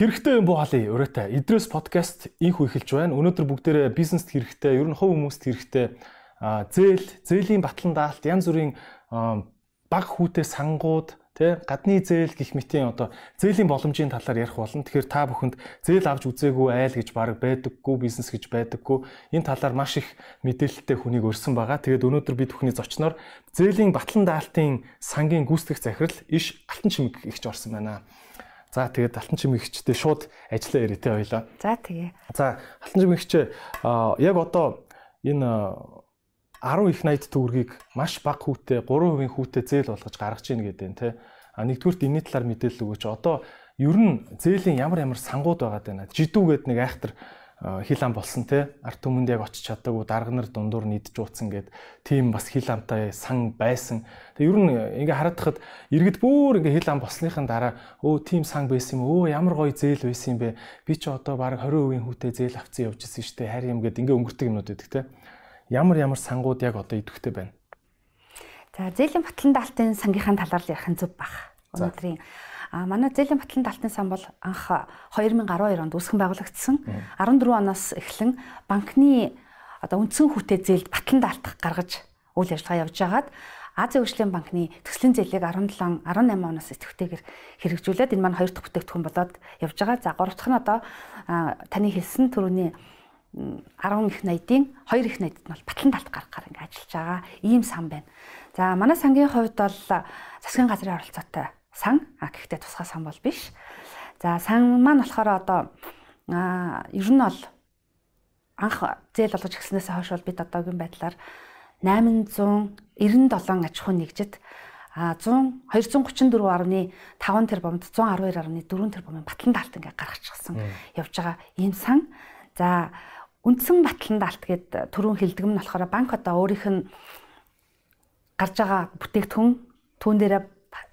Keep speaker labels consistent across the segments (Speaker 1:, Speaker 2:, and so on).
Speaker 1: Хэрэгтэй юм буу халий өрөөтэй. Идрээс подкаст инх эхэлж байна. Өнөөдөр бүгдээрээ бизнест хэрэгтэй, ер нь хувь хүмүүст хэрэгтэй зээл, зээлийн батлан даалт, янз бүрийн баг хүүтэй сангууд, тэ гадны зээл гих мэтийн одоо зээлийн боломжийн талаар ярих болно. Тэгэхээр та бүхэнд зээл авч үзээгүй айл гэж баг байдаггүй, бизнес гэж байдаггүй. Энэ талаар маш их мэдээлэлтэй хүнийг өрсөн байгаа. Тэгээд өнөөдөр бид бүхний зочноор зээлийн батлан даалтын сангийн гүйцэтгэх захирал иш алтан чимэг ихч орсон байна. За тэгээд алтан чимэгчтэй шууд ажиллаа ярэ тэ хоёлаа.
Speaker 2: За тэгээ.
Speaker 1: За алтан чимэгч яг одоо энэ 10 их 80 төгрөгийг маш бага хүүтэй 3% хүүтэй зээл болгож гаргаж ийн гэдэг нь те. А нэгдүгürt энэний талаар мэдээлэл өгөөч. Одоо ер нь зээлийн ямар ямар сангууд байгаа даа. Жидүүгээд нэг айхтар хил ам болсон те. Арт түмэнд яг очиж чадаагүй дарга нар дундуур нийдж ууцсан гэд. Тийм бас хил амтай сан байсан. Тэг ер нь ингээ харагдахад иргэд бүр ингээ хил ам болсныхан дараа өө тийм сан байсан юм өө ямар гоё зээл байсан юм бэ? Би ч одоо баг 20% хүүтэй зээл авцсан явж ирсэн штэ. Харь юм гэд ингээ өнгөрдөг юмнууд байдаг те. Ямар ямар сангууд яг одоо идэвхтэй байна.
Speaker 2: За зээлийн батлан даалтын сангийнхаа талаар ярих нь зөв бах. Өнөөдрийн А манай зээлийн батлан талтын сан бол анх 2012 онд үүсгэн байгуулагдсан. 14 оноос эхлэн банкны одоо үндсэн хүүтэй зээлд батлан даалтах гаргаж үйл ажиллагаа явж байгаад Азийн хөгжлийн банкны төслийн зээлийг 17 18 оноос идэвхтэйгээр хэрэгжүүлээд энэ маань хоёр дахь бүтээгдэхүүн болоод явж байгаа. За гурав дахь нь одоо таны хэлсэн төрөний 10 их 80-ийн 2 их 80-д нь бол батлан талт гаргахаар ингэ ажиллаж байгаа. Ийм сан байна. За манай сангийн хувьд бол засгийн газрын оролцоотой сан. А гэхдээ тусгай сан бол биш. За сан маань болохоор одоо ер нь бол анх зээл болгож гиснээс хойш бол бид одоогийн байдлаар 897 аж ахуй нэгжид а 100 234.5 тэрбумд 112.4 тэрбумын батлан даалт ингээ гаргачихсан явж байгаа ийм сан. За үндсэн батлан даалт гэд түрүүн хэлдэг нь болохоор банк одоо өөрийнх нь гарч байгаа бүтээгдэхүүн түүн дээрээ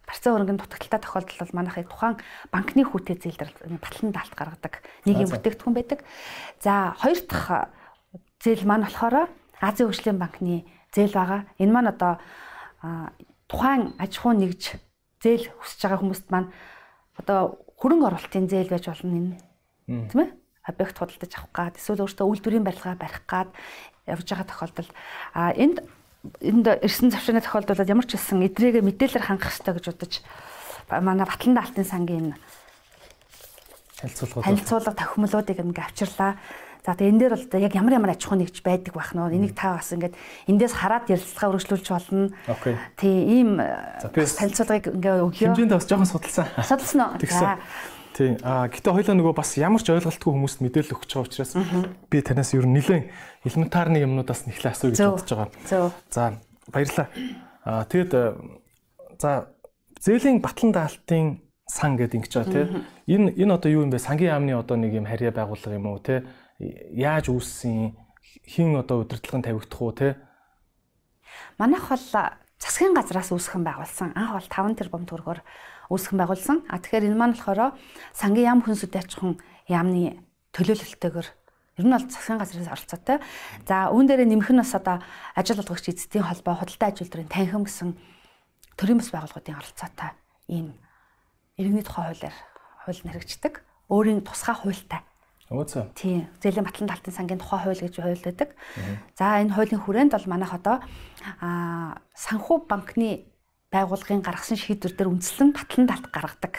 Speaker 2: барцаа хөрөнгөний дутагдaltaй тохиолдол бол манайхыг тухайн банкны хүүтэй зээлдэр батлан даалт гаргадаг нэг юм бүтээгдэхүүн байдаг. За хоёр дахь зээл маань болохоор Азийн хөгжлийн банкны зээл байгаа. Энэ маань одоо тухайн аж ахуй нэгж зээл хүсэж байгаа хүмүүст маань одоо хөрөнгө оруулалтын зээл байж болно энэ. Тийм ээ? объект худалдаж авах гад эсвэл өөртөө үйлдвэрийн барилгаа барих гад явж байгаа тохиолдолд а энд энд ирсэн завшааны тохиолдолд ямар ч хэлсэн эдрээгээ мэдээлэлээр хангах хэрэгтэй гэж бодож манай Батлан даалтын сангийн
Speaker 1: харилцуулга
Speaker 2: харилцуулга тохимолуудыг ингээ авчирлаа. За тэгээ энэ дээр бол яг ямар ямар аж ахуй нэгж байдаг байх нь энийг та бас ингээд эндээс хараад ярилцлага өргөжлүүлж болно. Тий ийм харилцуулгыг ингээ өгөө.
Speaker 1: Хэмжээнд бас жоохон судалсан.
Speaker 2: Судалсан уу? За
Speaker 1: Тий. А гэтээ хоёлаа нөгөө бас ямар ч ойлголтгүй хүмүүст мэдээлэл өгч байгаа учраас би танаас ер нь нэлээд элементарны юмнуудаас нэхлээ асуу гэж бодож байгаа. За баярлалаа. А тэгэд за зээлийн батлан даалтын сан гэдэг ингэж байгаа тий. Энэ энэ одоо юу юм бэ? Сангийн яамны одоо нэг юм харьяа байгууллага юм уу тий? Яаж үүссэн? Хин одоо удирдлагын тавигдах уу тий?
Speaker 2: Манайх бол засгийн газраас үүсгэн байгуулсан. Анх бол 5 тэрбум төгрөгөөр үүсгэн байгуулсан. А тэгэхээр энэ маань болохоор сангийн яам хүнсүд аж ахуйн яамны төлөөлөлтөөр ер нь бол засгийн газраас оролцоотой. За үүн дээр нэмэх нь бас одоо ажил олгогч эзэдийн холбоо, худалдаа ажилтны танхим гэсэн төрийн бас байгууллагуудын оролцоотой ийм иргэний тухай хуулиар хууль нь хэрэгждэг. Өөрийн тусгай хуультай.
Speaker 1: Өөцөө.
Speaker 2: Тийм. Зээлийн батлан талтын сангийн тухай хууль гэж хууль байдаг. За энэ хуулийн хүрээнд бол манайх одоо аа санхүү банкны байгууллагын гаргасан шийдвэр дээр үндэслэн батлан талт гаргадаг.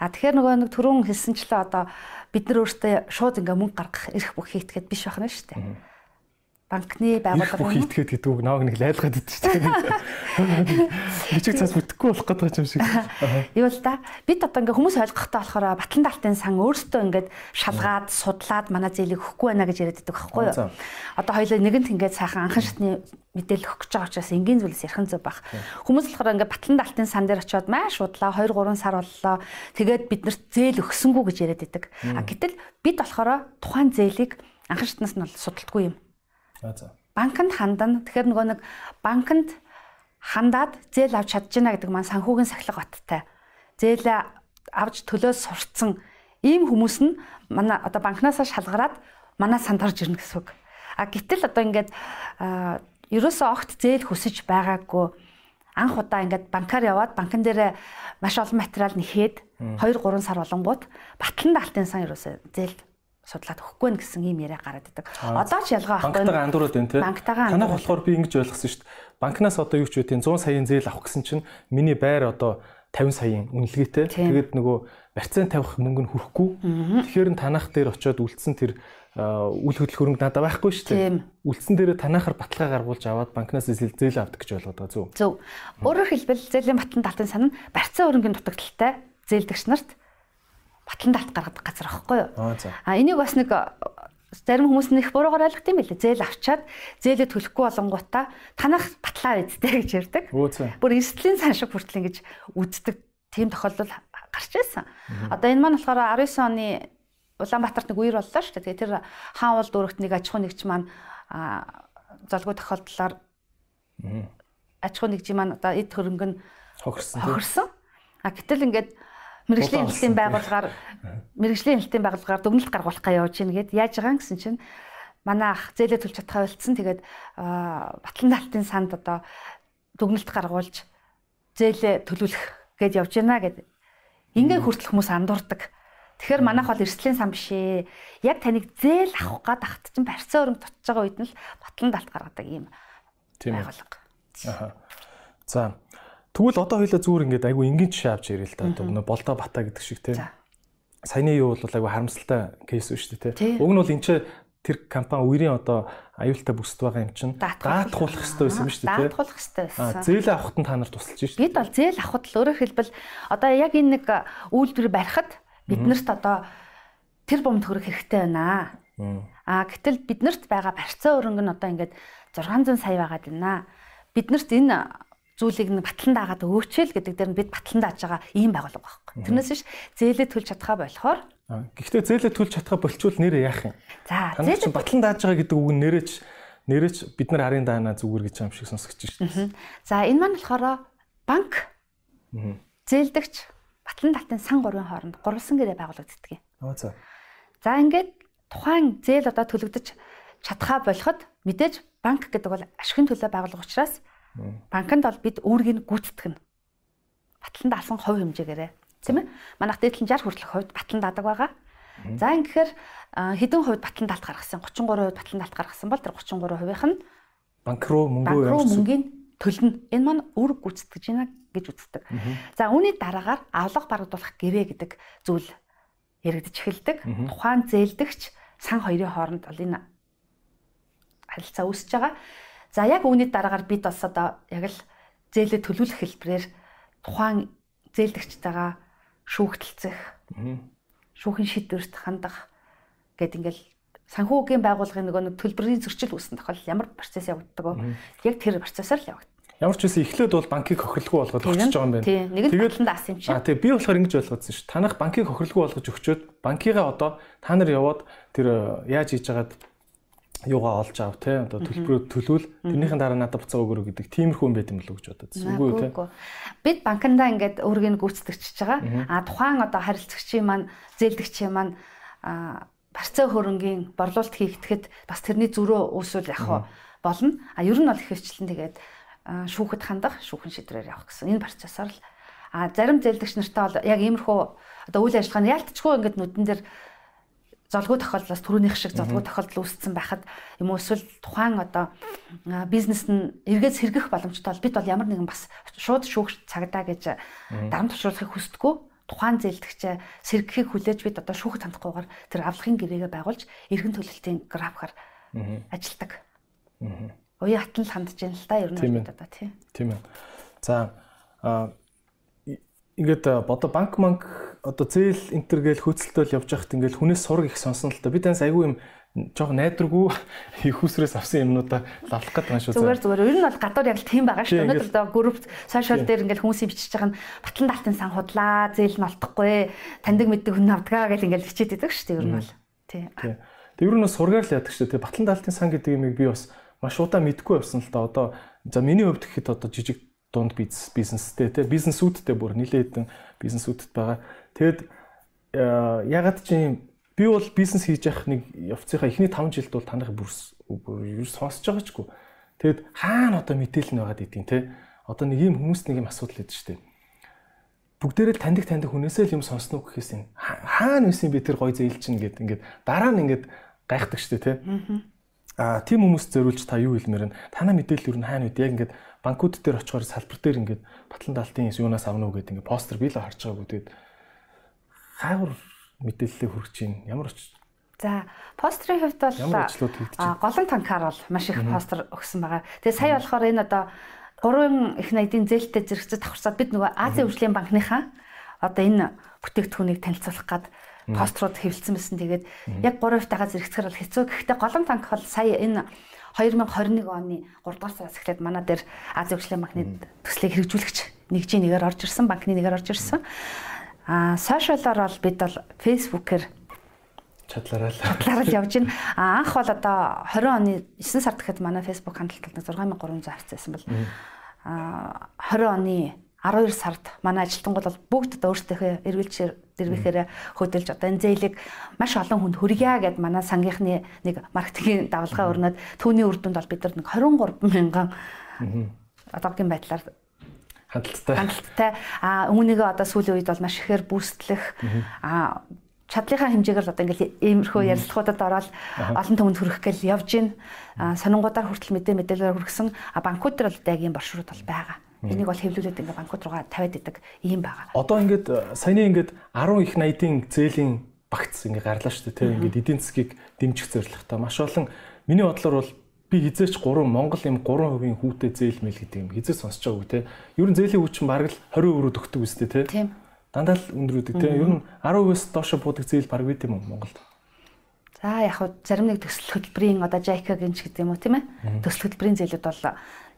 Speaker 2: А тэгэхээр нөгөө нэг түрүүн хэлсэнчлээ одоо бид нар өөртөө шууд ингээ мөнгө гаргах эрх бүх хийтгэхэд биш байна шүү дээ банкны байгууллага
Speaker 1: бүх итгээд гэдэг үг нааг нэг лайлгаад идэв шүү дээ. Би ч цаас бүтэхгүй болох гэдэг юм шиг.
Speaker 2: Юу л да. Бид одоо ингээ хүмүүс ойлгохтой болохоор батлан даалтын сан өөртөө ингээд шалгаад судлаад манай зээлийг өгөхгүй байна гэж яриад байдаг байхгүй юу? Одоо хоёлоо нэгэнт ингээд сайхан анхан шатны мэдээлэл өгөх гэж байгаа учраас энгийн зүйлс ярих нь зөв баг. Хүмүүс болохоор ингээ батлан даалтын сан дээр очиод маш удлаа 2 3 сар боллоо. Тэгээд бид нарт зээл өгсөнгүү гэж яриад байдаг. А гэтэл бид болохоор тухайн зээлийг анхан шатнаас нь судалдаггүй юм Банкнд хандана. Тэгэхээр нөгөө нэг банкнд хандаад зээл авч чадчихна гэдэг маань санхүүгийн сахилга баттай. Зээл авч төлөөс сурцсан ийм хүмүүс нь манай одоо банкнаас шалгараад манай санд орж ирнэ гэсэн үг. А гэтэл одоо ингээд ерөөсөө огт зээл хүсэж байгаагүй анх удаа ингээд банкар яваад банкн дээр маш олон материал нэхээд 2 3 сар болонгууд батлан даалтын сан юусаа зээл судлаад өгөхгүй нэ гэсэн ийм яриа гараад идэг. Одоо ч ялгаа
Speaker 1: авахгүй. Банктайгаа андуураад байна тий. Танах болохоор би ингэж ойлгосон шүү дээ. Банкнаас одоо юу ч үгүй 100 саяын зээл авах гэсэн чинь миний байр одоо 50 саяын үнэлгээтэй. Тэгээд нөгөө барьцаан тавих мөнгө нь хүрэхгүй. Тэгэхээр танах дээр очиод үлдсэн тэр үл хөдлөх хөрөнгө надад байхгүй шүү дээ. Үлдсэн дээрээ танахаар баталгаа гаргуулж аваад банкнаас зээл авдаг гэж болгоод байгаа зүг.
Speaker 2: Зөв. Өөрөөр хэлбэл зээлийн батлан талтын сан нь барьцаан хөрөнгөний дутагдaltaй зээлдэгч нарт батлан талт гаргадаг газар аахгүй юу? А энийг бас нэг зарим хүмүүс нэх буруугаар ойлгох юм билээ. Зээл авчаад зээлээ төлөхгүй болонгуудаа танах батлаа үздэй гэж ярьдаг. Бүр эрсдлийн сан шиг хүртэл ингэж үздэг тийм тохиолдол гарч ирсэн. Одоо энэ маань болохоор 19 оны Улаанбаатарт нэг үер боллоо шүү дээ. Тэр хаан уул дүүрэгт нэг аж ахуй нэгж маань золгүй тохиолдлоор аж ахуй нэгжийн маань одоо эд хөрөнгө нь
Speaker 1: хохирсон.
Speaker 2: Хохирсон. А гэтэл ингээд мэрэгжлийн хэлтийн байгууллагаар мэрэгжлийн хэлтийн байгууллагаар дүгнэлт гаргуулах га явж гин гээд яаж байгаа гэсэн чинь манай ах зээлээ төлж чадхаа болцсон. Тэгээд батлан талтын санд одоо дүгнэлт гаргуулж зээлээ төлүүлэх гээд явж байна гэд ингээ хүртэл хүмүүс андуурдаг. Тэгэхээр манайх бол эрсдлийн сан биш ээ. Яг таныг зээл авах гад ахт чинь барьцаа өрөмт тутаж байгаа үед нь л батлан далт гаргадаг юм.
Speaker 1: Тийм байгуулга. Аха. За. Тэгвэл одоо хоёлаа зүгээр ингээд айгу энгийн жишээ авч ирээ л да. Одоо нөө болдоо бата гэдэг шиг тийм. Саяны юу бол айгу харамсалтай кейс шүү дээ тийм. Уг нь бол энэ ч тэр компани үерийн одоо аюултай бүсд байгаа юм чинь даатгуулах хэрэгтэй байсан юм шүү дээ.
Speaker 2: Даатгуулах хэрэгтэй байсан.
Speaker 1: Зээл авахт нь та нар тусалж шүү
Speaker 2: дээ. Бид бол зээл авахд л өөрөөр хэлбэл одоо яг энэ нэг үйлдвэр барихад биднэрт одоо тэр бомд хөрөх хэрэгтэй байна. Аа гэтэл биднэрт байгаа барьцаа өрөнгө нь одоо ингээд 600 сая байгаад байна. Биднэрт энэ зүйлийг нь батлан даагаад өөчөөл гэдэг дээр нь бид батлан дааж байгаа ийм байгуулга байхгүй. Тэрнээс биш зээлээ төлж чадхаа болохоор
Speaker 1: Гэхдээ зээлээ төлж чадхаа болчвол нэрээ яах юм?
Speaker 2: За
Speaker 1: зээлээ батлан дааж байгаа гэдэг үг нь нэрэж нэрэж бид нар харин даана зүгээр гэж юм шиг
Speaker 2: шүү дээ. За энэ маань болохоор банк зээлдэгч батлан талтын сан гурвын хооронд гурвалсан гэрээ байгуулагддаг юм.
Speaker 1: Аа за.
Speaker 2: За ингээд тухайн зээл одоо төлөгдөж чадхаа болоход мэдээж банк гэдэг бол ашигын төлөө байгуулга учраас банкнд бол бид үүргийг гүйцэтгэх нь батлан даасан хувь хэмжээгээрээ тийм ээ. Манайх дээдлэн 60 хүртэлх хувьд батлан даадаг байгаа. За ингэхээр хэдэн хувьд батлан даалт гаргасан 33% батлан даалт гаргасан бол тэр 33%ийнх нь
Speaker 1: банк руу мөнгөө
Speaker 2: явуулсан. Мөнгөний төлнө. Энэ маань үүрэг гүйцэтгэж байна гэж үздэг. За үүний дараагаар авлага барагдуулах гэрээ гэдэг зүйл яригдж эхэлдэг. Тухайн зээлдэгч сан хоёрын хооронд бол энэ харилцаа үүсэж байгаа. За яг үүний дараагаар бид бас одоо яг л зээлээ төлөвлөх хэлбэрээр тухайн зээлдэгчтэйгээ шүүхтэлцэх, шүүхийн шийдвэрт хандах гэд ингээл санхүүгийн байгууллагын нөгөө нэг төлбөрийн зөрчил үүссэн тохиолдол ямар процесс явагддаг вэ? Яг тэр процессор л явагддаг.
Speaker 1: Ямар ч үсэн эхлээд бол банкыг хохирлгүй болгоод өгч байгаа юм байна.
Speaker 2: Тийм. Нэг нь батлан даасан юм чинь.
Speaker 1: Аа тийм би болохоор ингэж ойлгоодсон шүү. Танах банкыг хохирлгүй болгож өгчөөд банкыгаа одоо та нар яваад тэр э, яаж хийж байгаад юугаа олж аав те одоо төлбөрөө төлвөл тэрнийхэн дараа надад буцаа өгөрөө гэдэг тиймэрхүү юм байт юм болов гэж бодод.
Speaker 2: Үгүй те. Бид банкндаа ингээд өөрийг гүйцэтгэж байгаа. А тухайн одоо харилцагчийн маань зээлдэгчийн маань барцаа хөрөнгийн борлуулалт хийгдэхэд бас тэрний зөрөө үүсвэл яг болно. А ер нь бол их хвчлэн тэгээд шүүхэд хандах шүүхэн шидрээр явах гэсэн энэ процессор л а зарим зээлдэгч нартай бол яг иймэрхүү одоо үйл ажиллагааны ялтчгүй ингээд нүдэн дээр золгүй тохиолдлоос түрүүнийх шиг золгүй тохиолдол үүссэн байхад юм уу эсвэл тухайн одоо бизнес нь эргээс сэргэх боломжтой бол бид бол ямар нэгэн бас шууд шүүх цагдаа гэж дарамт тушруулахыг хүсдэггүй тухайн зээлдэгчээ сэргэхийг хүлээж бид одоо шүүхэд хандахгүйгээр тэр авлагын гэрээгээ байгуулж эргэн төлөлтийн графикаар ажилдаг. Уян хатан л хандж байна л та ер нь одоо
Speaker 1: тийм. Тийм ээ. За ингээд бодо банк манк одоо зээл энтер гээл хөөцөлтөөл явж байхад ингээд хүнээс сураг их сонсон л та. Би таньс айгүй юм жоох найдваргүй их усрээс авсан юмнуудаа лавлах гэдэг юм шүү.
Speaker 2: Зүгээр зүгээр. Ер нь бол гадуур яг тийм байгаа шүү. Өнөөдөр одоо групп сошиал дээр ингээд хүмүүсийн бичиж байгаа нь батлан далтын сан худлаа, зээл нь олдохгүй, таньдаг мэддэг хүн авдгаа гэж ингээд хичээд идэг шүү. Ер нь бол.
Speaker 1: Тий. Тэг ер нь бас сургаар л яадаг шүү. Тэг батлан далтын сан гэдэг юмыг би бас маш удаа мэдгүй явсан л та. Одоо за миний хувьд гэхэд одоо жижиг дунд бизнес бизнестэй те бизнесүүдтэй бүр нилээдэн бизнесүүдэд байгаа. Тэгэд э, ягаад чи би бол бизнес хийж явах нэг явцынхаа эхний 5 жилд бол танах бүр юу сонсож байгаа чгүй. Тэгэд хаана одоо мэдээлэл нь байгаад идэв те. одоо нэг юм хүмүүст нэг юм асуудал шүү дээ. Бүгдээрээ л таньдаг таньдаг хүнээсээ л юм сонсноо гэхээс энэ хаана байсан би тэр гой зээл чинь гэд ингээд дараа нь ингээд гайхдаг дээ тий. Аа тийм хүмүүст зориулж та юу хэлмээр нь танаа мэдээлэл юу н хаана үд яг ингээд банкуд дээр очихоор салбар дээр ингээд батлан даалтын юунаас авна уу гэдэг ингээд постэр би л харж байгаагүй тэгээд хаагур мэдээлэлээ хүргэж чинь ямар ч
Speaker 2: За постерын хувьд бол голон танкаар бол маш их постэр өгсөн байгаа. Тэгээ сая болохоор энэ одоо гурван их найдын зээлтэй зэрэгцэд давхарсаад бид нөгөө Азийн хөгжлийн банкныхаа одоо энэ бүтээгдэхүүнийг танилцуулах гад пострууд хэвлэлсэн байсан. Тэгээд яг 3%-тайгаа зэрэгцэхээр бол хэцүү. Гэхдээ голон танк бол сая энэ 2021 оны 3 дугаар сараас эхлээд манай дээр Азийн хөгжлийн банкны төслийг хэрэгжүүлэгч нэгжийн нэгээр орж ирсэн, банкны нэгээр орж ирсэн. Аа, сошиалаар бол бид бол Facebook-ээр
Speaker 1: чадлаараа л.
Speaker 2: чадлаараа л явж байна. А анх бол одоо 20 оны 9 сард гэхэд манай Facebook хандлтад 6300 авцсан бол. А 20 оны 12 сард манай ажилтнууд бол бүгд одоо өөрсдийнхөө эргэлж дэрвэхээр хөдөлж одоо энэ зээлийг маш олон хүнд хүргье гэд манай сангийнхны нэг маркетингийн давалгаа өрнөд түүний үр дүнд бол бид нар нэг 23 мянган одоогийн байдлаар
Speaker 1: хандлттай.
Speaker 2: Хандлттай. А үүнийгээ одоо сүүлийн үед бол маш ихээр бүүстлэх а чадлынхаа хэмжээгээр л одоо ингээл иймэрхүү ярилцлагуудад ороод олон түмэнд хүрэх гээл явж гин. Сонингуудаар хүртэл мэдээ мэдээлэлээр хүргэсэн. Банкуд төр бол одоо яг ийм боршрууд бол байгаа. Энийг бол хэвлүүлээд ингээ банкуд руугаа тавиад идэг ийм байгаа.
Speaker 1: Одоо ингээд саяны ингээд 10 их 80-ийн зээлийн багц ингээ гарлаа шүү дээ тийм ингээд эдийн засгийг дэмжих зорилготой маш олон. Миний бодлоор бол би хизээч 3 Монгол юм 3% хүүтэй зээл мэл гэдэг юм хизээ сонсож байгаагүй те. Ер нь зээлийн хүчин бараг л 20 өрөө төгтөг үстэй те.
Speaker 2: Тийм
Speaker 1: дандаа л өндрүүдэг тийм ер нь 10%-аас доош буудаг зээл баг бид юм Монголд.
Speaker 2: За яг хөө зарим нэг төсөл хөтөлбөрийн одоо JICA гинч гэдэг юм уу тийм ээ. Төсөл хөтөлбөрийн зээлүүд бол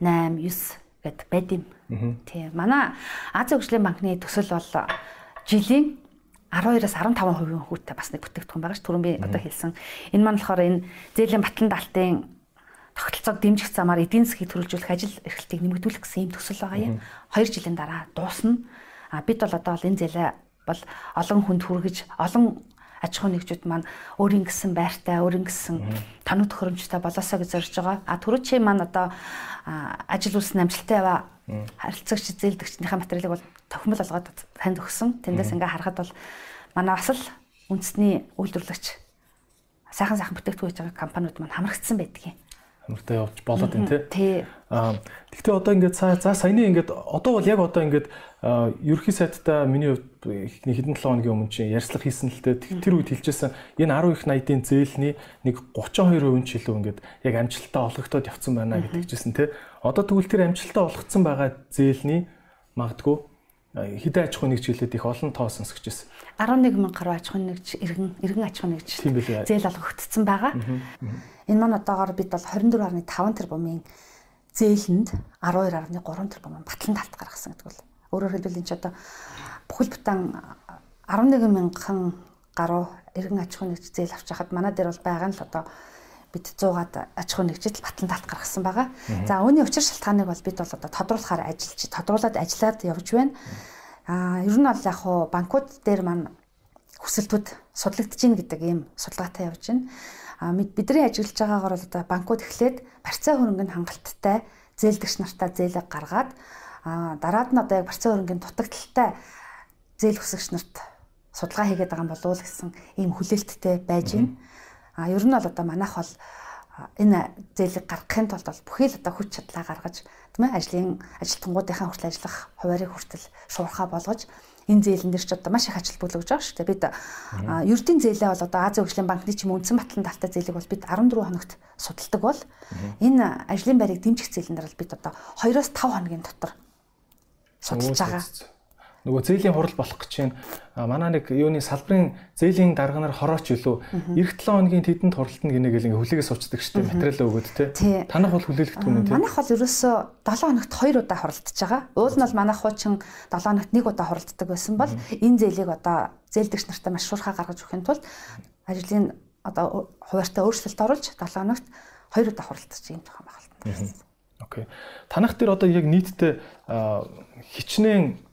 Speaker 2: 8 9 гэд байд юм. Тийм. Манай Азийн хөгжлийн банкны төсөл бол жилийн 12-аас 15% хүүтэй бас нэг бүтээгдэхүүн байгаа ш. Түрүүн би одоо хэлсэн. Энэ маань болохоор энэ зээлийн батлан даалтын тогтолцоог дэмжих замаар эдийн засгийг төрөлжүүлэх ажил эрхлэлтийг нэмэгдүүлэх гэсэн юм төсөл байгаа юм. 2 жилийн дараа дуусна. А бид бол одоо энэ зэлээ бол олон хүнд хүргэж олон аж ахуй нэгжүүд маань өөрийн гэсэн байртай, өөрийн гэсэн тоног төхөөрөмжтэй болоосоо гэж зорж байгаа. А түрүүчийн маань одоо ажил үйлс амжилттай яваа харилцагч зээлдэгчнийхээ материалыг бол тохимол олгоод танд өгсөн. Тэндээс ингээ харахад бол манай бас л үндэсний үйлдвэрлэгч сайхан сайхан бүтээгдэхүүн хийж байгаа компаниуд маань хамрагдсан байдгийг
Speaker 1: хамартай явж болоод байна тий. Аа тэгтээ одоо ингээд за саяны ингээд одоо бол яг одоо ингээд ерөнхий сайттай миний хувьд хэдэн 7 хоногийн өмнө чинь ярьслах хийсэн л дээ тэр үед хэлчихсэн энэ 10 их 80-ийн зээлний нэг 32% ч илүү ингээд яг амжилттай олгогдоод явцсан байна гэдэг чижсэн тий. Одоо тэгвэл тэр амжилттай олгогдсон байгаа зээлний магадгүй хэдэн аж ахуй нэгж хилээд их олон тоо сонсгож байсан.
Speaker 2: 11 мянга гаруй аж ахуй нэгж иргэн иргэн аж ахуй нэгж зээл олгогдсон байгаа. Энэ маань одоогоор бид бол 24.5 тэрбумын зээлэнд 12.3 тэрбумын батлан талт гаргасан гэдэг бол өөрөөр хэлбэл энэ ч одоо бүхэл бүтэн 11 мянган гаруй иргэн аж ахуй нэгж зээл авч хахад манай дээр бол байгаа нь л одоо бид 100-аад аж ахуй нэгжил батлан талт гаргасан байгаа. За үүний учир шалтгааныг бол бид бол одоо тодруулахаар ажиллаж тодруулаад ажиллаад явж байна. Аа ер нь бол яг хуу банкуд дээр маань хүсэлтүүд судлагдаж гин гэдэг ийм судалгаатай явж байна. А бидний ажиллаж байгаагаар бол одоо банкуд эхлээд барьцаа хөрөнгөнд хангалттай зээлдэгч нартаа зээлэг гаргаад а дараад нь одоо яг барьцаа хөрөнгөний дутагдaltaй зээл хүсэгч нарт судалгаа хийгээд байгаа юм болов уу гэсэн ийм хүлээлттэй байж байна. А ер нь бол одоо манайх бол энэ зээлийг гаргахын тулд бол бүхий л одоо хүч чадлаа гаргаж тийм ээ ажлын ажилтнуудынхаа хүртэл ажиллах хуваарийг хүртэл шуурхаа болгож энэ зээлэн дээр ч одоо маш их ажил бүлэгж байгаа шүү дээ. Бид ердийн зээлээ бол одоо Азийн хөгжлийн банкны ч юм үндсэн батлан талтай зээлийг бол бид 14 хоногт судалдаг бол энэ ажлын байрыг дэмжих зээлэн дээр бол бид одоо 2-5 хоногийн дотор судалж байгаа
Speaker 1: нөгөө зээлийн хурал болох гэж байна. Манай нэг юуны салбарын зээлийн дарганаар хорооч илүү эх 7 хоногийн тэдэнд хуралт нь гинэ гэл ингээ хүлээгээс уучдаг штеп материал өгөөд те. Танах бол хүлээлгдэх юм те.
Speaker 2: Манайх бол ерөөсөө 7 хоногт 2 удаа хуралдаж байгаа. Уул нь бол манайх хуучин 7 хоногт 1 удаа хуралддаг байсан бол энэ зээлийг одоо зээлдэгч нартай маш шуурхаа гаргаж өгөхийн тулд ажлын одоо хуваарьтай өөрчлөлт оруулж 7 хоногт 2 удаа хуралдаж юм жоохон
Speaker 1: багт. Окей. Танах дээр одоо яг нийтдээ хичнээн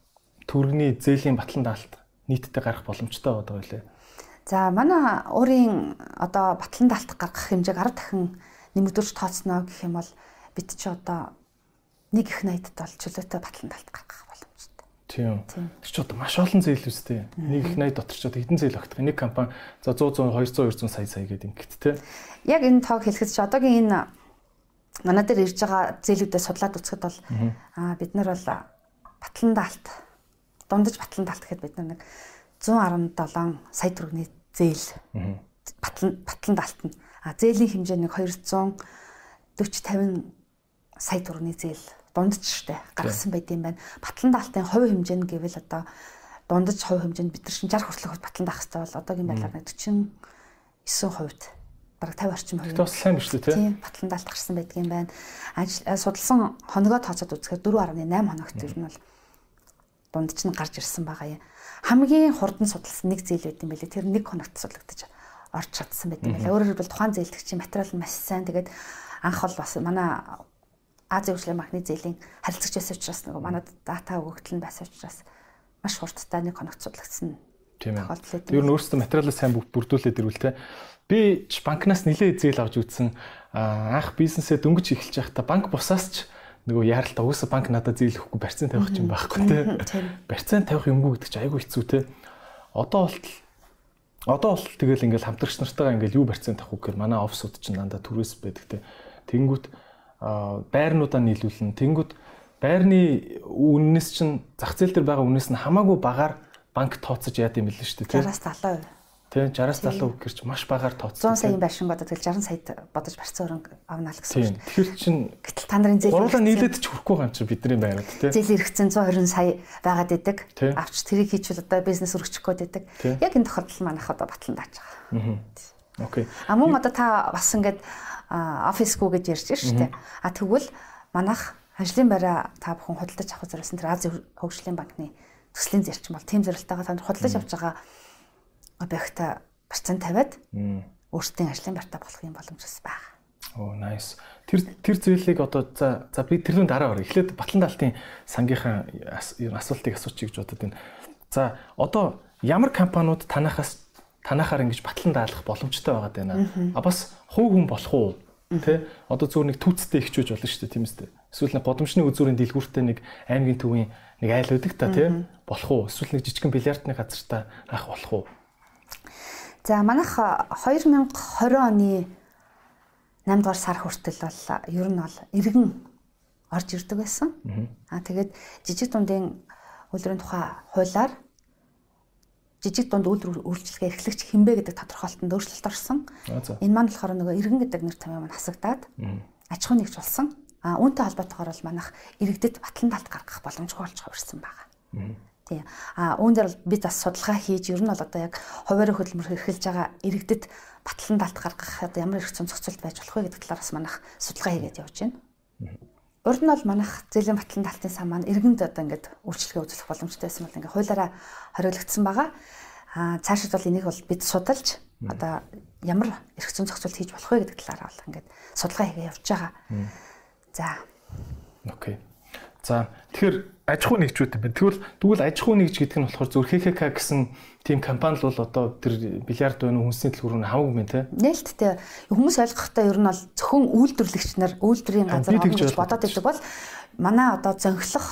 Speaker 1: төргний зээлийн батлан даалт нийтдээ гарах боломжтой байдаг байлээ.
Speaker 2: За манай өөрийн одоо батлан даалт гаргах хэмжээг 10 дахин нэмэгдүүлж тооцноо гэх юм бол бид чи одоо нэг их найдад бол чөлөөтэй батлан талт гаргах боломжтой.
Speaker 1: Тийм. Тэр ч одоо маш олон зээл үстэй. Нэг их найд дотор ч одоо хэдэн зээл огтх. Нэг компани за 100 100 200 200 сая сая гэдэг ингээд те.
Speaker 2: Яг энэ тоог хэлэхэд чи одоогийн энэ манай дээр ирж байгаа зээлүүдээ судлаад үзэхэд бол аа бид нар бол батлан даалт дундаж батлан даалт гэхэд бид нар нэг 117 сая төгрөгийн зээл батлан батлан даалт нь а зээлийн хэмжээ нэг 240 50 сая төгрөгийн зээл дундаж штэ гаргасан байт юм байна. Батлан даалтын хувь хэмжээ нь гэвэл одоо дундаж хувь хэмжээнд бид нар шин 60 хүртэлх батлан даах хэрэгтэй бол одоогийн байдлаар 49 хувьд бараг 50 орчим хувь.
Speaker 1: Това сайн биш үү те?
Speaker 2: Тийм, батлан даалт гарсан байдаг юм байна. Судалсан хоногоо тооцоод үзэхээр 4.8 хоногт ер нь бол дундч нь гарч ирсэн байгаа юм. Хамгийн хурдан судалсан нэг зээл байт юм байлээ. Тэр нэг хоногт судлагдаж орж чадсан байт юм байлаа. Өөрөөр хэлбэл тухайн зээлдэгчийн материал нь маш сайн. Тэгээд анх бол бас манай Азийн хөгжлийн банкны зээлийн харилцагч байсан учраас нөгөө манай дата өгөгдөл нь байсан учраас маш хурдтай нэг хоногт судлагдсан.
Speaker 1: Тийм ээ. Ер нь өөрөөсөө материалаа сайн бүрдүүлээд ирвэл те. Би банкнаас нэлээд зээл авч үзсэн. Анх бизнесээ дөнгөж эхэлж байхдаа банк бусаас ч нөгөө яаралтай уусаа банк надад зээл өгөхгүй барьцаан тавих юм байхгүй те. Барьцаан тавих юмгүй гэдэг чинь айгүй хэцүү те. Одоо болтол одоо бол тэгэл ингээл хамтрагч нартайгаа ингээл юу барьцаан тавих гэхээр манай офсууд чинь дандаа түрээс байдаг те. Тэнгүүт байрнуудаа нийлүүлнэ. Тэнгүүд байрны үннээс чинь зах зээл дээр байгаа үннээс нь хамаагүй багаар банк тооцож яад юм л шүү дээ.
Speaker 2: 60-70%.
Speaker 1: Тий 60-70 гэхэр чи маш багаар тооцсон.
Speaker 2: 100 саяын байшин бодоод тэгэл 60 саяд бодож барьсан өрөнгө авна л гэсэн
Speaker 1: үг. Тэгэхээр чин
Speaker 2: гэтэл та нарын зээл
Speaker 1: гурлаа нийлээд ч хүрэхгүй юм чи бидний байраад тий.
Speaker 2: Зээл хэрэгцэн 120 сая байгаад идэг. Авч тэрийг хийчихвэл одоо бизнес өргөчих гээд идэг. Яг энэ тохиолдол манайх одоо батлан дааж байгаа.
Speaker 1: Окей.
Speaker 2: А мөн одоо та бас ингээд офисгүй гэж ярьж штэ. А тэгвэл манайх ажлын байраа та бүхэн худалдаж авах зориулсан тэр Ази хөгжлийн банкны төслийн зарчим бол тийм зорилтойгоо та худалдаж авч байгаа объекта процент тавиад өөрсдийн ажлын байртаа болох юм боломж бас байна.
Speaker 1: Оо nice. Тэр тэр зүйлийг одоо за за би тэрнүү дараа орё. Эхлээд Батлан даалтын сангийнхаа асуултыг асуучих гэж бодод байна. За одоо ямар компаниуд танахаас танахаар ингэж батлан даалгах боломжтой байгаад байна. А бас хувь хүн болох уу? Тэ? Одоо зүгээр нэг түүцтэй ихчүүж болно шүү дээ, тийм үстэй. Эсвэл нэг годамжны үзүүрийн дэлгүүртээ нэг аймгийн төвийн нэг айл өгдөг та тийм болох уу? Эсвэл нэг жижигхэн бильярдны газартаа ах болох уу?
Speaker 2: За манайх 2020 оны 8 дугаар сар хүртэл бол ер нь бол иргэн орж ирдэг байсан. Аа тэгээд жижиг дундын үйлдвэрийн тухай хуулиар жижиг дунд үйлдвэр үйлчлэгээ эрхлэгч хинбэ гэдэг тодорхойлолтод өөрчлөлт орсон. Энэ маань болохоор нөгөө иргэн гэдэг нэр томьёо маань хасагдаад аж ахуй нэгж болсон. А үүнтэй холбоотойгоор бол манайх иргэдэд батлан талт гаргах боломжгүй болж хувирсан байгаа. Тийм. А үүн дээр би бас судалгаа хийж ер нь бол одоо яг хуваарь хөдөлмөр хэрхэлж байгаа иргэдэд батлан талт гаргах одоо ямар их цөм зохицуулт байж болох вэ гэдэг талаараас манайх судалгаа хийгээд явж байна. Урд нь бол манайх зэлийн батлан талтын сан маань иргэнд одоо ингээд үйлчлэгээ үзүүлэх боломжтой байсан бол ингээд хуулаараа хориглогдсон байгаа. Аа цаашид бол энийг бол бид судалж одоо ямар эрх зүйн зохицуулт хийж болох вэ гэдэг талаараа бол ингээд судалгаа хийгээ явж байгаа. За.
Speaker 1: Окей. За тэгэхээр аж ахуй нэгжүүд юм байна. Тэгвэл тэгвэл аж ахуй нэгж гэдэг нь болохоор зөв ХХК гэсэн тийм компани бол одоо тэр бильярд байна уу хүнсний төлхөр нь хамаагүй мэн те.
Speaker 2: Нээлттэй хүмүүс ойлгохтой ер нь бол зөвхөн үйлдвэрлэгч нар үйлдвэрийн газар орно гэж бодоод байдаг бол манай одоо зөнхлөх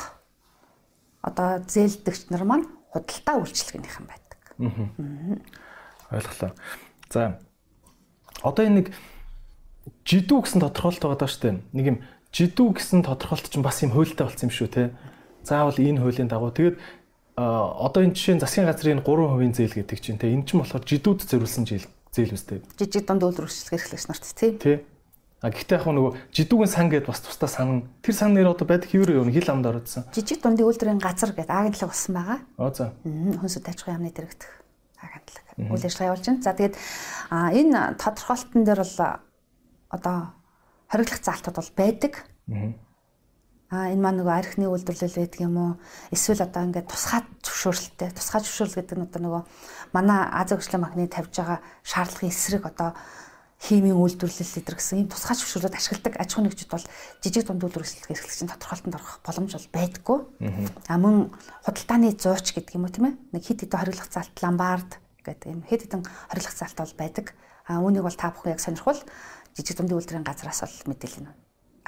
Speaker 2: одоо зээлдэгч нар маань худалдаа үйлчлэгнийхэн байдаг.
Speaker 1: Аа. Ойлголоо. За одоо энэ нэг жидүү гэсэн тодорхойлолт байгаа даа штэ. Нэг юм жидүү гэсэн тодорхойлолт чинь бас юм хуйлтай болсон юм шүү те. Заавал энэ хуулийн дагуу тэгээд одоо энэ жишээ нь засгийн газрын 3% зээл гэдэг чинь те. Энэ чинь болохоор жидүүд зориулсан зээл зээл үстэй.
Speaker 2: Жижиг дунд үйлдвэр үйлчлэг эрхлэгч нарт тий.
Speaker 1: Тий. А гэхдээ яг нөгөө жидүүгийн сан гэдээ бас тусдаа сан. Тэр сан нэр одоо байдаг хэвээр юу хил амд ородсон.
Speaker 2: Жижиг дундын үйлдвэрийн газар гэдэг агентлаг болсон байгаа.
Speaker 1: Оо за.
Speaker 2: Хүнсүд аж ахуйн яамны дэрэгдэх агентлаг. Үйл ажиллагаа явуулж байна. За тэгээд энэ тодорхойлтон дээр бол одоо хориглох заалтууд бол байдаг. Аа энэ маань нөгөө архины үйлдвэрлэл байдаг юм уу? Эсвэл одоо ингээд тусгай зөвшөөрлөлттэй. Тусгай зөвшөөрөл гэдэг нь одоо нөгөө манай Ази хөгжлийн банкны тавьж байгаа шаардлагын эсрэг одоо химийн үйлдвэрлэл эдэр гэсэн ийм тусгай зөвшөөрлөд ашигладаг аж ахуй нэгжид бол жижиг дунд үйлдвэрлэл эрхлэгчийн тодорхойлолтод орох боломж бол байдаггүй. А мөн худалдааны зууч гэдэг юм уу тийм ээ? Нэг хит хитэн хориглох заалт ламбард гэдэг юм хит хитэн хориглох заалт бол байдаг. А үүнийг бол та бүхэн яг сонирхвол жижиг дундын үйлдвэрийн газраас бол мэдээлэл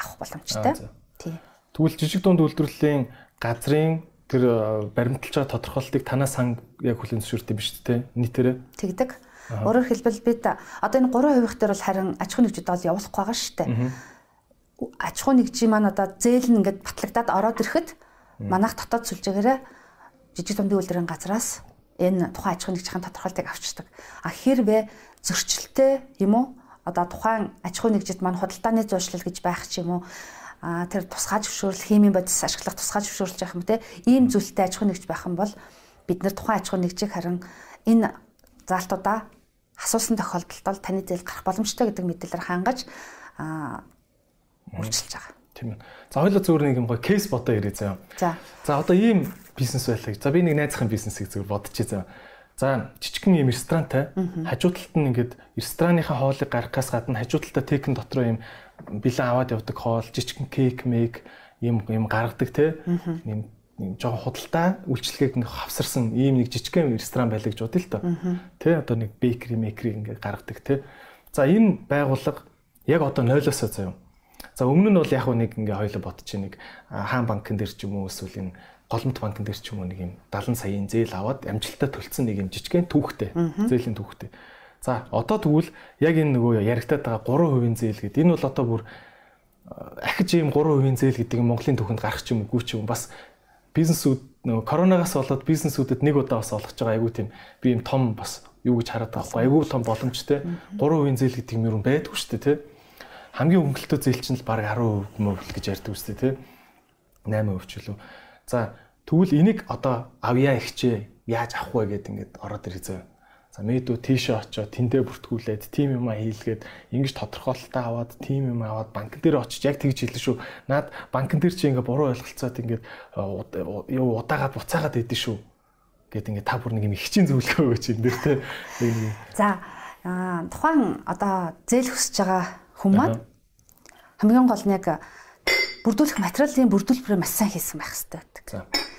Speaker 2: авах боломжтой.
Speaker 1: Тий. Тэгвэл жижиг дунд үйлдвэрлэлийн газрын тэр э, баримталж байгаа тодорхойлолтыг танаас санг яг хүлээн зөвшөөрдөг юм шүү дээ. Нийтээрээ.
Speaker 2: Тэгдэг. Өөрөөр хэлбэл бид одоо энэ 3% дээр бол харин аж ахуй нэгжид бол явуулахгүй байгаа шүү дээ. Аж ахуй нэгжийн маань одоо зээл нь ингээд батлагдаад ороод ирэхэд манайх дотоод сүлжээгээрээ жижиг дундын үйлдвэрийн газраас энэ тухайн аж ахуй нэгжийн тодорхойлтыг авчирдаг. А хэрвээ зөрчилтэй юм уу? Одоо тухайн аж ахуй нэгжид маань худалдааны зуршлал гэж байх ч юм уу? а тэр тусгай зөвшөөрөл химийн бодис ашиглах тусгай зөвшөөрлж явах юм те ийм зүйлтэй аж ахуй нэгж байх юм бол бид нэр тухайн аж ахуй нэгжийг харин энэ заалтуудаа асуусан тохиолдолд бол таны зээл гарах боломжтой гэдэг мэдээлэлээр хангаж үржилж байгаа.
Speaker 1: Тийм ээ. За хоёулаа зүгээр нэг юм гоё кейс бодоо ирээ заяа.
Speaker 2: За.
Speaker 1: За одоо ийм бизнес байлаа. За би нэг найзахын бизнесийг зүгээр бодчихъя заяа. За жижигхэн юм ресторантай хажуу талд нь ингээд рестораныхаа хоолыг гаргахаас гадна хажуу талдаа текэн дотроо юм бэлэн аваад явдаг хоол, жижигхэн кейк, мейк юм юм гаргадаг те. Юм жоохон худалдаа үйлчлэгийг ингээ хавсарсан ийм нэг жижигхэн ресторан байлаа гэж бодъё л доо. Тэ одоо нэг бейкери, мейкери ингээ гаргадаг те. За энэ байгууллага яг одоо нойлоосоо заяа. За өмнө нь бол яг нэг ингээ хоёлоо бодчих нэг хаан банкн дээр ч юм уу эсвэл энэ голомт банкн дээр ч юм уу нэг юм 70 саяын зээл аваад амжилттай төлцсөн нэг юм жижигхэн түүхтэй зээлийн түүхтэй. За одоо тэгвэл яг энэ нөгөө яригтаад байгаа 3% зээл гэдэг энэ бол одоо бүр ахиж ийм 3% зээл гэдэг нь Монголын түүхэнд гарах ч юм уу ч юм бас бизнесүүд нөгөө коронавигаас болоод бизнесүүдэд нэг удаа бас олгож байгаа айгүй тийм би ийм том бас юу гэж хараад байгаа байхгүй айгүй том боломжтой 3% зээл гэдэг юм юу байдгүй шүү дээ тий хамгийн хөнгөлөлтөө зээл чинь л баг 10% мөрөл гэж ярьдаг үстэй тий 8% ч үлээ за тэгвэл энийг одоо авьяа ихчээ яаж авах вэ гэд ингээд ороод ирэх заяа За мэдүү тийшээ очиод тэндээ бүртгүүлээд тим юм хийлгээд ингэж тодорхойлолтоо аваад тим юм аваад банк дээр очиж яг тэгж хэлсэн шүү. Наад банкн дээр чи ингээ буруу ойлголцоод ингээ юу удаагаад буцаагаад идэв шүү. Гэт ингээ та бүр нэг юм ихчийн зөвлөгөө өгөөч юм дээр те.
Speaker 2: За тухайн одоо зээл хүсэж байгаа хүмүүс хамгийн гол нь яг бүрдүүлэх материалын бүрдүүлбэрээ маш сайн хийсэн байх хэрэгтэй байдаг. За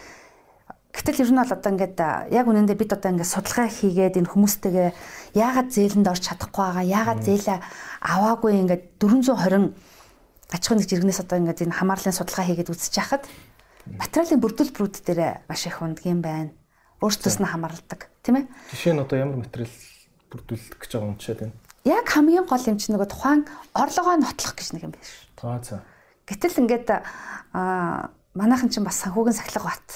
Speaker 2: Гэтэл ер нь бол одоо ингээд яг үнэндээ бид одоо ингээд судалгаа хийгээд энэ хүмүүстэйгээ яагаад зээлэнд орж чадахгүй байгаа, яагаад зээлээ аваагүй ингээд 420 аж ахуйн нэгж иргэнээс одоо ингээд энэ хамаарлын судалгаа хийгээд үзэж хахад материалын бүрдүүлбэрүүд дээр маш их юм байна. Өөртөөс нь хамаарладаг, тийм ээ?
Speaker 1: Жишээ нь одоо ямар материал бүрдүүлэх гэж байгаа юм жишээд байна.
Speaker 2: Яг хамгийн гол юм чинь нөгөө тухайн орлогоо нотлох гэж нэг юм байна шүү.
Speaker 1: Аа за.
Speaker 2: Гэтэл ингээд аа манайхан чинь бас санхүүгийн сахилга бат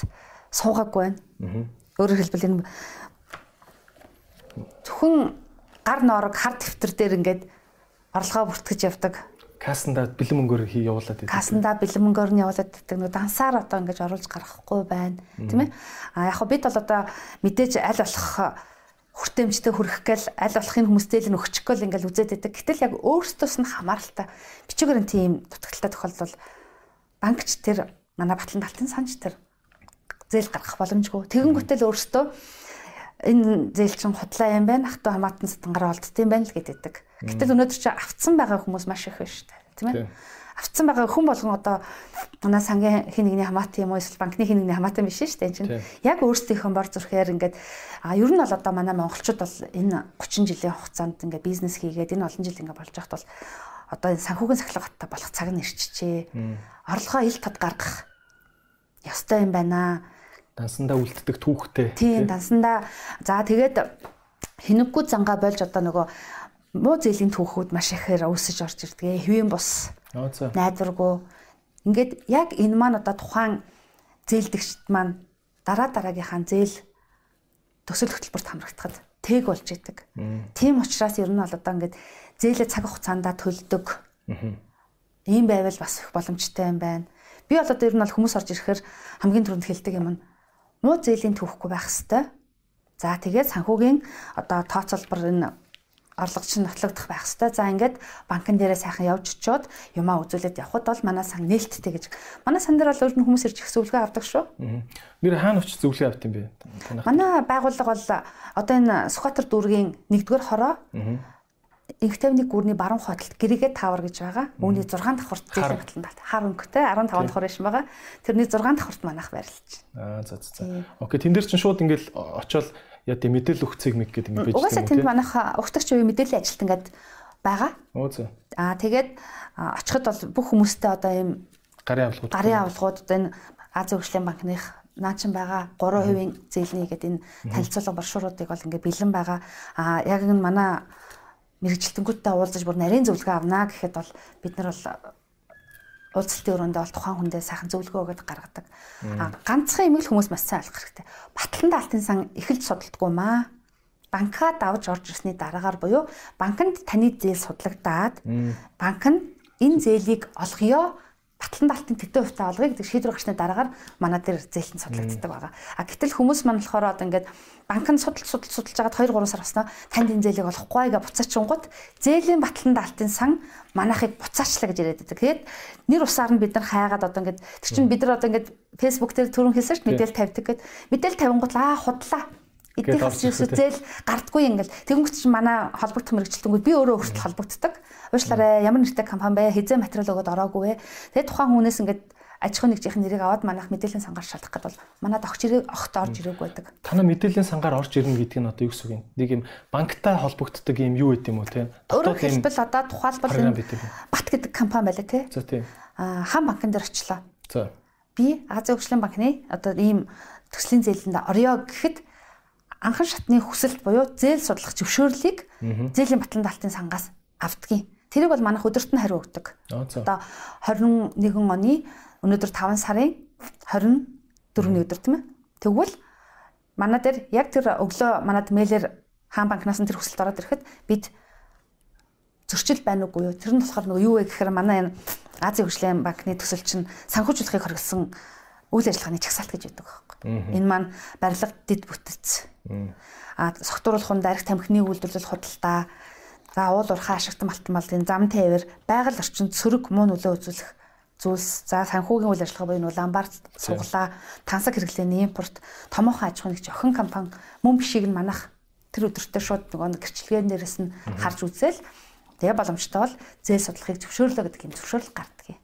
Speaker 2: суугаагүй байна. Өөрөөр хэлбэл энэ зөвхөн гар ноорог хар дэвтэр дээр ингээд орлогоо бүртгэж явдаг.
Speaker 1: Кассанда бэлэн мөнгөөр хий явуулаад
Speaker 2: байдаг. Кассанда бэлэн мөнгөөр нь явуулаад байдаг. Нөгөө дансаар одоо ингэж оруулж гаргахгүй байна. Тийм ээ. А яг хөө бид бол одоо мэдээж аль болох хүртээмжтэй хүрэх гээл аль болохын хүмүүстэй л нөхчих гээл ингээл үзээд байдаг. Гэтэл яг өөртөөс нь хамааралтай бичгээр нь тийм дутагдaltaй тохиолдол банкч тэр манай батлан талтын санч тэр зээл гаргах боломжгүй. Тэгэнгүүтэл өөртөө энэ зээл чинь худлаа юм байна. Хатуу хамаатан сатангаар олдд юм байна л гэдэг. Гэтэл өнөөдөр чи авцсан байгаа хүмүүс маш их байна шүү дээ. Тийм ээ. Авцсан байгаа хүн болгон одоо манай сангийн хин нэгний хамаатан юм уу эсвэл банкны хин нэгний хамаатан биш шүү дээ. Энэ чинь яг өөрсдийнхөө бор зүрхээр ингээд а ер нь бол одоо манай монголчууд бол энэ 30 жилийн хугацаанд ингээд бизнес хийгээд энэ олон жил ингээд болж байхад бол одоо энэ санхүүгийн сахилгатай болох цаг нь ирчихжээ. Орлогоо ил тод гаргах ёстой юм байна
Speaker 1: дансандаа үлддэг түүхтэй.
Speaker 2: Тийм дансандаа за тэгээд хинэггүй зангаа болж одоо нөгөө муу зээлийн түүхүүд маш ихээр өсөж орж ирдэг. Хэвэн бус. Найдваргүй. Ингээд яг энэ маань одоо тухайн зээлдэгчд маань дараа дараагийнхаа зээл төсөл хөтөлбөрт хамрагдахад тэг болж идэг. Тийм учраас ер нь бол одоо ингээд зээлээ цаг хугацаанд төлдөг. Ийм байвал бас их боломжтой юм байна. Би бол одоо ер нь бол хүмүүс орж ирэхээр хамгийн түрүүнд хэлдэг юм нь муу зээлийн түүхгүй байх хэвээр. За тэгээд санхүүгийн одоо тооцоолбор энэ орлогч нь нотлогдох байх хэвээр. За ингээд банкн дээрээ сайхан явж очиод юмаа үзүүлээд явхад бол манай сан нээлттэй гэж. Манай сан дээр бол өөр нь хүмүүс ирж их зөвлөгөө авдаг шүү.
Speaker 1: Нэр хаана очиж зөвлөгөө авт юм бэ?
Speaker 2: Манай байгууллага бол одоо энэ Сүхбаатар дүүргийн 1-р хороо инх тавны гүрний баруун хотолд гэрээгээ тавар гэж байгаа. Үүний 6 давхурт зээлийн батлан талт. Хар өнгөтэй 15 давхар биш байгаа. Тэрний 6 давхурт манайх байрлаж
Speaker 1: байна. Аа за за за. Окей, тэн дээр чинь шууд ингээл очиод яа тийм мэдээлэл өгцгийг мэг гэдэг
Speaker 2: байж байгаа. Угаасаа тэнд манайх өгтөгч үе мэдээллийн ажилт ингээд байгаа.
Speaker 1: Оо за.
Speaker 2: Аа тэгээд очиход бол бүх хүмүүстэй одоо ийм
Speaker 1: Гарын авлагууд.
Speaker 2: Гарын авлагууд одоо энэ Азийн хөгжлийн банкных наачин байгаа 3% зээлний гэдэг энэ танилцуулга брошюруудыг бол ингээ бэлэн байгаа. А яг энэ манай мэрэгжилтэнгүүдтэй уулзаж бүр нарийн зөвлөгөө авнаа гэхэд бол бид нар бол уулзалтын өрөөндөө бол тухайн хүндээ сайхан зөвлөгөө өгöd гаргадаг. А ганцхан юм л хүмүүс маш сайн ойлгох хэрэгтэй. Батлан даалтын сан эхэлж судалдаггүй маа. Банкаа давж орж ирсний дараагаар буюу банкнд таны зээл судлагдаад банк нь энэ зээлийг олгоё батлан даалтын тэдэн хувьтай олгоё гэдэг шийдвэр гарсны дараагаар манай дээр зээлтэн судлагддаг байгаа. А гэтэл хүмүүс маань болохоор одоо ингээд банкнд судалж судалж судалж байгаад 2 3 сар болсноо танд энэ зээлийг олохгүй гэж буцаачингууд зээлийн батлан даалтын сан манайхыг буцаачлаа гэж яриад байдаг. Тэгээд нэр усаар нь бид нар хайгаад одоо ингээд тэр чинь бид нар одоо ингээд Facebook дээр түрүүн хэлсэн шүү дээ мэдээлэл тавьдаг гэд мэдээлэл тавингууд аа худлаа эдийн засгийн зээл гардггүй ингээл тэгэнгүүт чинь манай холбогдох мэрэгчлэнгүүд би өөрөө өөртөө холбогддог. Уушлаарай ямар нэртэй компани бэ? Хизээ материал өгöd ороогүй вэ? Тэгээ тухайн хүнээс ингээд аж ахуйн нэгжийн нэрийг аваад манайх мэдээллийн сангаар шалгах гэдэг бол манад огч ирээ огт орж ирээгүй байдаг.
Speaker 1: Танаа мэдээллийн сангаар орж ирнэ гэдэг нь одоо юу гэсэн үг юм? Нэг юм банктай холбогддог юм юу гэдэг юм уу те?
Speaker 2: Өөрөөр хэлбэл одоо тухайлбал бат гэдэг компани байлаа те.
Speaker 1: За тийм.
Speaker 2: Аа хам банкн дээр очлоо.
Speaker 1: За.
Speaker 2: Би Азийн хөгжлийн банкны одоо ийм төслийн зээлэнд орё гэхэд анхан шатны хүсэлт буюу зээл судлах зөвшөөрлийг зээлийн батлан даалтын сангаас авдгийн. Тэрийг бол манайх өдөрт нь хариу өгдөг. Одоо 21 оны өнөөдөр 5 сарын 24-ний өдөр тийм ээ. Тэгвэл манай дээр яг тэр өглөө манад мэйлэр хаан банкнаас нь тэр хүсэлт ороод ирэхэд бид зөрчил байна уугүй юу? Тэр нь болохоор нөгөө юу вэ гэхээр манай энэ Азийн хөгжлийн банкны төсөл чинь санхүүжүүлэхийг хориглосон үйл ажиллагааны чагсаалт гэж яддаг. Энэ маань барилга дэд бүтэц А согтууруулах нь дарих тамхины үйлдвэрлэл худалдаа. За уул уурхай ашигтан малтан малтын зам тээвэр байгаль орчинд сөрөг муу нөлөө үзүүлэх зүйлс. За санхүүгийн үйл ажиллагаа буюу ламбард суглаа тансаг хэрэглээний импорт томоохон аж ахуйн охин компани мөн бишийг нь манах тэр өдөртөө шууд нөгөө гэрчлэгэн дээрээс нь харж үзэл. Тэгээ боломжтой бол зээл судлахыг зөвшөөрлөө гэдэг юм зөвшөөрөл гардаг юм.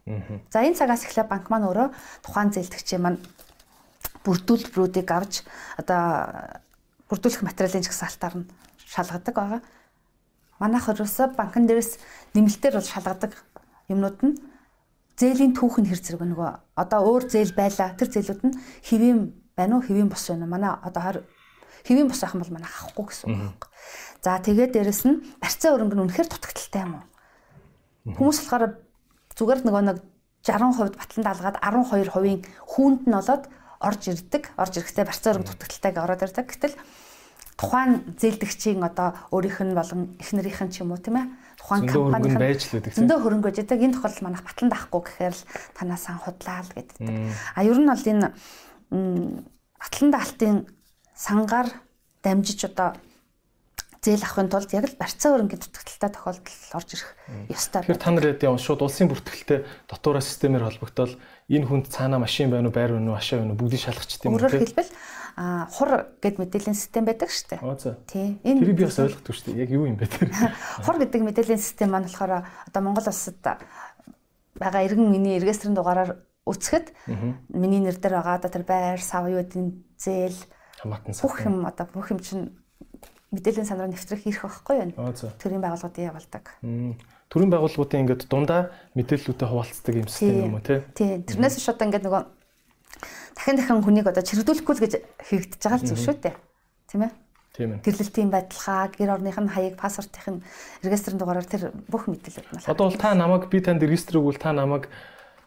Speaker 2: За энэ цагаас эхлээ банк маань өөрөө тухайн зээлдэгчийн маань бүрдүүлбэрүүдийг авч одоо бүрдүүлэх материалын жагсаалтаар нь шалгадаг байгаа. Манайх ерөөсө банкн дээрээс нэмэлтээр бол шалгадаг юмнууд нь зээлийн түүх нь хэр зэрэг нөгөө одоо өөр зээл байла тэр зээлүүд нь хэвийн байна уу хэвийн бос байна уу манай одоо хэвийн бос юм бол манай авахгүй гэсэн үг байна. За тэгээд дээрэс нь барьцаа өрөнгө нь үнэхээр дутагдaltaй юм уу? Хүмүүс болохоор зүгээр нөгөө нэг 60% батлан даалгаад 12% хүүнд нь олоод орж ирдэг. Орж ирэхдээ барьцаа өрөнгө дутагдaltaйг ороод ирдэг. Гэтэл тухайн зээлдэгчийн одоо өөрийнх нь болон эхнэрийнх нь ч юм уу тийм ээ тухайн компанийн
Speaker 1: байж л байдаг.
Speaker 2: Зөндөө хөрөнгө байдаг. Энэ тохиолдолд манайх батлан даахгүй гэхээр л танаас сан худлаа л гэдэг. А ер нь бол энэ батлан даалтын сангаар дамжиж одоо зээл авахын тулд яг л барьцаа өрнгийн дутагдaltaй тохиолдол орж ирэх ёстой.
Speaker 1: Тэгэхээр та нар яа шууд улсын бүртгэлтэй дотоороо системээр холбогдоод энэ хүнд цаана машин байна уу, байр байна уу, ашаа байна уу бүгдийг шалгачт юм
Speaker 2: уу? Өөрөөр хэлбэл а хур гэд мэдээллийн систем байдаг шүү дээ.
Speaker 1: Тий. Энэ тэрийг би бас ойлгохгүй шүү дээ. Яг юу юм бэ тэр?
Speaker 2: Хур гэдэг мэдээллийн систем маань болохоор одоо Монгол улсад байгаа иргэн миний регистрийн дугаараар үцхэд миний нэр дээр байгаа одоо тэр байр, сав юу гэдэг зээл
Speaker 1: хамаатан
Speaker 2: бүх юм одоо бүх юм чинь мэдээллийн сандраа нэвтрэх ирэх байхгүй юу? Төрийн байгууллагуудын явуулдаг.
Speaker 1: Төрийн байгууллагуудын ингээд дундаа мэдээллүүдэд хуваалцдаг юм систем юм уу те?
Speaker 2: Тий. Тэрнээс шууд ингээд нөгөө дахин дахин хүнийг одоо чирэгдүүлэхгүй л гэж хийгдэж байгаа л зүйл шүү дээ. Тийм ээ?
Speaker 1: Тийм ээ.
Speaker 2: Гэрлэлтийн байдлаа, гэр орных нь хаяг, паспортын регистрийн дугаараар тэр бүх мэдээлэлд
Speaker 1: нь. Одоо бол та намайг би танд регистр өгвөл та намайг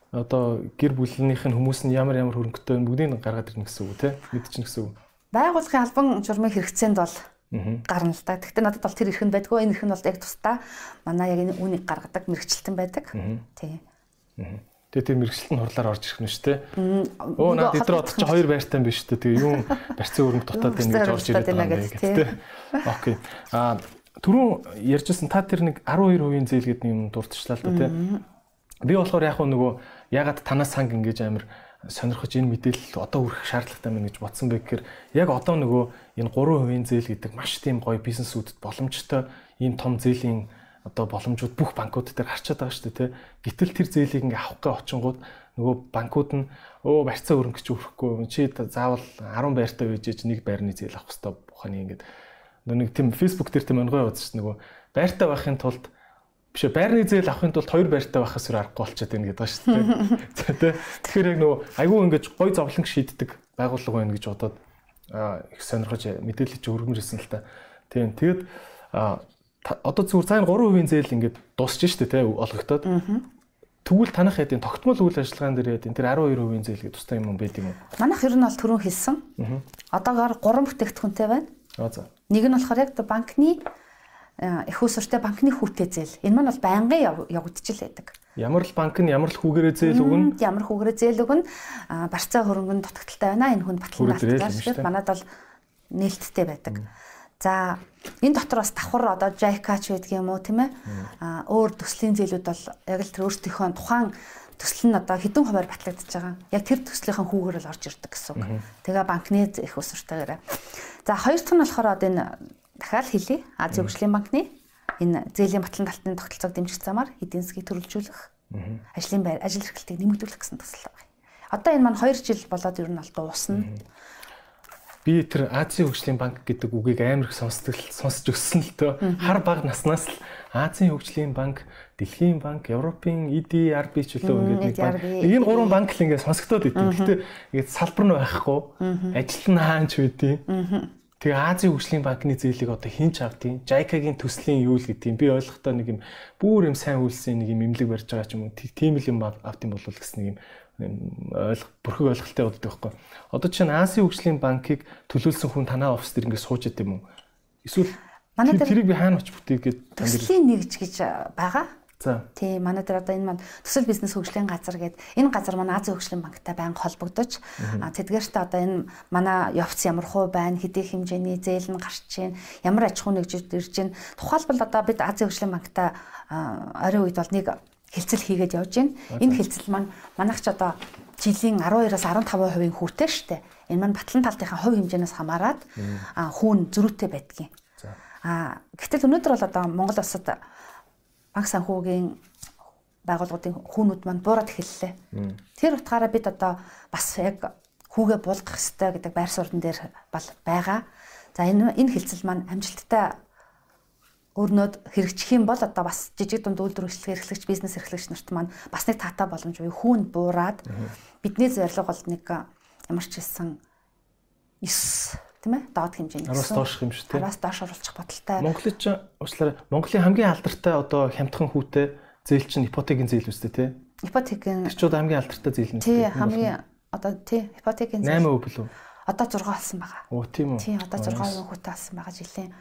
Speaker 1: одоо гэр бүлнийх нь хүмүүс нь ямар ямар хөрөнгөтэй бүгдийг гаргаад ирнэ гэсэн үг тийм мэдчихнэ гэсэн үг.
Speaker 2: Байгууллагын албан журмын хэрэгцээнд бол гарна л да. Гэхдээ надад бол тэр эрх нь байдгүй. Энэ эрх нь бол яг тусдаа манай яг энэ үүнийг гаргадаг мэрэгчлэлтэн байдаг. Тийм.
Speaker 1: Тэгээ тэр мэрэгчлэлт нь хурлаар орж ирэх нь шүү дээ. Өө наад эдгээр бод чи хоёр байртай юм биш үү? Тэгээ юм барьцсан өрөнгө дутаад байна гэж орж ирээд байгаа юм гэдэг. Окей. Аа түрүүн ярьжсэн та тэр нэг 12% зээл гэдэг юм дурдчихлаа л да тий. Би болохоор яг нөгөө ягаад танаас санг ингэж амир сонирхож энэ мэдээлэл одоо хүрэх шаардлагатай мэн гэж бодсон бэ гэхээр яг одоо нөгөө энэ 3% зээл гэдэг маш тийм гоё бизнесүүдэд боломжтой ийм том зээлийн одоо боломжууд бүх банкуд дээр харчаад байгаа шүү дээ тий. Гэтэл тэр зээлийг ингээ авах гээ очингууд нөгөө банкуд нь өө барьцаа өрөнгөч өрөхгүй чи заавал 10 байртай байж ич нэг байрны зээл авах хэрэгтэй буханы ингээд нэг тийм Facebook дээр тийм онгой явуулсан шүү дээ нөгөө байртай байхын тулд биш байрны зээл авахын тулд хоёр байртай байхаас өөр аргагүй болчиход байна гэдэг шүү дээ. Тэ. Тэгэхээр яг нөгөө айгүй ингэж гой зовлон шийддэг байгууллага байна гэж бодоод их сонирхож мэдээлэл чи өргөмжсэн л та. Тийм. Тэгэд одоо зүгээр цаана 3% зээл ингээд дуусч штэ тэ олгогдоод. Тэгвэл танах хэдийн тогтмол үйл ажиллагаан дээр хэдийн тэр 12% зээл гэдэг тустай юм байд юм уу?
Speaker 2: Манайх ер нь бол түрүүн хэлсэн. Одоогоор 3 бүтээгдэхүүнтэй байна.
Speaker 1: Аа за.
Speaker 2: Нэг нь болохоор яг банкны их усуртай банкны хүүтэй зээл. Энэ маань бол байнгын явагдчих л байдаг.
Speaker 1: Ямар л банк нь ямар л хүүгээрээ зээл өгнө?
Speaker 2: Ямар хүүгээрээ зээл өгнө? Барцаа хөрөнгөнд дутагдaltaй байна. Энэ хүн батлан дээ. Манад бол нээлттэй байдаг. За энэ дотор бас давхар одоо JICA ч байдаг юм уу тийм ээ? А өөр төслийн зээлүүд бол яг л тэр өөрсдийнхөө тухайн төсөл нь одоо хэдэн хувиар батлагдчихж байгаа. Яг тэр төслийнхэн хүүгээр л орж ирдэг гэсэн үг. Тэгээ банкны их усуртайгаараа. За хоёр дахь нь болохоор одоо энэ дахиад хэлье. Азийн хөгжлийн банкны энэ зээлийн батлан талтны тогтолцоог дэмжих замаар эдийн засгийг төрөлжүүлэх, ажлын байр, ажил эрхлэлтийг нэмэгдүүлэх гэсэн төсөл байна. Одоо энэ маань 2 жил болоод ер нь аль дуусна.
Speaker 1: Би тэр Азийн хөгжлийн банк гэдэг үгийг амар их сонсдог сонсож өссөн л төө. Хар баг наснаас л Азийн хөгжлийн банк, Дэлхийн банк, Европын EDRB ч үлээ ингээд нэг банк. Энэ гурван банк л ингээд сонсогдоод идэв. Гэхдээ ингээд салбар нь байхгүй. Ажил нь хаанч байдیں۔ Тэгээ Азийн хөгжлийн банкны зээлийг одоо хэн ч авдیں۔ JICA-гийн төслийн юу л гэдгийг би ойлгохдоо нэг юм бүр юм сайн үйлсэн нэг юм имлэг барьж байгаа ч юм уу. Тийм л юм автын болов гэсэн нэг юм ойлго бүрхэг ойлголттой боддог байхгүй. Одоо чинь Азийн хөгжлийн банкыг төлөөлсөн хүн танаа офс дээр ингээд сууж ят юм уу? Эсвэл Манай тэр тэрийг би хаана очиж бүтээгээд
Speaker 2: төслийн нэгж гэж байгаа.
Speaker 1: За.
Speaker 2: Тий, манай дээр одоо энэ маань төсөл бизнес хөгжлийн газар гэдэг энэ газар манай Азийн хөгжлийн банктай байнга холбогдож тэдгээртээ одоо энэ манай явц ямар хуу байна, хэдий хэмжээний зээл нь гарч чинь, ямар аж ахуй нэгж ирж чинь. Тухайлбал одоо бид Азийн хөгжлийн банктай орой үед бол нэг хилцэл хийгээд явж байна. Энэ хилцэл маань манайх ч одоо жилийн 12-аас 15% хүүтэй штэ. Энэ маань батлан талтынхаа хувь хэмжээнээс хамаарат хүүн зөрүүтэй байдгийн. А гэтэл өнөөдөр бол одоо Монгол улсад банк санхүүгийн байгууллагуудын хүүнүүд маань буураад эхэллээ. Тэр утгаараа бид одоо бас яг хүүгээ буулгах хэрэгтэй гэдэг байр суурин дээр бол байгаа. За энэ энэ хилцэл маань амжилттай өрнөд хэрэгжих юм бол одоо бас жижиг дунд үйлдвэр хөшлөг эрхлэгч бизнес эрхлэгч нарт маань бас нэг таатай боломж буюу хүүн буураад бидний зорилго бол нэг ямар ч хэлсэн 9 тийм ээ доод хэмжээний
Speaker 1: араас доош юм шүү дээ.
Speaker 2: Араас доош оруулах бодолтой.
Speaker 1: Монголын ч уучлаарай. Монголын хамгийн алдартай одоо хямдхан хүүтэй зээл чинь ипотекийн зээл үстэй тий.
Speaker 2: Ипотекийн
Speaker 1: Тэрчүүд хамгийн алдартай зээл нь.
Speaker 2: Тий хамгийн одоо тий ипотекийн
Speaker 1: зээл 8% билүү?
Speaker 2: Одоо 6 болсон байгаа.
Speaker 1: Оо тийм үү.
Speaker 2: Тий одоо 6% хүүтэй болсон байгаа жилийн.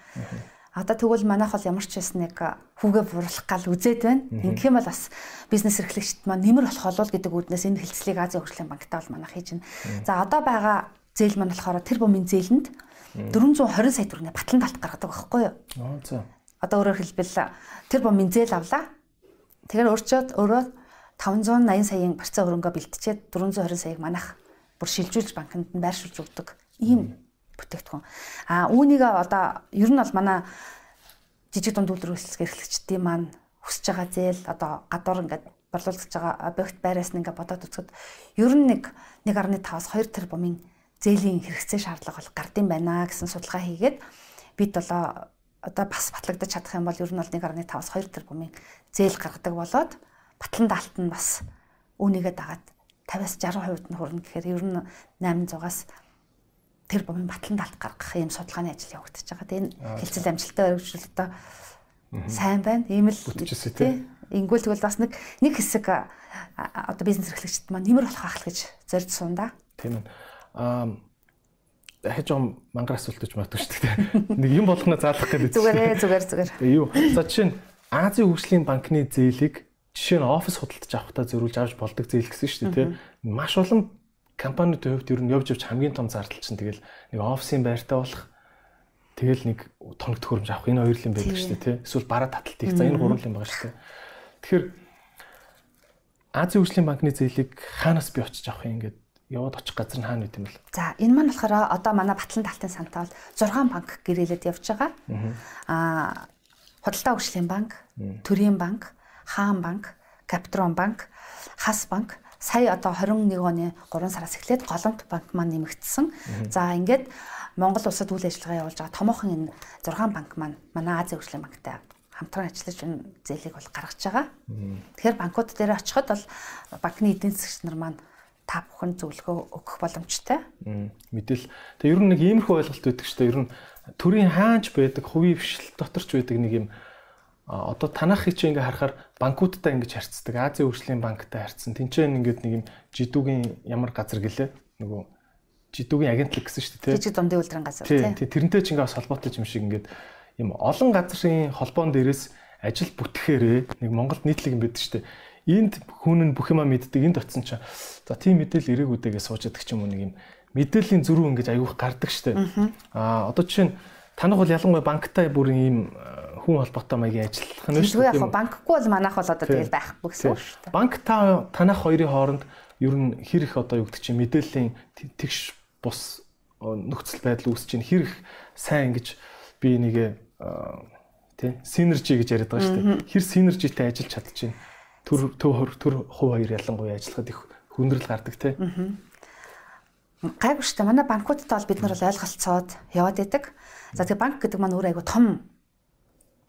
Speaker 2: Одоо тэгвэл манайх бол ямар ч байсан нэг хүүгээ буруулах гал үзээд байна. Ингэх юм бол бас бизнес эрхлэгчд маань нэмэр болох болов гэдэг үүднээс энэ хилцлийг Азийн хөгжлийн банктай бол манайх хийж байна. За одоо байгаа зээл маань болохоор тэр бумын зээлэнд 420 сая төгрөгийн батлан талт гаргадаг байхгүй юу?
Speaker 1: Аа за.
Speaker 2: Одоо өөрөөр хэлбэл тэр бумын зээл авлаа. Тэгэхээр өөрчөөд өөрөө 580 саяын барьцаа хөрөнгөө бэлтжээд 420 саяыг манайх бүр шилжүүлж банкнд нь байршуулж өгдөг. Ийм бүтээгдэхүүн. А үүнийг одоо ер нь бол манай жижиг дунд хөсөлгөх эрхлэгчдийн маань хүсэж байгаа зээл одоо гадуур ингээд борлуулж байгаа объект байраас нь ингээд бодоод үзэхэд ер нь нэг 1.5-аас 2 тэрбумын зээлийн хэрэгцээ шаардлага бол гардыг байна гэсэн судалгаа хийгээд бид болоо одоо бас батлагдаж чадах юм бол ер нь бол 1.5-аас 2 тэрбумын зээл гаргадаг болоод батлан даалт нь бас үүнийгээ дагаад 50-аас 60% нь хүрнэ гэхээр ер нь 800-аас тэр бомын батлан даалт гаргах юм судалгааны ажил явагдаж байгаа. Тэгээ энэ хэлцэл амжилттай өргөжлөл одоо сайн байна. Ийм л
Speaker 1: тий.
Speaker 2: Ингүүл тэгвэл бас нэг нэг хэсэг одоо бизнес эрхлэгчд маань нэмэр болох ахал гэж зорж сунда.
Speaker 1: Тийм ээ аа дахиж жоо мангар асуулт гэж магадгүй шүү дээ. Нэг юм болгоно заалах гэдэг.
Speaker 2: Зүгээрээ зүгээр зүгээр.
Speaker 1: Юу. За жишээ нь Азийн хөгжлийн банкны зээлийг жишээ нь офис худалдаж авахтаа зөрүүлж авч болдог зээл гэсэн шүү дээ, тийм. Маш олон компаниудын хувьд ер нь явж явж хамгийн том зардал чинь тэгэл нэг офисын байртай болох тэгэл нэг тоног төхөөрөмж авах энэ хоёр юм байдаг шүү дээ, тийм. Эсвэл бараа таталтыг за энэ гурван юм байгаа шүү дээ. Тэгэхээр Азийн хөгжлийн банкны зээлийг хаанаас би очиж авах юм ингээд яваад очих газар нь хаана гэдэм бэл.
Speaker 2: За энэ маань болохоор одоо манай Батлан талтын сантаа бол 6 банк гэрээлээд явж байгаа. Аа Худалдаа хөгжлийн банк, Төрийн банк, Хаан банк, Капитрон банк, Хас банк сая одоо 21 оны 3 сараас эхлээд Голомт банк маань нэмэгдсэн. За ингээд Монгол улсад үйл ажиллагаа явуулж байгаа томоохон энэ 6 банк маань манай Азийн хөгжлийн банктай хамтран ажиллаж энэ зээлийг бол гаргаж байгаа. Тэгэхээр банкуд дээр очиход бол банкны эдийн засгч нар маань та бүхэн зөвлөгөө өгөх боломжтой.
Speaker 1: Мэдээл. Тэгээ ер нь нэг иймэрхүү ойлголт байдаг шүү дээ. Ер нь төрийн хаанч байдаг, хувийн бишэл доторч байдаг нэг юм одоо танах чи ингээ харахаар банкудтай ингэж харьцдаг. Азийн хөгжлийн банктай харьцсан. Тинчээ ингээд нэг юм жидүүгийн ямар газар гэлээ. Нөгөө жидүүгийн агентлаг гэсэн шүү дээ.
Speaker 2: Жижиг дундын үйлдвэрийн газар тийм.
Speaker 1: Тэрнтэй ч ингээ бас холбоотой юм шиг ингээд юм олон газрын холбоон дээрээс ажил бүтгэхээрээ нэг Монголд нийтлэг юм байдаг шүү дээ. Энд хүн нь бүх юма мэддэг. Энд очисон чинь за тийм мэдээлэл ирээгүүдээгээ сууж яддаг ч юм уу нэг юм мэдээллийн зөрүү ингэж аюух гардаг дээ. Аа одоо жишээ нь танах бол ялангуяа банктай бүр ийм хүн холбоотой маягийн ажиллах
Speaker 2: нь шүү дээ. Яг банкгүй бол манайх бол одоо тэгэл байхгүй гэсэн үг шүү дээ.
Speaker 1: Банк та танах хоёрын хооронд ер нь хэр их одоо юу гэдэг чинь мэдээллийн тэгш бус нөхцөл байдал үүсэж чинь хэр их сайн ингэж би нэг тий синержи гэж яриад байгаа шүү дээ. Хэр синержитэй ажиллаж чадчихэв. Төр төр төр хувь хоёр ялангуяа ажиллахад их хүндрэл гардаг тий.
Speaker 2: Гайгүй шүү дээ. Манай банкудтай бол бид нар бол ойлголцоод яваад байдаг. За тэгээ банк гэдэг маань өөр айгу том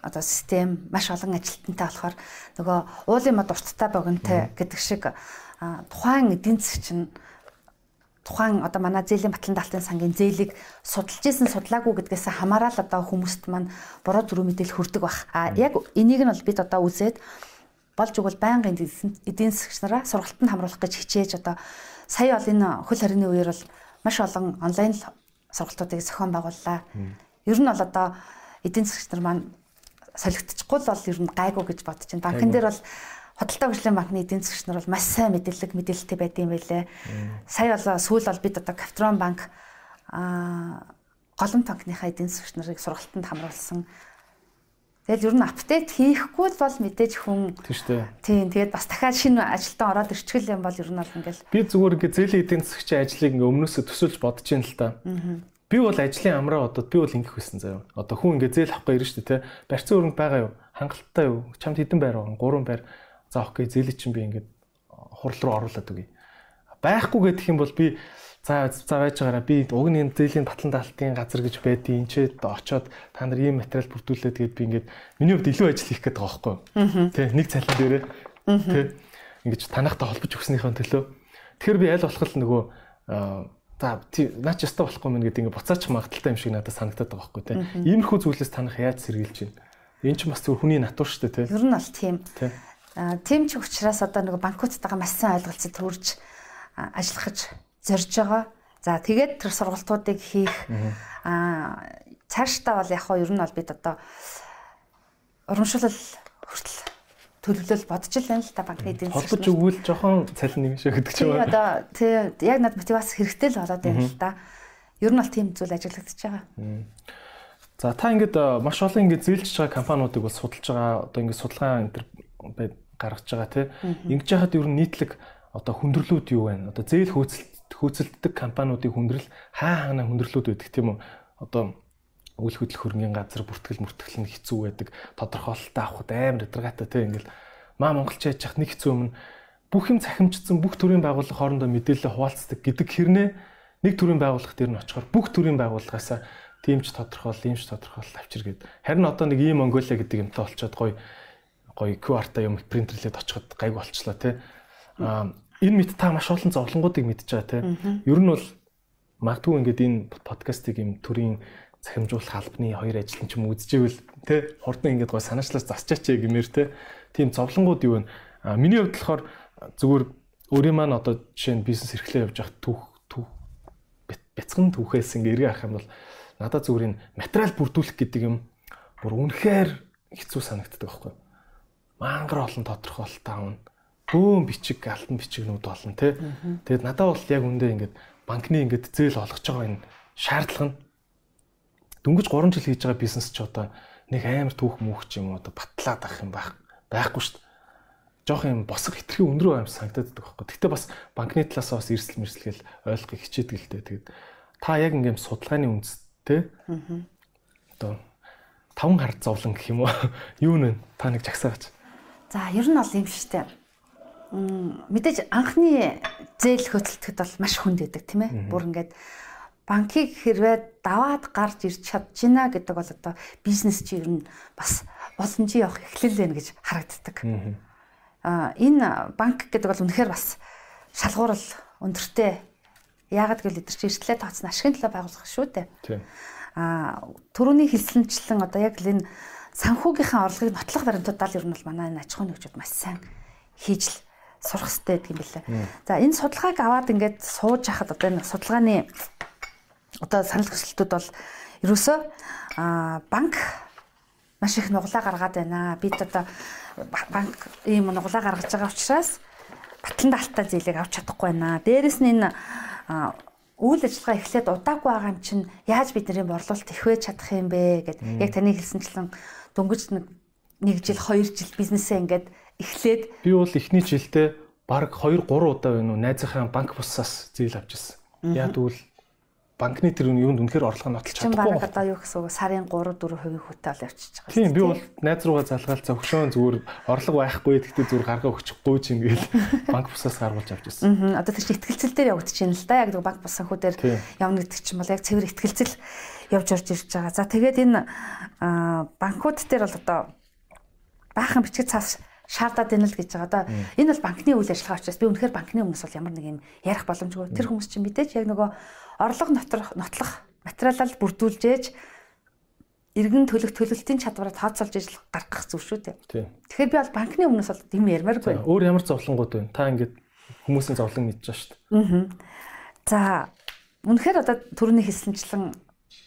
Speaker 2: одоо систем маш олон ажилтнтай болохоор нөгөө уулын мод урттай богинтой гэдэг шиг тухайн эдийн засгч нь тухайн одоо манай зээлийн батлан даалтын сангийн зээлийг судалж исэн судлаагүй гэдгээс хамаарал одоо хүмүүст маань буруу зүрх мэдээлэл хүрдэг бах. А яг энийг нь бол бид одоо үзээд болж игэл байнгын эдийн засгч нараа сургалтанд хамруулах гэж хичээж одоо сая бол энэ хөл хорины үеэр бол маш олон онлайн сургалтуудыг зохион байгууллаа. Ер нь бол одоо эдийн засгч нар маань солигдчихгүй л бол ер нь гайгүй гэж бодож байна. Банкн дээр бол Худалдаа хөгжлийн банкны эдийн засгч нар бол маш сайн мэдээлэл мэдээлэлтэй байдсан байлээ. Сая болоо сүүл бол бид одоо Капитрон банк аа голом банкныхаа эдийн засгч нарыг сургалтанд хамруулсан. Тэгэл ер нь апдейт хийхгүй л бол мэдээж хүн
Speaker 1: тийм
Speaker 2: тэгээд бас дахиад шинэ ажилтан ороод ирчихэл юм бол ер нь бол ингээл
Speaker 1: би зүгээр ингээ зээлийн эдийн засгчийн ажлыг ингээ өмнөөсөө төсөөлж бодож ин л та. Би бол ажлын амраа одоо би бол ингэх байсан заяа. Одоо хүн ингээ зээл авахгүй ирнэ шүү дээ, тэ. Барьцсан өрөнд байгаа юу? Хангалттай юу? Чамд хэдэн байр байгаа? Гурван байр За окей зээлээ чинь би ингээд хурал руу оруулаад өгье. Байхгүй гэдэг юм бол би за за байж байгаараа би уг нь зээлийн батлан даалтын газар гэж байдیں۔ Энд ч очоод та нар ийм материал бүрдүүлээд тэгээд би ингээд миний хувьд илүү ажил хийх гээд байгаа байхгүй юу? Тэ нэг цалин дээрээ тэ ингэж танахтай холбож өгснийхөө төлөө. Тэгэхээр би аль болох л нөгөө за наач ястаа болохгүй мэн гэдэг ингээд буцаач магадaltaй юм шиг надад санагдаад байгаа байхгүй тэ. Иймэрхүү зүйлээс танах яаж сэргийлж байна? Энэ ч бас зөв хүний натур шүү дээ тэ.
Speaker 2: Ер нь бол тийм. Тийм ч учраас одоо нэг банкуудтайгаа маш сайн ойлголцол төрж ажиллахж зорж байгаа. За тэгээд тэр сургалтуудыг хийх аа цаашдаа бол яг хоо ер нь бол бид одоо урамшуулал хүртэл төлөвлөл бодож л байна л та банкны эдийн
Speaker 1: засгийн. Холбож өгвөл жоохон цалин нэг шиг гэдэг чинь.
Speaker 2: Тийм одоо тий яг над мотивац хэрэгтэй л болоод байна л да. Ер нь бол тийм зүйл ажиглагдчихж байгаа.
Speaker 1: За та ингээд маш олон ингээд зээлж байгаа компаниудыг бол судалж байгаа. Одоо ингээд судалгаа энэ төр гаргаж байгаа тий. Ингэж яхад ер нь нийтлэг одоо хүндрэлүүд юу вэ? Одоо зээл хөөцөлт хөөцөлддөг компаниудын хүндрэл хаа хаана хүндрэлүүд байдаг тийм үү? Одоо үйл хөдлөх хөрөнгөний газар бүртгэл мөртгэл нь хэцүү байдаг. Тодорхойлолттой авахд амар өдргаатай тий ингээл маа монголч яаж яах нэг хэцүү өмнө бүх юм цахимжсан бүх төрлийн байгууллага хоорондоо мэдээлэл хуваалцдаг гэдэг хэрнээ нэг төрлийн байгууллага дээр нь очихоор бүх төрлийн байгууллагаасаа тиймч тодорхойл, иймч тодорхойл авчир гээд харин одоо нэг ийм Монголиа гэдэг юмтай болчиход гоё гоё QR-тай юм принтерлээд очиход гайг болчлоо те. Аа энэ мэд та маш олон зовлонгуудыг мэдж байгаа те. Ер нь бол магадгүй ингээд энэ подкастыг юм төрийн цахимжуулах албаны хоёр ажлын ч юм үзчихвэл те хурдан ингээд гой санаачлаас засчаач гэмээр те. Тийм зовлонгууд юу вэ? А миний хувьд болохоор зүгээр өөрийн маань одоо жишээ нь бизнес эрхлээ явж явах түүх түүх бяцхан түүхээс ингээ эргээ харах юм бол надад зүгээр энэ материал бүрдүүлэх гэдэг юм бүр үнэхээр хэцүү санагддаг байхгүй мангар олон тодорхойлолт аавна. Бөөм бичиг алтан бичигнүүд болно тий. Тэгээд надад бол яг үндэ ингээд банкны ингээд зээл олгож байгаа энэ шаардлага нь дөнгөж 3 жил хийж байгаа бизнес ч одоо нэг амар түүх мөнх ч юм уу одоо батлаад авах юм байх байхгүй шүү дээ. Жохын юм босго хитрхи өндрөө аим санагдаад байгаа байхгүй. Гэхдээ бас банкны талаас бас эрсэл мэрсэлгээл ойлгохыг хичээдэг л дээ. Тэгээд та яг ингээм судалгааны үндэстэй одоо таван хар зовлон гэх юм уу юу нэ та нэг жагсаагач.
Speaker 2: За ер нь бол юм шигтэй. Мэдээж анхны зээл хөдөлтөд бол маш хүнд байдаг тийм ээ. Бүр ингээд банкыг хэрвээ даваад гарч ирч чадчихна гэдэг бол одоо бизнес чи ер нь бас боломжийн явах эхлэл байна гэж харагддаг. Аа энэ банк гэдэг бол үнэхээр бас шалгуурал өндөртэй. Яагаад гэвэл эдгээр чи эртлээ тооцсон ашигын төлөө байгуулах шүү дээ. Тийм. Аа төрөний хэлсэнчлэн одоо яг л энэ санхүүгийнхаа орлогыг нотлох баримтуудаа л ер нь бол манай энэ аж ахуйн нэгжүүд маш сайн хийж л сурах хэрэгтэй гэдэг юм билээ. За энэ судалгааг аваад ингээд сууж хахад одоо энэ судалгааны одоо санал хүсэлтүүд бол ерөөсөө банк маш их нуглаа гаргаад байна. Бид одоо банк ийм нуглаа гаргаж байгаа учраас батлан даалтаа зээлийг авч чадахгүй байна. Дээрэс нь энэ үйл ажиллагаа эхлээд удаагүй байгаа юм чинь яаж бидний борлуулалт ихвэж чадах юм бэ гэд яг таны хэлсэнчлэн дөнгөж нэг жил 2 жил бизнесээ ингээд эхлээд
Speaker 1: би бол эхний жилдээ баг 2 3 удаа байна уу найзынхаа банк бусаас зээл авчихсан. Яг тэгвэл банкны тэр юунд үнэхээр орлого нь нотолж
Speaker 2: чадахгүй. Баг одоо юу гэсэн үг сарын 3 4% хүүтэй ол явчихж байгаа.
Speaker 1: Тийм би бол найз руугаа залгаал зөвхөн зүгээр орлого байхгүй гэхдээ зүгээр гаргаа өгчихгүй ч юм гээл банк бусаас гаргуулж авч ирсэн.
Speaker 2: Аа одоо тэр чинь ихтгэлцэл дээр явагдаж байна л да. Яг нэг банк бус санхүүдээр явна гэдэг чинь бол яг цэвэр ихтгэлцэл явж орж ирж байгаа. За тэгээд энэ банкуд дээр бол одоо баахан бичиг цаас шаардаад байна л гэж байгаа. Одоо энэ бол банкны үйл ажиллагаа учраас би үнэхээр банкны өмнөөс бол ямар нэг юм ярих боломжгүй. Тэр хүмүүс чинь мэдээж яг нөгөө орлого нотлох нотлох материалал бүрдүүлж ээж иргэн төлөх төлөлтийн чадвараа тооцоолж ижил гаргах зүйл шүү дээ. Тэгэхээр би бол банкны өмнөөс бол тийм ярмааргүй.
Speaker 1: Өөр ямар зовлонгууд байна? Та ингээд хүмүүсийн зовлон мэдж байгаа шүү дээ.
Speaker 2: Аа. За үнэхээр одоо төрөний хэлсэнчлэн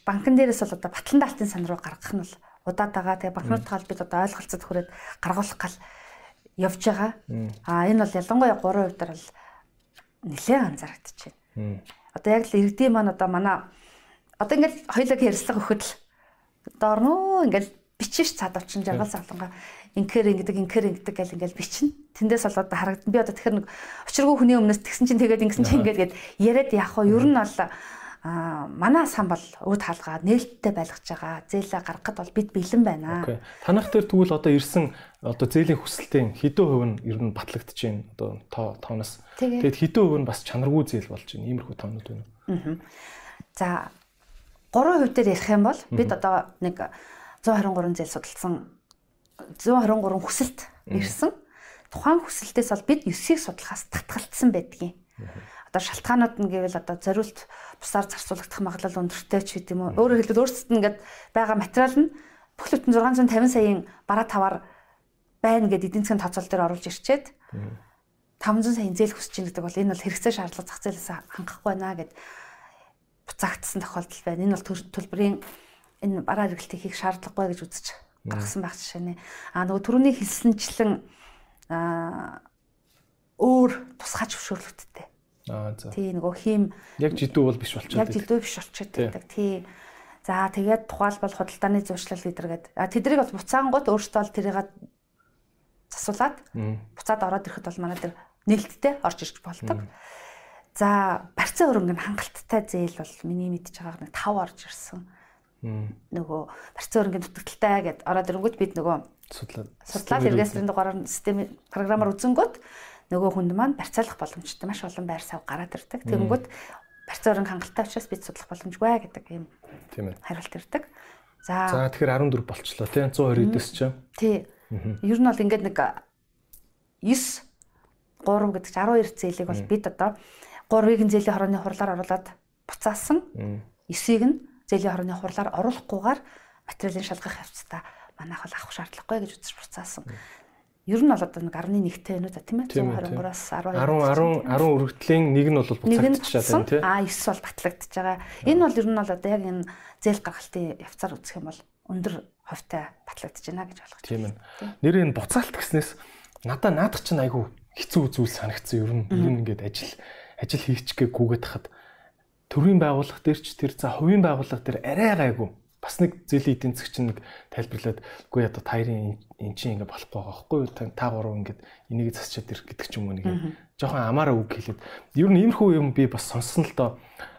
Speaker 2: банкн дээрээс бол одоо батлан даалтын сан руу гаргах нь бол удаад байгаа. Тэгээ банкнуудтай холбоод одоо ойлголцод хүрээд гаргуулах гал явж байгаа. Аа энэ бол ялангуяа 3% дээр бол нэлээд анзаарэгдэж байна. Одоо яг л иргэдийн маань одоо манай одоо ингээд хоёлог ярьслага өгөхөд л доорноо ингээд бичиж цаад авчин жаргал савлангаа инкер ингэдэг инкер ингэдэг гэл ингээл бичнэ. Тэндээс бол одоо харагдан. Би одоо тэгэхээр нэг очиргүй хүний өмнөөс тэгсэн чинь тэгээд ингэсэн чинь ингээд гээд яриад яах вэ? Ер нь бол а манай сан бол өөд хаалгаа нээлттэй байлгаж байгаа. Зээлээ гаргахад бол бид бэлэн байна.
Speaker 1: Окей. Танах дээр тэгвэл одоо ирсэн одоо зээлийн хүсэлтийн хэдэн хувь нь ер нь батлагдаж байна. Одоо тоо тооноос. Тэгээд хэдэн хувь нь бас чанаргүй зээл болж байна. Иймэрхүү тоонууд байна уу?
Speaker 2: За 3% дээр ярих юм бол бид одоо нэг 123 зээл судалсан 123 хүсэлт ирсэн. Тухайн хүсэлтээс бол бид 9-ийг судлахаас татгалцсан байдгийг одоо шалтгаанууд нь гэвэл одоо зориулт бусаар зарцуулагдах магадлал өндөртэй ч гэдэм үү. Өөрөөр хэлбэл өөрсдөд нь ингээд байгаа материал нь бүх бүтэн 650 саяын бараа таваар байна гэд эдийн засгийн тооцоол дээр оруулж ирчээд 500 саяын зээл хүсэж байгаа гэдэг бол энэ бол хэрэгцээ шаардлага зах зээлээс хангахгүй байна гэд буцаагдсан тохиолдол байна. Энэ бол төлбөрийн энэ бараа хэрэглэлтийг хийх шаардлагагүй гэж үзэж гаргасан байх жишээ нэ. А нөгөө түрүүний хэлсэнчлэн а өөр тусгай зөвшөөрлөлттэй Аа за. Тий нөгөө хийм
Speaker 1: яг жидүү бол биш болчиход.
Speaker 2: Яг жидүү биш болчиход байдаг. Тий. За тэгээд тухайлбал худалдааны зуршлал гэдэргээд а тэдрийг бол буцаангууд өөртөө л тэрийг засуулаад буцаад ороод ирэхэд бол манай тэр нээлттэй орж ирж болдог. За барьцаа хөрөнгө нь хангалттай зээл бол миний мэдж байгаагаар нэг 5 орж ирсэн. Нөгөө барьцаа хөрөнгөний дутагдaltaй гэд ороод ирэнгүүт бид нөгөө судлаад судлаад эргээсрийн дугаараар систем програмаар үзэнгүүт нөгөө хүнд маань барьцаалах боломжтой маш олон байр сав гараад ирдэг. Тэгэнгүүт барьцаа өрнг хангалттай учраас бид судлах боломжгүй гэдэг ийм тийм ээ хариулт ирдэг.
Speaker 1: За За тэгэхээр 14 болчлоо тийм 120-өөс ч.
Speaker 2: Тий. Ер нь бол ингээд нэг 9 3 гэдэг чинь 12 зээлийг бол бид одоо 3-ыг зээлийн хорооны хурлаар оруулаад буцаасан. 9-ийг нь зээлийн хорооны хурлаар оруулахгүйгээр материалын шалгах явцдаа манайх бол авах шаардлагагүй гэж үзэж буцаасан. Ер нь бол одоо нэг 11-тэй байна уу за тийм. ээ 123-аас
Speaker 1: 12 10 10 10 өргөтлийн нэг нь бол буцагдчихад байна тийм
Speaker 2: а 9 бол батлагдчихж байгаа. Энэ бол ер нь бол одоо яг энэ зээл гаргалтын явцаар үзэх юм бол өндөр ховтой батлагдаж байна гэж ойлгож
Speaker 1: байна. Тийм ээ. Нэр энэ буцаалт гэснээс надаа наадах чинь айгүй хэцүү зүйл санагдсан ер нь. Ер нь ингээд ажил ажил хийчихгээ гүгээд хахад төрийн байгууллага дээр ч тэр за хувийн байгууллага дээр арай гайгүй бас нэг зэлийн эдийн засгч нэг тайлбарлаад үгүй одоо таарын эн чинь ингэ болохгүй байгаа байхгүй та гурав ингээд энийг засчаад ирэх гэдэг ч юм уу нэг жоохон амаараа үг хэлээд. Ер нь иймэрхүү юм би бас сонссон л доо.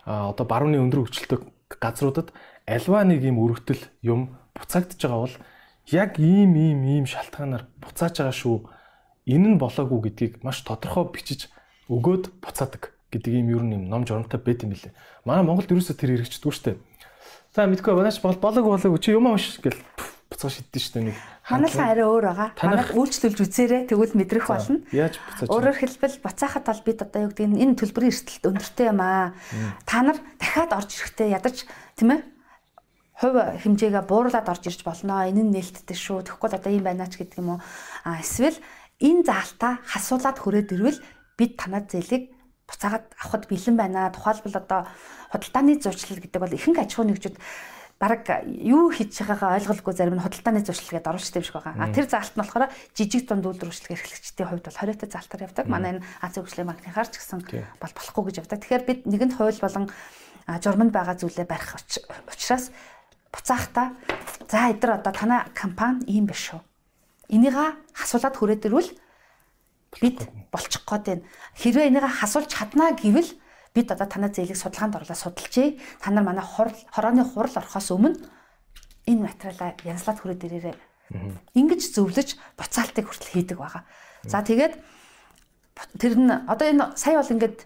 Speaker 1: Одоо барууны өндөр хөгжилтэй газруудад альва нэг юм өргөтөл юм буцаагдж байгаа бол яг ийм ийм ийм шалтгаанаар буцааж байгаа шүү. Энэ нь болоогүй гэдгийг маш тодорхой бичиж өгөөд буцаадаг гэдэг ийм ер нь юм ном журамтай байт юм билээ. Манай Монголд ерөөсө тэр хэрэгждэггүй шүү дээ За мэдгүй манайч бол болоог болоог чи юм ааш гэл буцааж шиддэн дээ нэг.
Speaker 2: Манайхан арай өөр байгаа. Манайх үйлчлүүлж үзээрэй тэгвэл мэдрэх болно.
Speaker 1: Яаж буцааж?
Speaker 2: Өөрөөр хэлбэл буцаахад бол бид одоо юу гэдэг нь энэ төлбөрийн эрсдэлт өндөртэй юм аа. Та нар дахиад орж ирэхдээ ядаж тийм ээ хувь хэмжээгээ бууруулад орж ирж болно. Энэ нь нээлттэй шүү. Тэгэхгүй одоо ийм байна ч гэдэг юм уу. А эсвэл энэ заалтаа хасуулаад хүрээд ирвэл бид танад зээлийг буцаагаад авахд бэлэн байна. Тухайлбал одоо худалдааны зурчлал гэдэг бол ихэнх аж ахуйн нэгжүүд бараг юу хийж байгаагаа ойлголгүй зарим нь худалдааны зуршлал гэдээ оруулж юм шиг байгаа. А тэр заалт нь болохоор жижиг дунд үйлдвэрчлэг эрхлэгчдийн хувьд бол 20-т заалтаар явдаг. Манай энэ Азийн хөгжлийн банкныхаар ч гэсэн бол болохгүй гэж явдаг. Тэгэхээр бид нэгэнт хууль болон журманд байгаа зүйлээ барих учраас буцаахта за эдгээр одоо танай компани ийм биш шүү. Энийга хасуулаад хүрээд ирвэл бид болчих гээд байна. Хэрвээ энийга хасуулж чаднаа гэвэл бид одоо танай зээлийг судалгаанд орлоо судалжээ. Та нар манай хорооны хурал орохоос өмнө энэ материалаа янзлаад хүрээд ирээрэй. Ингиж зөвлөж буцаалтыг хүртэл хийдэг байгаа. За тэгээд тэр нь одоо энэ сая бол ингээд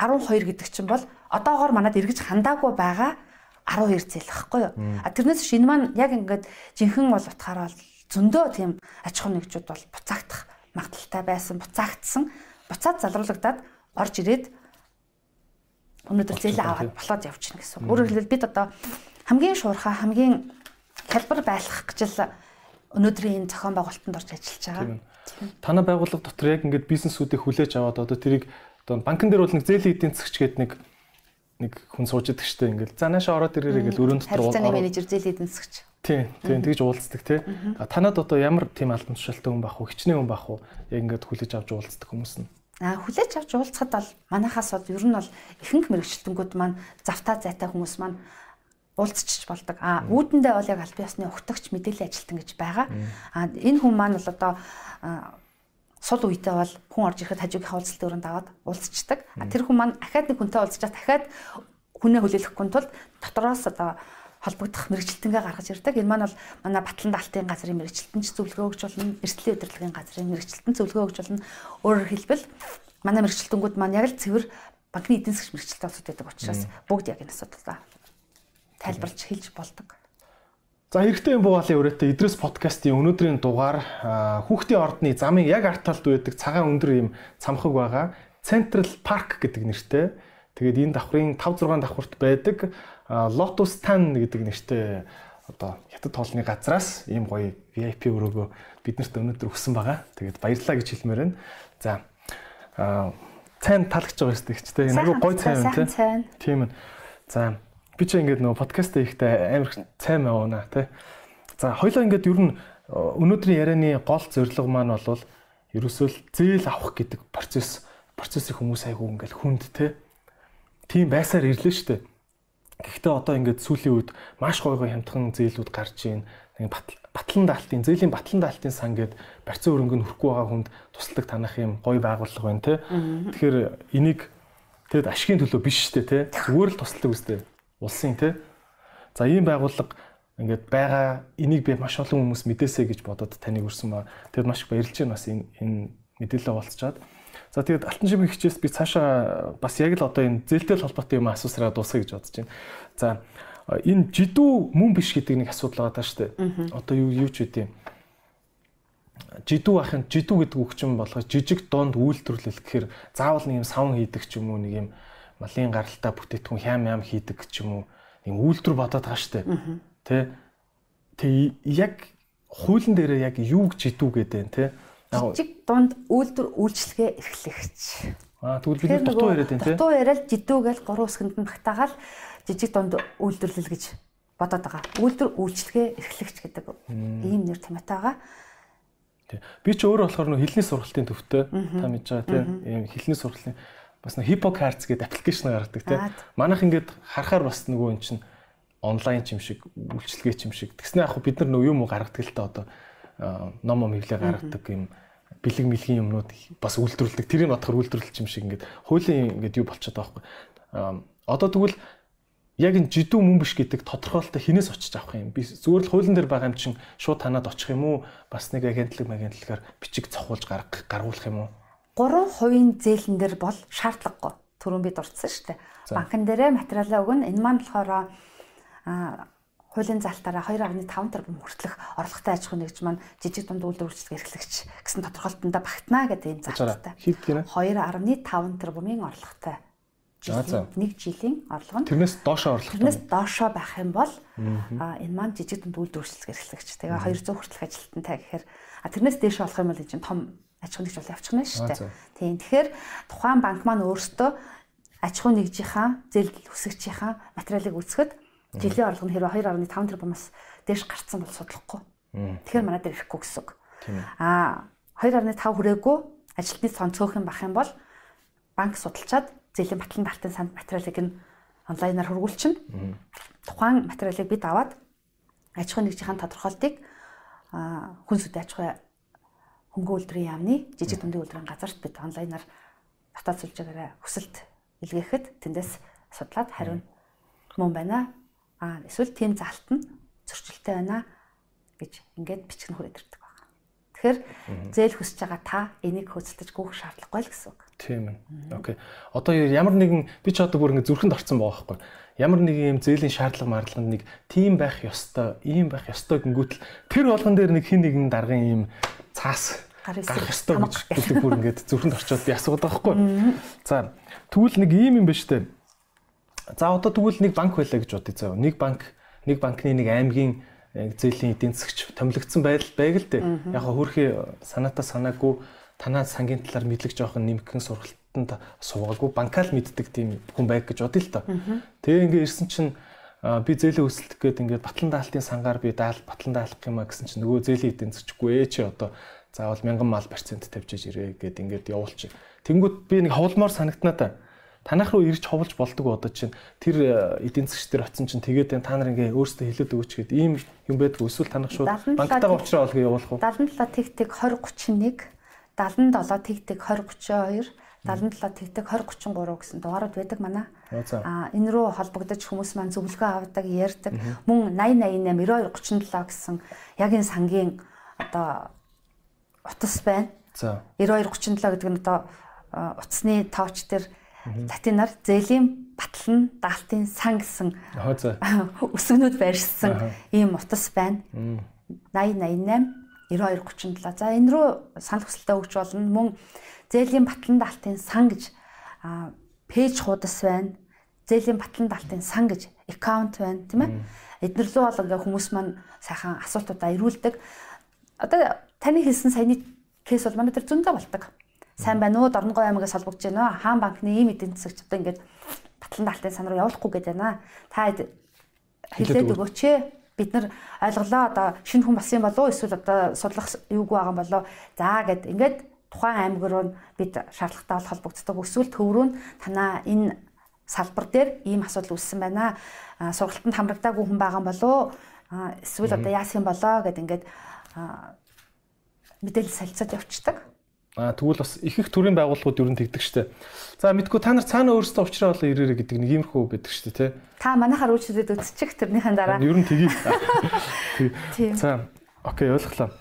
Speaker 2: 12 гэдэг чинь бол одоогоор манад эргэж хандаагүй байгаа 12 зээл багхгүй юу. А тэрнээс шинэ маань яг ингээд жинхэнэ бол утгаараа зөндөө тийм аж ахуй нэгжүүд бол буцаагдах магадaltaй байсан, буцаагдсан. Буцаад залруулагдаад орж ирээд өнөөдөр зээлээ аваад болоод явчихна гэсэн. Өөрөөр хэлбэл бид одоо хамгийн шуурхаа хамгийн хялбар байлгах гэж л өнөөдрийн энэ зохион байгуулалтанд орж ажиллаж байгаа.
Speaker 1: Танай байгууллага дотор яг ингээд бизнесүүдийг хүлээж аваад одоо тэрийг одоо банкн дээр бол нэг зээлийн эдийн засгч гэдэг нэг нэг хүн сууж идэг штэ ингээл за наашаа ороод ирээрэй гэл өрөөнд дотор
Speaker 2: харилцааны менежер зээл эзэмсгч.
Speaker 1: Тийм тийм тэгж уулздаг тий. Танад одоо ямар тийм албан тушаалтай хүн бах уу хичнээн хүн бах уу яг ингээд хүлээж авч уулздаг хүмүүс нь.
Speaker 2: А хүлээж авч уулзахад бол манайхаас бол ер нь бол ихэнх мэрэгчлэнгүүд маань завтаа зайтай хүмүүс маань уулзчих болдог. А үүдэндээ бол яг албан ёсны өгтөгч мэдээлэл ажилтан гэж байгаа. А энэ хүн маань бол одоо сул үедээ бол хүн орж ирэхэд хажуугийнхаа уулзалтын өрөөнд аваад уулзчихдаг. А тэр хүн маань ахаад нэг хүнтэй уулзчаад дахиад хүнээ хүлээлгэхгүй тул дотроос одоо холбогдох мэрэгчлэлтэнгээ гаргаж ирдэг. Энэ маань бол манай Батлан даалтын газрын мэрэгчлэлтэн ч зөвлөгөө өгч болно. Эрсдлийн удирдлагын газрын мэрэгчлэлтэн зөвлөгөө өгч болно. Өөрөөр хэлбэл манай мэрэгчлэлтэнгүүд маань яг л цэвэр банкны эдийн засгийн мэрэгчлэлтэй улсууд байдаг учраас бүгд яг энэ асуудалаа тайлбарлаж хэлж болдог.
Speaker 1: За хэрэгтэй юм буугаалын өрөөтэй Идрээс подкастын өнөөдрийн дугаар хүүхдийн ордны замын яг арт талд байдаг цагаан өндөр юм цамхаг байгаа. Central Park гэдэг нэртэй. Тэгээд энэ давхрын 5 6 давхурт байдаг Lotus Tan гэдэг нэртэй одоо хятад тоолны газраас ийм гоё VIP өрөөгөө биднэрт өнөөдөр өгсөн байгаа. Тэгээд баярлалаа гэж хэлмээр байна. За цайн талагч байгаа шүү дээ. Нэг гоё цайн юм тийм. За би ч ингээд нөгөө подкаст хийхдээ амар цайм явна тий. За хоёлоо ингээд ер нь өнөөдрийн ярианы гол зорилго маань бол ерөөсөө л зээл авах гэдэг процесс процессыг хүмүүс айгүй ингээд хүнд тий. Тийм байсаар ирлээ дээ. Гэхдээ одоо ингээд сүүлийн үед маш гоё гоё хямдхан зээлүүд гарч ийн. Батлан даалтын зээлийн батлан даалтын сан гэд барьцаа өрөнгө нь хүрхгүй байгаа хүнд тусалдаг танах юм гоё байгууллага байна тий. Тэгэхээр энийг тэгэд ашигын төлөө биш дээ тий. Зүгээр л тусалдаг үстэй улсын тий. За ийм байгууллага ингээд байгаа энийг би маш олон хүмүүс мэдээсэй гэж бодоод таныг өрсөн ба тэгэд маш их баярлж байна бас энэ энэ мэдээлэл олцчаад. За тэгээд алтан шимийн хичээс би цаашаа бас яг л одоо энэ зээлтэй холбоотой юм асуусараа дуусгая гэж бодож байна. За энэ жидүү мөн биш гэдэг нэг асуудал байгаа даа шүү дээ. Одоо юу юу ч үгүй жидүү ахын жидүү гэдэг үг чинь болгож жижиг донд үйлдвэрлэл гэхээр заавал нэг юм савн хийдэг ч юм уу нэг юм малын гаралтай бүтээтгүн хям ям хийдэг ч юм уу юм үйлдвэр бодоод байгаа штэ. Тэ. Тэ яг хуулийн дээр яг юу гэж идүү гэдэг тэ.
Speaker 2: Жижиг дунд үйлдвэр үйлчлэгээ эрхлэгч.
Speaker 1: Аа тэгвэл бид дутуу яриад байна
Speaker 2: тэ. Дутуу яриад жидүү гэж гурван үсгэнд нь багтаагаал жижиг дунд үйлдвэрлэл гэж бодоод байгаа. Үйлдвэр үйлчлэгээ эрхлэгч гэдэг ийм нэр томьёотой байгаа.
Speaker 1: Би ч өөрөө болохоор нөх хэлний сургалтын төвтэй та мэдж байгаа тийм ийм хэлний сургалтын бас нэг HippoCards гэдэг аппликейшн гаргадаг тийм. Манайх ингээд харахаар бас нөгөө эн чинь онлайн ч юм шиг үйлчлэгээ ч юм шиг. Тэгснэ яг бид нар нөгөө юм уу гаргадаг л та одоо ном ном хөвлөө гаргадаг юм бэлэг мэлгийн юмнууд бас үйлдвэрлэдэг. Тэрийг бодохоор үйлдвэрлэлч юм шиг ингээд хуулийн ингээд юу болчиход байгаа байхгүй. Одоо тэгвэл яг энэ жидүү мөн биш гэдэг тодорхойлолтоо хинээс очиж авах юм. Би зүгээр л хуулийн дээр байгаа юм чинь шууд танаад очих юм уу? Бас нэг агентлаг магентлагаар бичиг цохуулж гаргах гаргуулах юм уу?
Speaker 2: 3% зээлэн дээр бол шаардлагагүй. Түрүүн би дурдсан шүү дээ. Банкн дээрээ материалаа өгнө. Энэ маань болохоор хуулийн залтаараа 2.5 тэрбум хүртэлх орлоготой аж ахуй нэгж маань жижиг дунд үйлдвэр үйлчлэг эрхлэгч гэсэн тодорхойлолтонд багтана гэдэг энэ залттай.
Speaker 1: Хэд гинэ?
Speaker 2: 2.5 тэрбумын орлоготой. Нэг жилийн орлого нь
Speaker 1: Тэрнээс доошоо орлого.
Speaker 2: Тэрнээс доошоо байх юм бол энэ маань жижиг дунд үйлдвэр үйлчлэг эрхлэгч. Тэгээ 200 хүртэлх ажилтнтай гэхээр тэрнээс дээш болох юм бол энэ чинь том аж ахуй нэгж бол явчихна шүү дээ. Тийм. Тэгэхээр тухайн банк маань өөртөө аж ахуй нэгжийнхаа зээл хүсэгчийнхаа материалыг үүсгэхэд жилийн орлого нь хэрвээ 2.5 тэрбумаас дээш гарцсан бол судлахгүй. Тэгэхээр манай дээр ирэхгүй гэсэн үг. Аа 2.5 хүрээгүй ажилтны сон цөөхөн бах юм бол банк судалчаад зээлийн батлан далтын санд материалыг нь онлайнаар хөргүүлчихнэ. Тухайн материалыг бид аваад аж ахуй нэгжийн тодорхойлтыг хүн сүдэ аж ахуй хөнгөн үйлдвэрийн яамны жижиг дундын үйлдвэрийн газарт бид онлайнаар дотоод сүлжээгээр хүсэлт илгээхэд тэндээс судлаад хариу мөн байна. Аа эсвэл тийм залт нь зөрчилтэй байна гэж ингээд бичгэн хүрээд ирдэг байна. Тэгэхээр зээл хүсэж байгаа та энийг хөөцөлдөж гүөх шаардлагагүй л гэсэн үг.
Speaker 1: Тийм ээ. Окей. Одоо ямар нэгэн би ч одоо бүр ингэ зүрхэнд орсон байгаа байхгүй. Ямар нэгэн юм зээлийн шаардлага марлаханд нэг тийм байх ёстой, ийм байх ёстой гингүүтэл тэр болгон дээр нэг хин нэгэн даргын ийм цаас гарах ёстой гэж бүлэг бүр ингээд зүрхэнд орчоод би асуудаг байхгүй. За тэгвэл нэг ийм юм ба штэ. За одоо тэгвэл нэг банк байлаа гэж бодъё заа. Нэг банк нэг банкны нэг аймгийн зээлийн эдийн засгч томилогдсон байдал байг л дээ. Яг хөрхи санаатаа санаагүй танаа сангийн талаар мэдлэг жоохон нэмгэн сургалтанд суугаагүй банкал мэддэг тийм хүн байг гэж бодъё л доо. Тэгээ ингээ ирсэн чинь би зээлийн өсөлтөх гээд ингээд батлан даалтын сангаар би даал батлан даалгах юм а гэсэн чинь нөгөө зээлийн эдийн засгчгүй ээ чи одоо заавал 1000 мал процент тавьчих ирээ гэд ингээд явуулчих. Тэнгүүд би нэг ховлмоор санагтнаа та. Танах руу ирж ховлж болдог одоо чинь тэр эдийн засгч тэр оцсон чинь тэгээд та нар ингээ өөрсдөө хэлээд өгөөч гэд ийм юм байдаг эсвэл танах шууд банктайгаа уулзраа олгоо явуулах уу?
Speaker 2: 77 тэг тэг 2031 77 тэг тэг 2032 77 тэг тэг 2033 гэсэн дугаарууд байдаг манай. Аа энэ рүү холбогдож хүмүүс маань зөвлөгөө авдаг, ярьдаг. Мөн 8088 9237 гэсэн яг энэ сангийн одоо утас байна.
Speaker 1: За.
Speaker 2: 9237 гэдэг нь одоо утасны тооч дээр латинаар зээлийн батлан даалтын сан гэсэн өсгөнүүд байршсан ийм утас байна. 8088 9237. За энэ рүү санал хүсэлтээ өгч болно. Мөн зээлийн батлан даалтын сан гэж пэйж хуудас байна. Зээлийн батлан даалтын сан гэж аккаунт байна, тийм ээ. Эднэр лөө бол ингээ хүмүүс маань сайхан асуултуудаа ирүүлдэг. Одоо таны хэлсэн саяны кейс бол манай дээр зөндөө болдог. Сайн байна уу? Дорногой аймагаас холбогдож байна? Хаан банкны ийм эдийн засагч одоо ингээд батлан даалтын сан руу явуулахгүй гэдэг байна. Та хэлээд өгөөч ээ. Бид нар ойлголоо одоо шинэ хүн болсон болов уу? Эсвэл одоо судлах юуг байгаа болоо. За гэд ингээд тухайн аймаг руу бид шаардлагатай бол холбогддог. Эсвэл төв рүү танаа энэ салбар дээр ийм асуудал үүссэн байна. Сургалтанд хамрагдаагүй хүн байгаа болоо. Эсвэл одоо яасан болоо гэд ингээд мэдээлэл солилцоод явцдаг.
Speaker 1: Аа тэгвэл бас их их төрлийн байгууллагууд ер нь тэгдэг штэ. За мэдгүй та нар цаана өөрсдөө уучраа болоо ирээрэ гэдэг нэг иймэрхүү байдаг штэ тий.
Speaker 2: Та манайхаар үйлчлээд үтчих тэрнийхэн дараа.
Speaker 1: Ер нь тгий. За окей ойлголоо.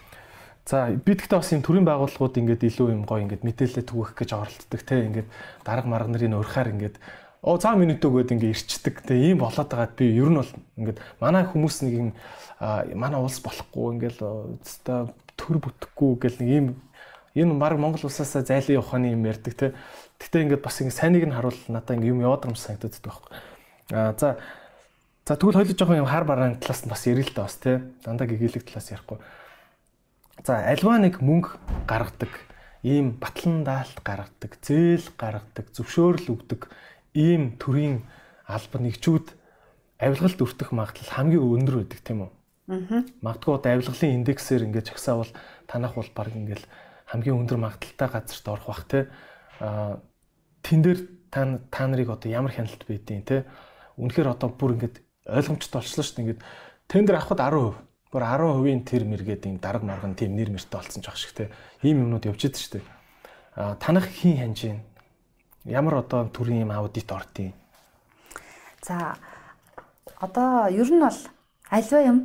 Speaker 1: За би тэгтээ бас юм төрлийн байгууллагууд ингээд илүү юм гоё ингээд мэдээлэл түгэх гэж оролддог те ингээд дарга марга нарын урьхаар ингээд оо цаа минут өгөөд ингээд ирчдэг те ийм болоод байгаад би ер нь бол ингээд манай хүмүүс нэг юм манай улс болохгүй ингээд өстой төр бүтэхгүй гэл нэг ийм энэ баг Монгол улсаас зайлын явахны юм ярьдаг те. Гэтэ ингээд бас ингэ сайныг нь харуул надаа ингэ юм яваад юм санагдаад байхгүй. Аа за за тэгвэл хоёул жоохон юм хар барааны талаас нь бас ярил л да бас те. Дандаа гэгээлэг талаас ярихгүй. За альва нэг мөнгө гаргадаг, ийм батлан даалт гаргадаг, зээл гаргадаг, зөвшөөрөл өгдөг ийм төрлийн алба нэгжүүд авилгалд өртөх магадлал хамгийн өндөр байдаг тийм үү? Аа. Магадгүй авилгалын индексээр ингээд чагсаавал танах бол баг ингээд хамгийн өндөр магадaltaй газарт орох бах те. Аа тэн дээр та та нарыг одоо ямар хяналт байдیں۔ те. Үнэхээр одоо бүр ингээд ойлгомжтой болчихлоо шүү дээ. Ингээд тендер авахд 10%. Бүр 10%-ийн тэр мэргээд юм дарга марган тийм нэр мэртэй болсон ч ах шиг те. Ийм юмнууд явж идэв шүү дээ. Аа танах хин хянж гин. Ямар одоо төрлийн юм аудит ортын.
Speaker 2: За одоо ер нь бол альва юм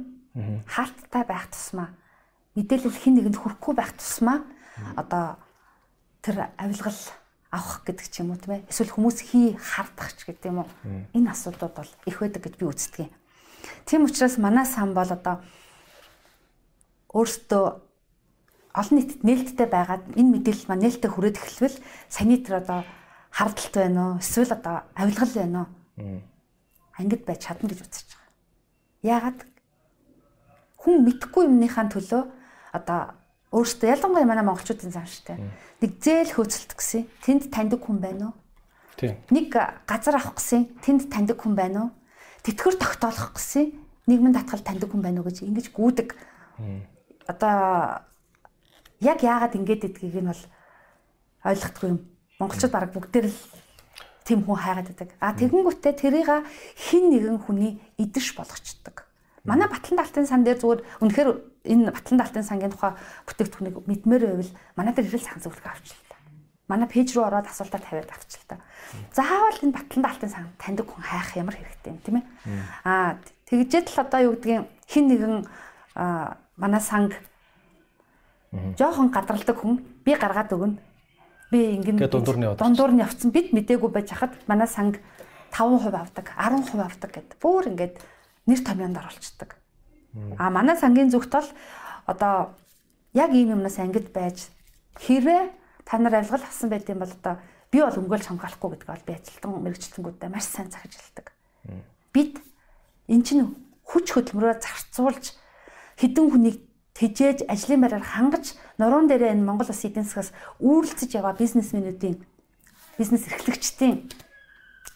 Speaker 2: хаалттай байх тусмаа мэдээлэл хин нэгэнд хүрэхгүй байх тусмаа одоо тэр авилгал авах гэдэг ч юм уу тийм ээ эсвэл хүмүүс хий хардах ч гэдэг юм уу энэ асуудлууд бол их байдаг гэж би үздэг юм. Тийм учраас манай сан бол одоо өөртөө олон нийтэд нээлттэй байгаад энэ мэдээлэл маань нээлттэй хүрээд эхэлвэл саний тэр одоо хардалт байна уу эсвэл одоо авилгал байна уу ангид байж чадна гэж үзэж байгаа. Яагаад хүн мэдхгүй юмныхаа төлөө одоо өөртөө ялангуяа манай монголчуудын зам штэ нэг зээл хөөцөлт гэсэн тэнд таньдаг хүн байна уу?
Speaker 1: Тийм.
Speaker 2: Нэг газар авах гэсэн тэнд таньдаг хүн байна уу? Тэтгэр тогтоолох гэсэн нийгмийн татгал таньдаг хүн байна уу гэж ингэж гүдэг. Одоо яг яагаад ингэж идгийг нь бол ойлгохгүй юм. Монголчууд баг бүгдээр л тийм хүн хайгаад байдаг. А тэгэнгүүтээ тэрийг хин нэгэн хүний идэж болгочдөг. Манай Батлан даалтын сан дээр зүгээр үнэхээр энэ Батлан даалтын сангийн тухай бүтээгдэхүүнийг мэдмээр байвал манай дээр ирэл сан зөвлөгөө авчлаа. Манай пэйж руу ороод асуултаа тавиад авчлаа. Заавал энэ Батлан даалтын сан таньдаг хүн хайх ямар хэрэгтэй юм тийм ээ. Аа тэгжээд л одоо юу гэдгийг хин нэгэн манай санг. Жоохон гадралдаг хүн би гаргаад өгнө. Би ингэн
Speaker 1: дундуур нь
Speaker 2: явцсан. Бид мдээгүй байж хахад манай санг 5% авдаг 10% авдаг гэд. Бүр ингээд нэр томьёонд оруулцдаг. А манай сангийн зүгт бол одоо яг ийм юмнаас ангид байж хэрвээ та нар авилгал авсан байт юм бол одоо би бол өмгөөлж хамгаалахгүй гэдэг бол би ажилтан мэрэгчлэнгүүдтэй маш сайн захиж хэлдэг. Бид эн чинь хүч хөдөлмөрөөр зарцуулж хідэн хүнийг тэжээж ажлын байраар хангаж нуруунд дээрээ энэ Монгол Улсын эдийн засгаас үүрлцэж яваа бизнесмэнүүдийн бизнес эрхлэгчдийн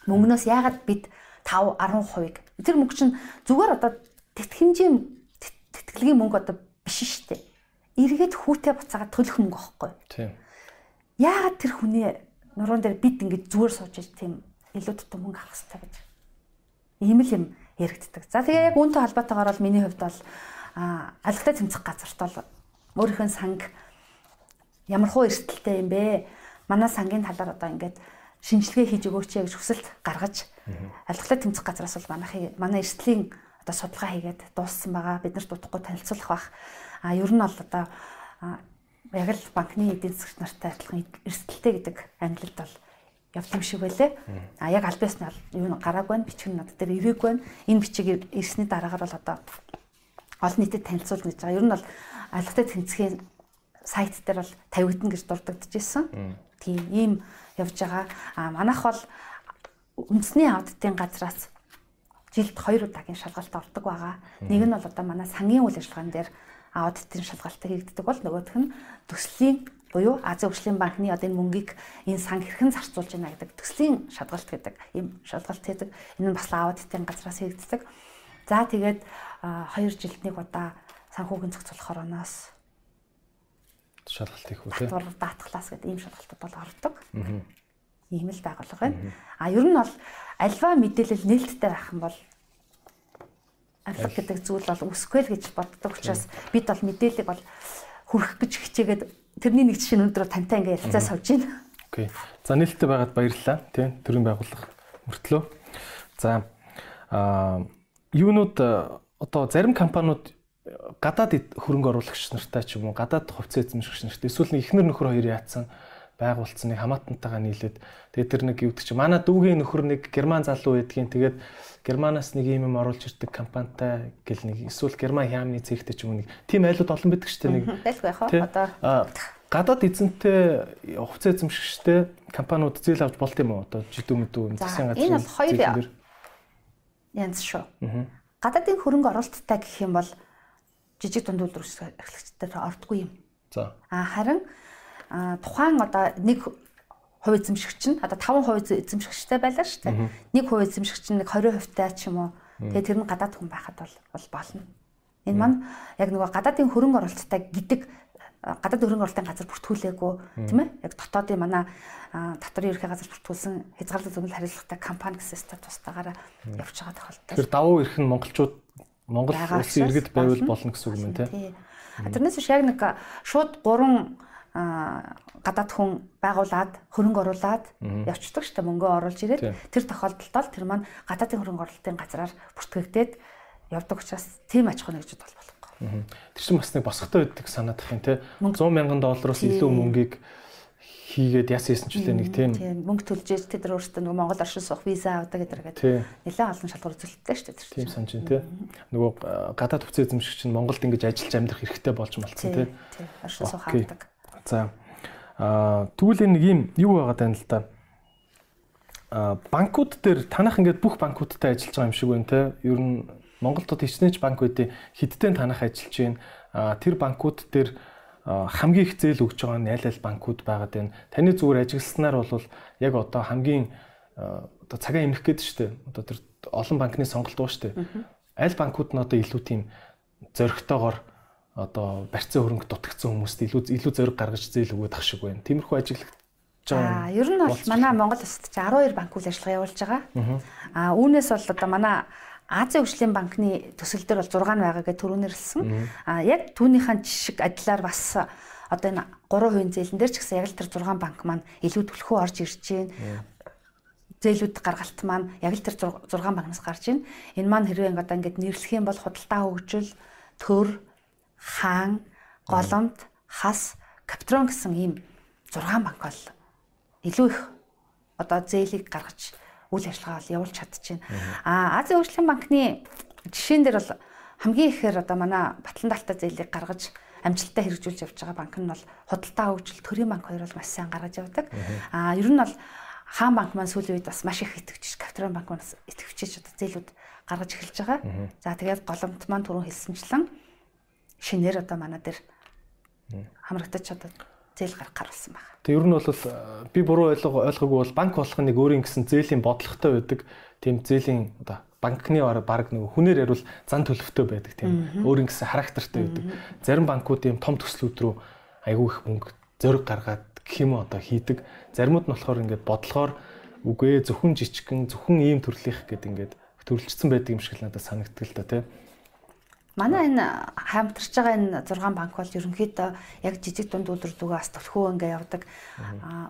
Speaker 2: мөнгнөөс яагаад бид 5 10%-ыг тэр мөнгө чинь зүгээр одоо тэтгэмжийн тэтгэлгийн мөнгө одоо биш шүү дээ. Эргээд хүүтэй буцаагаад төлөх мөнгө байхгүй.
Speaker 1: Тийм.
Speaker 2: Яагаад тэр хүний нуруунд дээр бид ингэж зүгээр сууж тийм илүү тутам мөнгө авах хэрэгтэй гэж. Ийм л юм яригддаг. За тэгээ яг үүнтэй холбоотойгоор бол миний хувьд бол алгатай тэмцэх газарт бол өөрийнхөө санг ямар хуу эрсдэлтэй юм бэ? Манай сангийн талаар одоо ингээд шинжилгээ хийж өгөөч гэж хүсэлт гаргаж алгатай тэмцэх газраас бол манайхын манай эрсдлийн одоо судалгаа хийгээд дууссан байгаа. Бид нарт утгагүй танилцуулах бах. А ер нь бол одоо яг л банкны эдийн засгч нартай адилхан эрсдэлтэй гэдэг ангилалд бол явт юм шиг байлээ. А яг аль биесны юу гараагүй байна, бичиг нь над дээр ирээгүй байна. Энэ бичиг ирсний дараагаар бол одоо олон нийтэд танилцуулна гэж байгаа. Ер нь бол алгатай тэнцгийн сайт дээр бол тавигдана гэж дурддагчжсэн. Тийм ийм явж байгаа. А манайх бол үндэсний аудитын газраас жилд 2 удаагийн шалгалт ордог байгаа. Нэг нь бол одоо манай сангийн үйл ажиллагаан дээр аудитын шалгалтыг хийгддэг бол нөгөөх нь төслийн буюу Азийн хөгжлийн банкны одоо энэ мөнгийг энэ сан хэрхэн зарцуулж байна гэдэг төслийн шалгалт гэдэг ийм шалгалт хийдэг. Энэ нь бас аудитын газраас хийгддэг. За тэгээд 2 жилд нэг удаа санхүүгийн зохицуулах ороноос
Speaker 1: шалгалт хийх үү.
Speaker 2: Татвар даатглаас гэдэг ийм шалгалтууд бол ордог. Ийм л байгуулга байна. А ер нь бол альва мэдээлэл нээлттэй байх юм бол аль гэдэг зүйл бол үсгүй л гэж боддог учраас бид бол мэдээллийг бол хүрэх гэж хичээгээд тэрний нэг жишээ өнөөдөр тантай ингээ ярилцаа сууж байна.
Speaker 1: Окей. За нээлттэй байгаад баярлалаа. Тийм төрийн байгууллага мөртлөө. За аа юунууд одоо зарим компаниуд гадаад хөрөнгө оруулагч нартай ч юм уу гадаад хувьцаа эзэмшигч нартай. Эсвэл нэг ихнэр нөхөр хоёр яатсан байгуулсан нэг хамаатантайгаа нийлээд тэгээд тэр нэг юудаг чи манай дүүгийн нөхөр нэг герман залуу байдгийн тэгээд германаас нэг юм юм оруулж ирдэг компанитай гэл нэг эсвэл герман хямны цэгтэй ч юм уу нэг тийм айлууд олон байдаг шүү дээ нэг.
Speaker 2: Байлгүй яах вэ одоо.
Speaker 1: гадаад эзэнтэй хувьцаа эзэмшигчтэй компаниуд зээл авч болт юм уу? Одоо жидүү мэдүү
Speaker 2: засгийн газрын энэ бол хоёр янз шүү. Гадаадын хөрөнгө оруулалттай гэх юм бол жижиг дунд үйлдвэрлэгч эрхлэгчдээр ордгүй юм.
Speaker 1: За.
Speaker 2: А харин тухайн одоо нэг хувь эзэмшигч нь одоо 5% эзэмшигчтэй байлаа шүү дээ. Нэг хувь эзэмшигч нь нэг 20% таа ч юм уу. Тэгээ тэр нь гадаад хүн байхад бол бол болно. Энэ маань яг нөгөө гадаадын хөрөнгө оруулалттай гэдэг гадаад хөрөнгө оруулалтын газар бүртгүүлээгүй тийм ээ? Яг дотоодын манай татварын ерхий газар бүртгүүлсэн хязгаарлалт зөвлөл хариуцлагатай компани гэсэн статустаагаараа явж байгаа тохиолдол.
Speaker 1: Тэр давуу эрх нь монголчууд Монгол улсын иргэд байвал болно. гэсэн үг юм тийм.
Speaker 2: Тэрнээс биш яг нэг шууд гурван гадаад хүн байгуулад хөрөнгө оруулад явцдаг шүү дээ мөнгөө оруулж ирээд. Тэр тохиолдолд тэр маань гадаадын хөрөнгө оруулалтын газраар бүртгэгдээд явдаг учраас тийм аж ахуй нэгжид бол
Speaker 1: Тэр чинь бас нэг босготой байдаг санаадах юм те 100 мянган доллароос илүү мөнгийг хийгээд яасан юм ч үлээ нэг тийм
Speaker 2: мөнгө төлж ээж тэд нар өөрсдөө нөгөө Монгол оршин суух виза авдаг гэдэг. Нэлээд олон шалгуур үзүүлэлттэй шүү дээ.
Speaker 1: Тийм санаж байна тий. Нөгөө гадаад хувьцаа эзэмшигч нь Монголд ингэж ажиллаж амьдрах хэрэгтэй болж малцсан тий.
Speaker 2: Оршин суух авдаг.
Speaker 1: За тэгвэл энэ нэг юм юу байгаад байна л да. Аа банкуд дээр танах ингээд бүх банкудтай ажиллаж байгаа юм шиг байна тий. Ер нь Монголд хичнээн банк байдیں۔ Хиддэн танах ажиллаж байна. Тэр банкуд дээр хамгийн их зээл өгж байгаа нь аль аль банкуд байгаад байна. Таны зүгээр ажилласнаар бол яг одоо хамгийн одоо цагаа эмнэх гээд штэ. Одоо тэр олон банкны сонголт уу штэ. Аль банкуд нь одоо илүү тийм зөрөгтэйгоор одоо барьцаа хөрөнгө дутагдсан хүмүүст илүү илүү зориг гаргаж зээл өгöd ах шиг байна. Тиймэрхүү ажиллах
Speaker 2: Аа, ер нь бол манай Монгол улсад 12 банк үйл ажиллагаа явуулж байгаа. Аа, үүнээс бол одоо манай Азийн хөгжлийн банкны төсөл дээр бол 6 нь байгаа гэж түрүүнэрлсэн. А яг түүнийхэн жишг адилаар бас одоо энэ 3% зээлэн дээр ч гэсэн яг л тэр 6 банк маань илүү төлхөө орж ирж байна. Зээлүүд гаргалт маань яг л тэр 6 банкнаас гарч байна. Энэ маань хэрвээ одоо ингээд нэрлэх юм бол худалдаа хөгжил, төр, хаан, голомт, хас, капитрон гэсэн ийм 6 банк бол илүү их одоо зээлийг гаргаж үйл ажиллагаа бол явуулж чадчихэв. А Азийн хөгжлийн банкны жишээн дээр бол хамгийн ихээр одоо манай батлан даалтаа зээлийг гаргаж амжилттай хэрэгжүүлж явж байгаа банк нь бол худалдаа хөгжил төрийн банк хоёр бол маш сайн гаргаж явдаг. А ер нь бол хаан банк маань сүүлийн үед бас маш их итгэвч, капитал банк маань итгэвчж одоо зээлүүд гаргаж эхэлж байгаа. За тэгээд голомт маань түрүүн хэлсэнчлэн шинээр одоо манай дээр хамрагдаж одоо зээл гарах гарсан байна.
Speaker 1: Тэг ер нь бол э, би буруу ойлгоо ойлгоогүй бол банк болох нэг өөрийн гэсэн зээлийн бодлоготой байдаг. Тийм зээлийн одоо банкны баг нэг хүнээр ярил зан төлөвтэй байдаг тийм өөрийн гэсэн характертай байдаг. Зарим банкуд ийм том төслүүд рүү айгүй их мөнгө зөрг гаргаад гэх юм одоо хийдэг. Заримуд нь болохоор ингээд бодлохоор үгүй зөвхөн жижигхэн зөвхөн ийм төрлийнх гэдэг ингээд төрөлжсөн байдаг юм шиг л надад санагдтал та тийм
Speaker 2: Манай энэ хамтарч байгаа энэ 6 банк бол ерөнхийдөө яг жижиг дунд үйлдвэрлэлүүгээ бас төлхөө ингээ явдаг.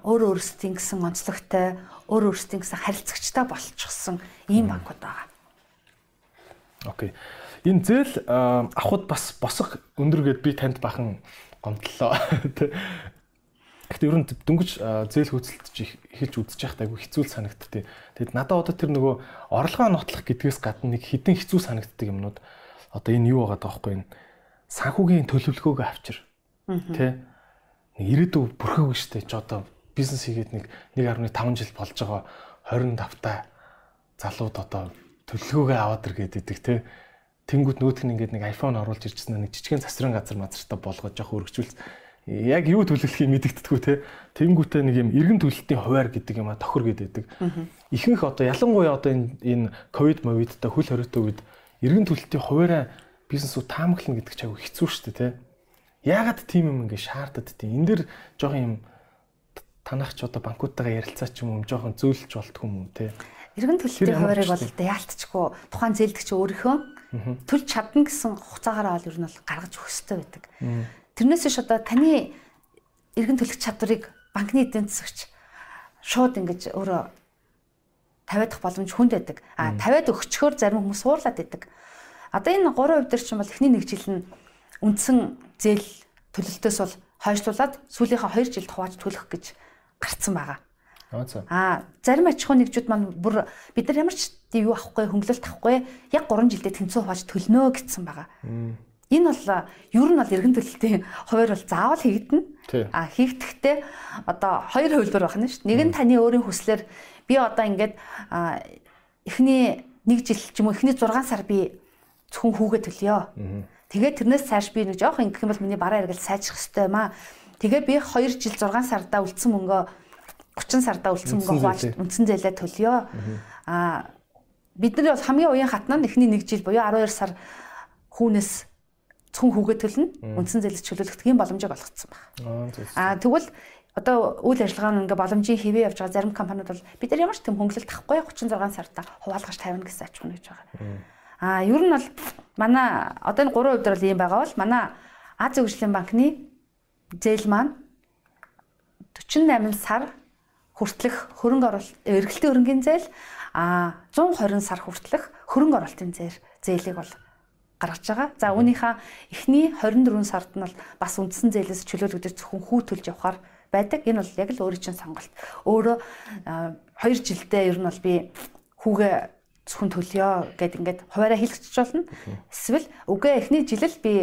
Speaker 2: Өөр өөрсдийн гэсэн онцлогтой, өөр өөрсдийн гэсэн харилцагчтай болчихсон ийм банкуд байгаа.
Speaker 1: Окей. Энэ зээл авахд бас босох өндөр гэд би танд бахан гомдлоо. Гэхдээ ер нь дөнгөж зээл хөөцөлдөж эхэлж үзэж байхдаа айгүй хэцүү санагдтыг. Тэгэд надад одоо тэр нөгөө орлогоо нотлох гэдгээс гадна нэг хідэн хэцүү санагддаг юмнууд одоо энэ юу байгаа даахгүй энэ санхүүгийн төлөвлөгөөгөө авчир. Тэ? Нэг ирээдүй бүрхэг штэ ч одоо бизнес хийгээд нэг 1.5 жил болж байгаа 25 та залууд одоо төлөвлөгөөгөө аваад ир гэдэг тэ. Тэнгүүт нүүдх нь ингээд нэг iPhone оруулж ирчихсэн нэг жижигхэн засрын газар мазартаа болгож явах өргөжүүлс яг юу төлөвлөхийг мэдэгдэдэггүй те. Тэнгүүтээ нэг юм эргэн төлөлтийн хуваар гэдэг юм а тохир гэдэг. Ихэнх одоо ялангуяа одоо энэ энэ ковид мовидтай хөл хориотой үед эргэн төлөлтийн хуваараа бизнесүүд таамаглана гэдэг ч аягүй хэцүү шүү дээ, тэ. Яагаад тийм юм ингэ шаардад тийм. Энд дэр жоохон юм танах ч одоо банкуудтайгаа ярилцаа ч юм уу жоохон зөөлж болтгүй юм уу, тэ.
Speaker 2: Эргэн төлөлтийн хуваарийг бол яалтчгүй тухайн зээлдэгч өөрийнхөө төлж чадна гэсэн хугацаагаараа бол ер нь бол гаргаж өгөх хэрэгтэй байдаг. Тэрнээс биш одоо таны эргэн төлөх чадварыг банкны эдийн засагч шууд ингэж өөрөө тавиад авах боломж хүнд байдаг. А тавиад өгчхөөр зарим хүмүүс суурлаад байдаг. Одоо энэ 3% дээр чинь бол эхний нэг жил нь үндсэн зээл төлөлтөөс бол хойшлуулад сүүлийнхээ 2 жилд хувааж төлөх гэж гарцсан байгаа. Аа зарим аж ахуй нэгжүүд маань бүр бид нар ямар ч юу авахгүй хөнгөлөлт авахгүй яг 3 жилдээ тэнцүү хувааж төлнө гэсэн байгаа. Энэ бол ер нь бол эргэн төлөлтийн хуваар бол заавал хийгдэнэ. А хийгдэхдээ одоо хоёр хувилбар байна шүү дээ. Нэг нь таны өөрийн хүслээр би одоо ингээд эхний нэг жил ч юм уу эхний 6 сар би зөвхөн хүүгээ төлөё. Тэгээд тэрнээс цааш би нэг жоох ингэх юм бол миний бараа эргэл сайжрах хэрэгтэй юм аа. Тэгээд би 2 жил 6 сарда үлдсэн мөнгөө 30 сарда үлдсэн мөнгөө хувааж үндсэн зээлээ төлөё. Аа бидний бол хамгийн уян хатнаа эхний нэг жил буюу 12 сар хүүнээс зөвхөн хүүгээ төлнө. Үндсэн зээлд чөлөөлөх тийм боломжийг олгоцсон байна. Аа тэгвэл одоо үйл ажиллагаа нь ингээ боломжийн хэвээ явж байгаа зарим компаниуд бол бид нар ямар ч тийм хөнгөлөлт авахгүй 36 сартаа хуваалгаж тавина гэсэн аж ахуй гэж байгаа. Аа ер нь бол манай одоо энэ 3 хувьд бол ийм байгаа бол манай Азийн хөгжлийн банкны зээл маань 48 сар хүртэлх хөрөнгө оруулалт эргэлтийн хөрөнгөний зээл а 120 сар хүртэлх хөрөнгө оруулалтын зээл зээлийг бол гаргаж байгаа. За үүнийхээ эхний 24 сард нь бол бас үндсэн зээлээс чөлөөлөгдөж зөвхөн хүү төлж явахаар байдаг. Энэ бол яг л өөрийн чинь сонголт. Өөрөө 2 жилдээ ер нь бол би хүүгээ зөвхөн төлөё гэд ингээд хуваараа хэлчихэж болно. Эсвэл үгээ эхний жилэл би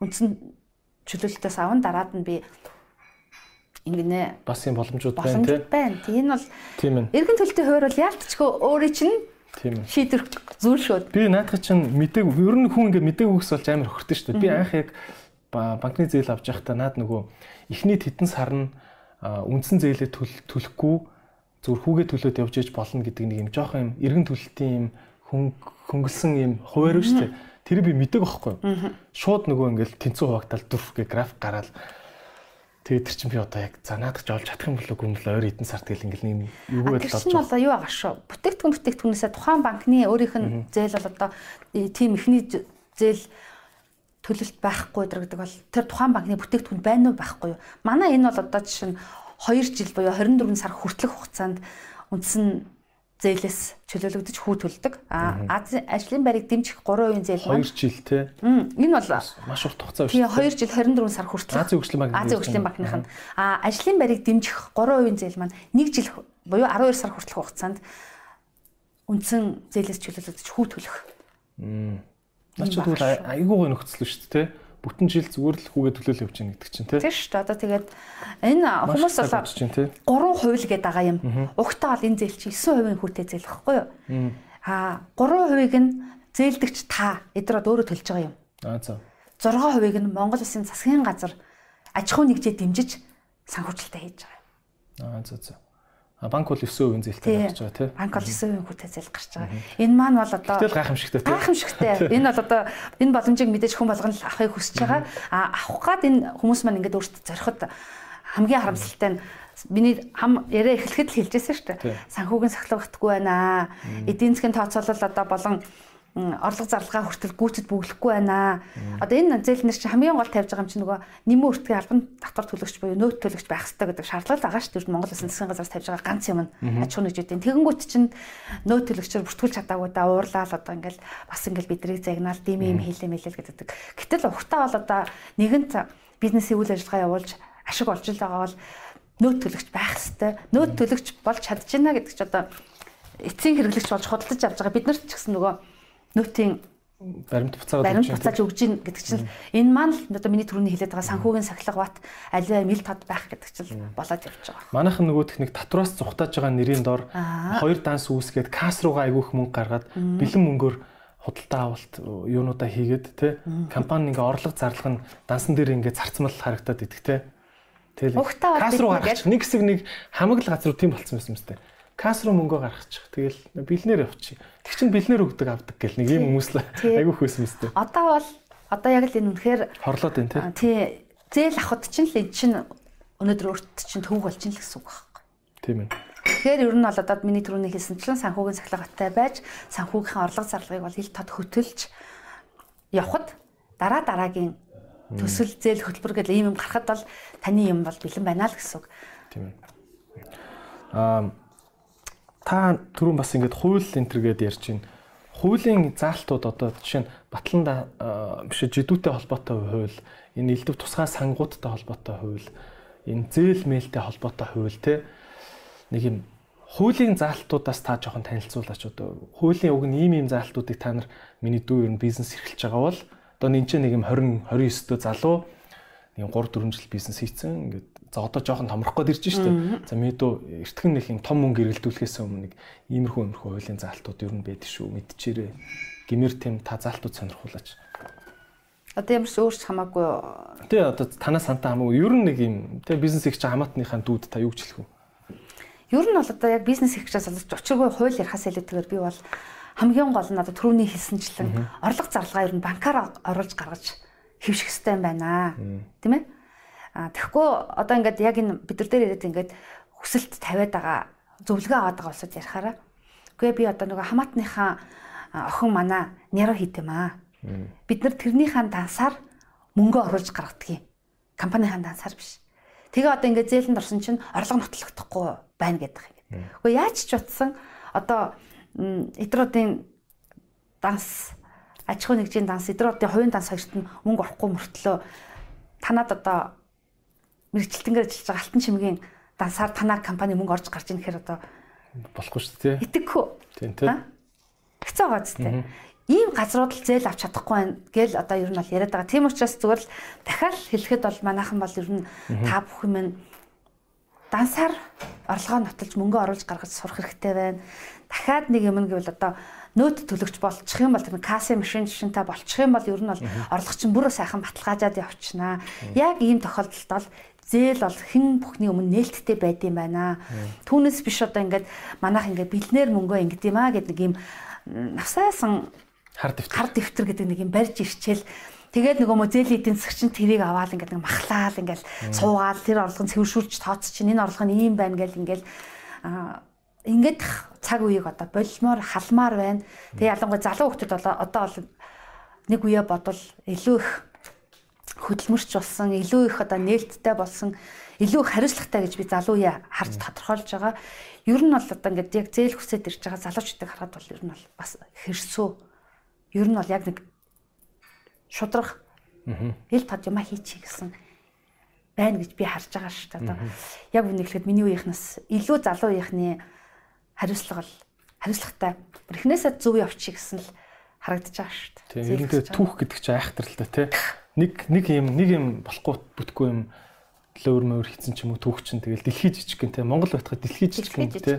Speaker 2: үндсэн чөлөөлтөөс аван дараад нь би ингэнэ
Speaker 1: бас юм боломжууд байна тийм
Speaker 2: байна. Тийм бол
Speaker 1: тийм ээ.
Speaker 2: Эргэн төлөлтийн хувьд бол яалтчгүй өөрийн чинь
Speaker 1: тийм ээ.
Speaker 2: Шийдвэр зүйл шүү.
Speaker 1: Би наадах чинь мэдээг ер нь хүн ингээд мэдээг үгс болж амар хөртөн шүү. Би анх яг банкны зээл авч явахдаа наад нөгөө эхний хэдэн сар нь үндсэн зээлээ төлөхгүй зүгээр хүүгээ төлөөд явж иж болно гэдэг нэг юм жоохон юм эргэн төлөлтийн юм хөнгөлсөн юм хуваар шүү дээ. Тэр би мэдээг байхгүй. Шууд нөгөө ингээл тэнцүү хуваагдал дүрх гэ график гараад Тэгээд тэр чинь би одоо яг за наадах ч олж чадах юм болов уу гүмэл ойр эдэн сар тэгэл ингээл нэг юу
Speaker 2: байл болж байна. Чинь юу байгаа шүү. Бүтээгдэхүүн бүтээгдэхүүнээсээ тухайн банкны өөрийнх нь зээл бол одоо тийм ихний зээл төлөлт байхгүй гэдэг бол тэр тухайн банкны бүтээгдэхүүн байна уу байхгүй юу? Манай энэ бол одоо жишээ нь 2 жил буюу 24 сар хүртэлх хугацаанд үндсэн зээлээс чөлөөлөгдөж хүү төлдөг. А Азийн ажлын байрыг дэмжих 3% зээл
Speaker 1: маань 2 жил те.
Speaker 2: Энэ бол
Speaker 1: маш урт хугацаа биш. Тийм
Speaker 2: 2 жил 24 сар хүртэл
Speaker 1: Азийн хөгжлийн банк
Speaker 2: Азийн хөгжлийн банкных нь а ажлын байрыг дэмжих 3% зээл маань 1 жил буюу 12 сар хүртэлх хугацаанд үндсэн зээлээс чөлөөлөгдөж хүү төлөх.
Speaker 1: Наач тэгвэл айгуугаа нөхцөл шүү дээ те бүтэн жил зүгээр л хүүгээ төлөөлөл явж байгаа гэдэг чинь тий.
Speaker 2: Тийм шүү дээ. Одоо тэгээд энэ хүмүүс бол 3% гэдэг байгаа юм. Угтаа бол энэ зээл чи 9% хүүтэй зээл багхгүй юу? Аа 3%-ийг нь зээлдэгч та эдрод өөрөө төлж байгаа юм.
Speaker 1: Аа за.
Speaker 2: 6%-ийг нь Монгол Улсын засгийн газар аж ахуй нэгжээ дэмжиж санхүүжилтээ хийж байгаа
Speaker 1: юм. Аа за за. Банк бол 9% зээлтэй гарч байгаа тий.
Speaker 2: Банк бол 9% хүүтэй зээл гарч байгаа. Энэ маань бол одоо
Speaker 1: Тэгэл гайхамшигтай тий.
Speaker 2: Гайхамшигтай. Энэ бол одоо энэ боломжийг мэдээж хүн болгоно л авахыг хүсэж байгаа. А авах гад энэ хүмүүс маань ингээд өөртөө зориход хамгийн харамсалтай нь миний хам яриа эхлэхэд л хэлжсэн шүү дээ. Санхүүгийн сахилгахгүй байна. Эдийн засгийн тооцоолол одоо болон орлого зарлагаа хүртэл гүйцэд бүглэхгүй байна. Одоо энэ зээлнэр чинь хамгийн гол тавьж байгаа юм чинь нөгөө нэмэн үртгэн албан татвар төлөгч буюу нөөц төлөгч байх хэрэгтэй гэдэг шаардлага байгаа шүү дээ. Монгол Улсын засгийн газраас тавьж байгаа ганц юм нь аж ахуй нэгжүүдийн тэгэнгүүт чинь нөөц төлөгчөөр бүртгүүлж чадаагүй да уурлал одоо ингээл бас ингээл бидрийг загнаал дим юм хийлээ мэлэл гэдэг. Гэтэл ухтаа бол одоо нэгэн бизнесийн үйл ажиллагаа явуулж ашиг олж л байгаа бол нөөц төлөгч байх хэрэгтэй. Нөөц төлөгч болж чадчихна гэдэг чи одоо эцсийн хэрэглэгч болж худалдаж авч байгаа бид нарт ч гэсэн нөгөө нөтийн
Speaker 1: баримт буцаагаад
Speaker 2: баримт буцааж өгж гин гэдэг чинь энэ маань л одоо миний түрүүний хэлээд байгаа санхүүгийн сахилга бат аливаа мэл тод байх гэдэг чинь болоод явж байгаа.
Speaker 1: Манайхан нөгөө техник татвараас зүхтааж байгаа нэрийн дор хоёр данс үүсгээд касс руугаа айгүйх мөнгө гаргаад бэлэн мөнгөөр худалдаа авалт юунуудаа хийгээд те компани ингээ орлого зарлах нь дансан дээр ингээ зарцмал харагдаад идэх те.
Speaker 2: Тэгэл касс
Speaker 1: руу гаргачих нэг хэсэг нэг хамаг л газар тийм болцсон байсан юм сте касс руу мөнгө гаргачих. Тэгэл бэлнээр явчих. Тэг чин бэлнээр өгдөг авдаг гэл нэг юм хүмүүс л айгүй хөөсөн мэт.
Speaker 2: Одоо бол одоо яг л энэ үнэхээр
Speaker 1: хорлоод байна
Speaker 2: тий. Зээл авахд чинь л энэ чинь өнөөдөр өөрт чинь төвөг болж ин л гэсэн үг байхгүй.
Speaker 1: Тийм ээ.
Speaker 2: Тэгэхээр ер нь бол одоо миний түрүүний хэлсэнчлэн санхүүгийн сахилгатай байж санхүүгийн орлого зарлагыг бол ил тод хөтөлж явхад дараа дараагийн төсөл зээл хөтөлбөр гэдэг ийм юм гарахад бол таны юм бол бэлэн байна л гэсэн үг.
Speaker 1: Тийм ээ. Аа та түрүүн бас ингээд хууль энтер гэдээ ярьж байна. Хуулийн заалтууд одоо жишээ нь батланда биш жидүүтэй холбоотой хууль, энэ элдв тусгай сангуудтай холбоотой хууль, энэ зээл мэлтэй холбоотой хууль те нэг юм хуулийн заалтуудаас та жоохон танилцуулаач одоо. Хуулийн уг нь ийм ийм заалтуудыг та нар миний дүү ер нь бизнес эрхэлж байгаа бол одоо энэ ч нэг юм 20 29 дөө залуу. Нэг 3 4 жил бизнес хийцэн ингээд За одоо жоохон томрох гээд ирж штэ. За мэдөө эртхэн нэг юм том мөнгө эргэлдүүлэхээс өмнө нэг иймэрхүү иймэрхүү хуулийн заалтууд ер нь байдаг шүү мэдчихэрээ. Гэмэр тэм та заалтууд сонирхуулаач.
Speaker 2: Одоо ямар ч өөрч хамаагүй.
Speaker 1: Тэ одоо танаа сантаа хамаагүй. Ер нь нэг юм тэ бизнес их чи хамаатныхаа дүүд та юу гэж хэлэх вэ?
Speaker 2: Ер нь бол одоо яг бизнес ихчээс болж очиргүй хууль ярихаас илүүтэйгээр би бол хамгийн гол нь одоо түрүүний хэлсэнчлэн орлого зарлагаа ер нь банкаар оруулж гаргаж хэвших хэрэгтэй байна. Тэ мэ? А тэгэхгүй одоо ингээд яг энэ бид нар дээр ирээд ингээд хүсэлт тавиад байгаа зөвлөгөө аваад байгаа улсад ярихаараа. Үгүй би одоо нөгөө хамаатныхаа охин манаа няро хийдэм аа. Бид нар тэрнийхээ дансаар мөнгө оруулж гаргадаг юм. Компанийн дансаар биш. Тэгээ одоо ингээд зээлэнд орсон чинь орлого нотлогдохгүй байна гэдэг юм. Үгүй яаж ч утсан одоо эдруудын данс аж ахуй нэгжийн данс эдруудын хувийн данс хоёрт нь мөнгө орохгүй мөртлөө танад одоо мэрэгчлэнгээр ажиллаж байгаа алтан чимгийн дансаар танаа компани мөнгө орж гарч ийн гэхээр одоо
Speaker 1: болохгүй шүү дээ.
Speaker 2: Итгэхгүй.
Speaker 1: Тийм тийм.
Speaker 2: Хэцүү байгаа зү дээ. Ийм газрууд л зээл авч чадахгүй байна гэл одоо ер нь бол яриад байгаа. Тийм учраас зүгээр л дахиад хэлэхэд бол манайхан бол ер нь та бүх юм дансаар орлогоо нотолж мөнгө оруулж гаргаж сурах хэрэгтэй байна. Дахиад нэг юм гэвэл одоо нөөд төлөгч болчих юм бол тэр кассын машин жишэнтэй болчих юм бол ер нь бол орлого чинь бүр сайхан баталгаажаад явчихнаа. Яг ийм тохиолдолд бол зээл бол хэн бүхний өмнө нээлттэй байд юм байна. Түүнээс биш одоо ингээд манайх ингээд бэлнээр мөнгөө ингэдэм аа гэдэг нэг юм навсаасан
Speaker 1: хар дэвтэр
Speaker 2: хар дэвтэр гэдэг нэг юм барьж ирчээл Тэгээд нөгөө зээл эдийн засаг чинь тэрийг аваад ингээд нэг махлаал ингээд суугаад тэр орлогын цэвэршүүлж тооц чинь энэ орлого нь ийм байна гэл ингээд ингээд цаг үеийг одоо болмоор халмаар байна. Тэгээ ялангуяа залуу хүмүүс бол одоо бол нэг үе бодвол илүү их хөдөлмөрч болсон, илүү их одоо нээлттэй болсон, илүү хариуцлагатай гэж би залуу яа харж тодорхойлж байгаа. Ер нь бол одоо ингээд яг зээл хүсээд ирж байгаа залуучуудыг харахад бол ер нь бол бас хэрсүү. Ер нь бол яг нэг шудрах ил тод юма хийчих гэсэн байна гэж би харж байгаа шүү дээ. Одоо яг үнэхээр миний үеийнхнээс илүү залуу үеийнхний хариуцлага бол хариуцлагатай. Эхнээсээ зөв явчих гэсэн л харагдаж байгаа шүү дээ.
Speaker 1: Тийм. Ер нь түүх гэдэг чинь да тий нэг нэг юм нэг юм болохгүй бүтгүй юм лөөр мөр хийцэн ч юм уу түүх чинь тэгэл дэлхий жижиг гэн те Монгол байтхад дэлхий жижиг гэн те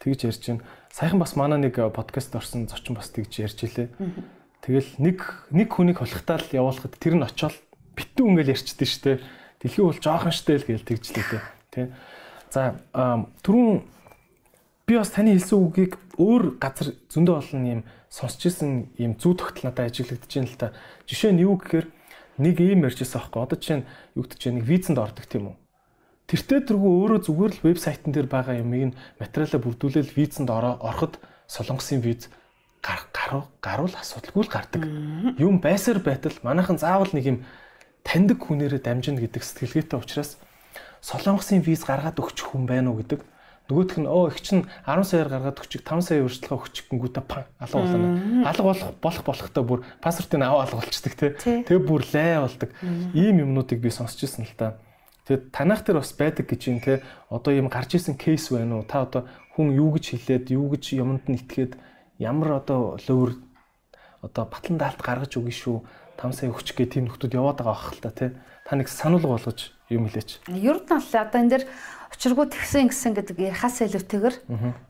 Speaker 1: тэгж ярьж байна. Саяхан бас манай нэг подкаст орсон зочин бас тэгж ярьж илээ. Тэгэл нэг нэг хүнийг холихтаа л явуулахад тэр нь очиод битүү ингээл ярьчихдээ штэ. Дэлхий бол жоохон штэ л гээл тэгжлээ те. За түрүүн би бас таны хэлсэн үгийг өөр газар зөндөө олон юм сонсч ирсэн юм зүү тогтол надад ажиглагдаж байна л та. Жишээ нь юу гэхээр нэг ийм ярьжсэн аахгүй. Одоо чинь юу гэдэг чинь нэг визэнд ордог тийм үү? Тэртээ тэргүй өөрөө зүгээр л вебсайтн дээр байгаа юмыг нь материалаа бүрдүүлэл визэнд ороход солонгосын виз гаруу гаруул асуудалгүй л гардаг. Юм байсаар байтал манайхан заавал нэг юм таньдаг хүнээрээ дамжина гэдэг сэтгэлгээтэй учраас солонгосын виз гаргаад өгчих хүн байна уу гэдэг Нөгөөх нь оо их чинь 10 саяар гаргаад өчиг 5 сая өршлөхө өчиг гингүүтэ пан алга болно. Алга болох болох болохтой бүр паспортын аваа алга болчдөг тий. Тэгээ бүр лай болдог. Ийм юмнуудыг би сонсч ирсэн л та. Тэгээд танах дээр бас байдаг гэж юм те одоо юм гарч исэн кейс байна уу? Та одоо хүн юу гэж хэлээд юу гэж юмд нь итгээд ямар одоо лөвөр одоо батлан даалт гаргаж өгнө шүү. 5 сая өгч гэх тийм нөхдүүд яваад байгаа ах л та те. Та нэг сануулга болгож юм хэлээч.
Speaker 2: Ер нь бол одоо энэ дэр Учиргүй тэгсэн гисэн гэдэг ярихаас илүүтэйгэр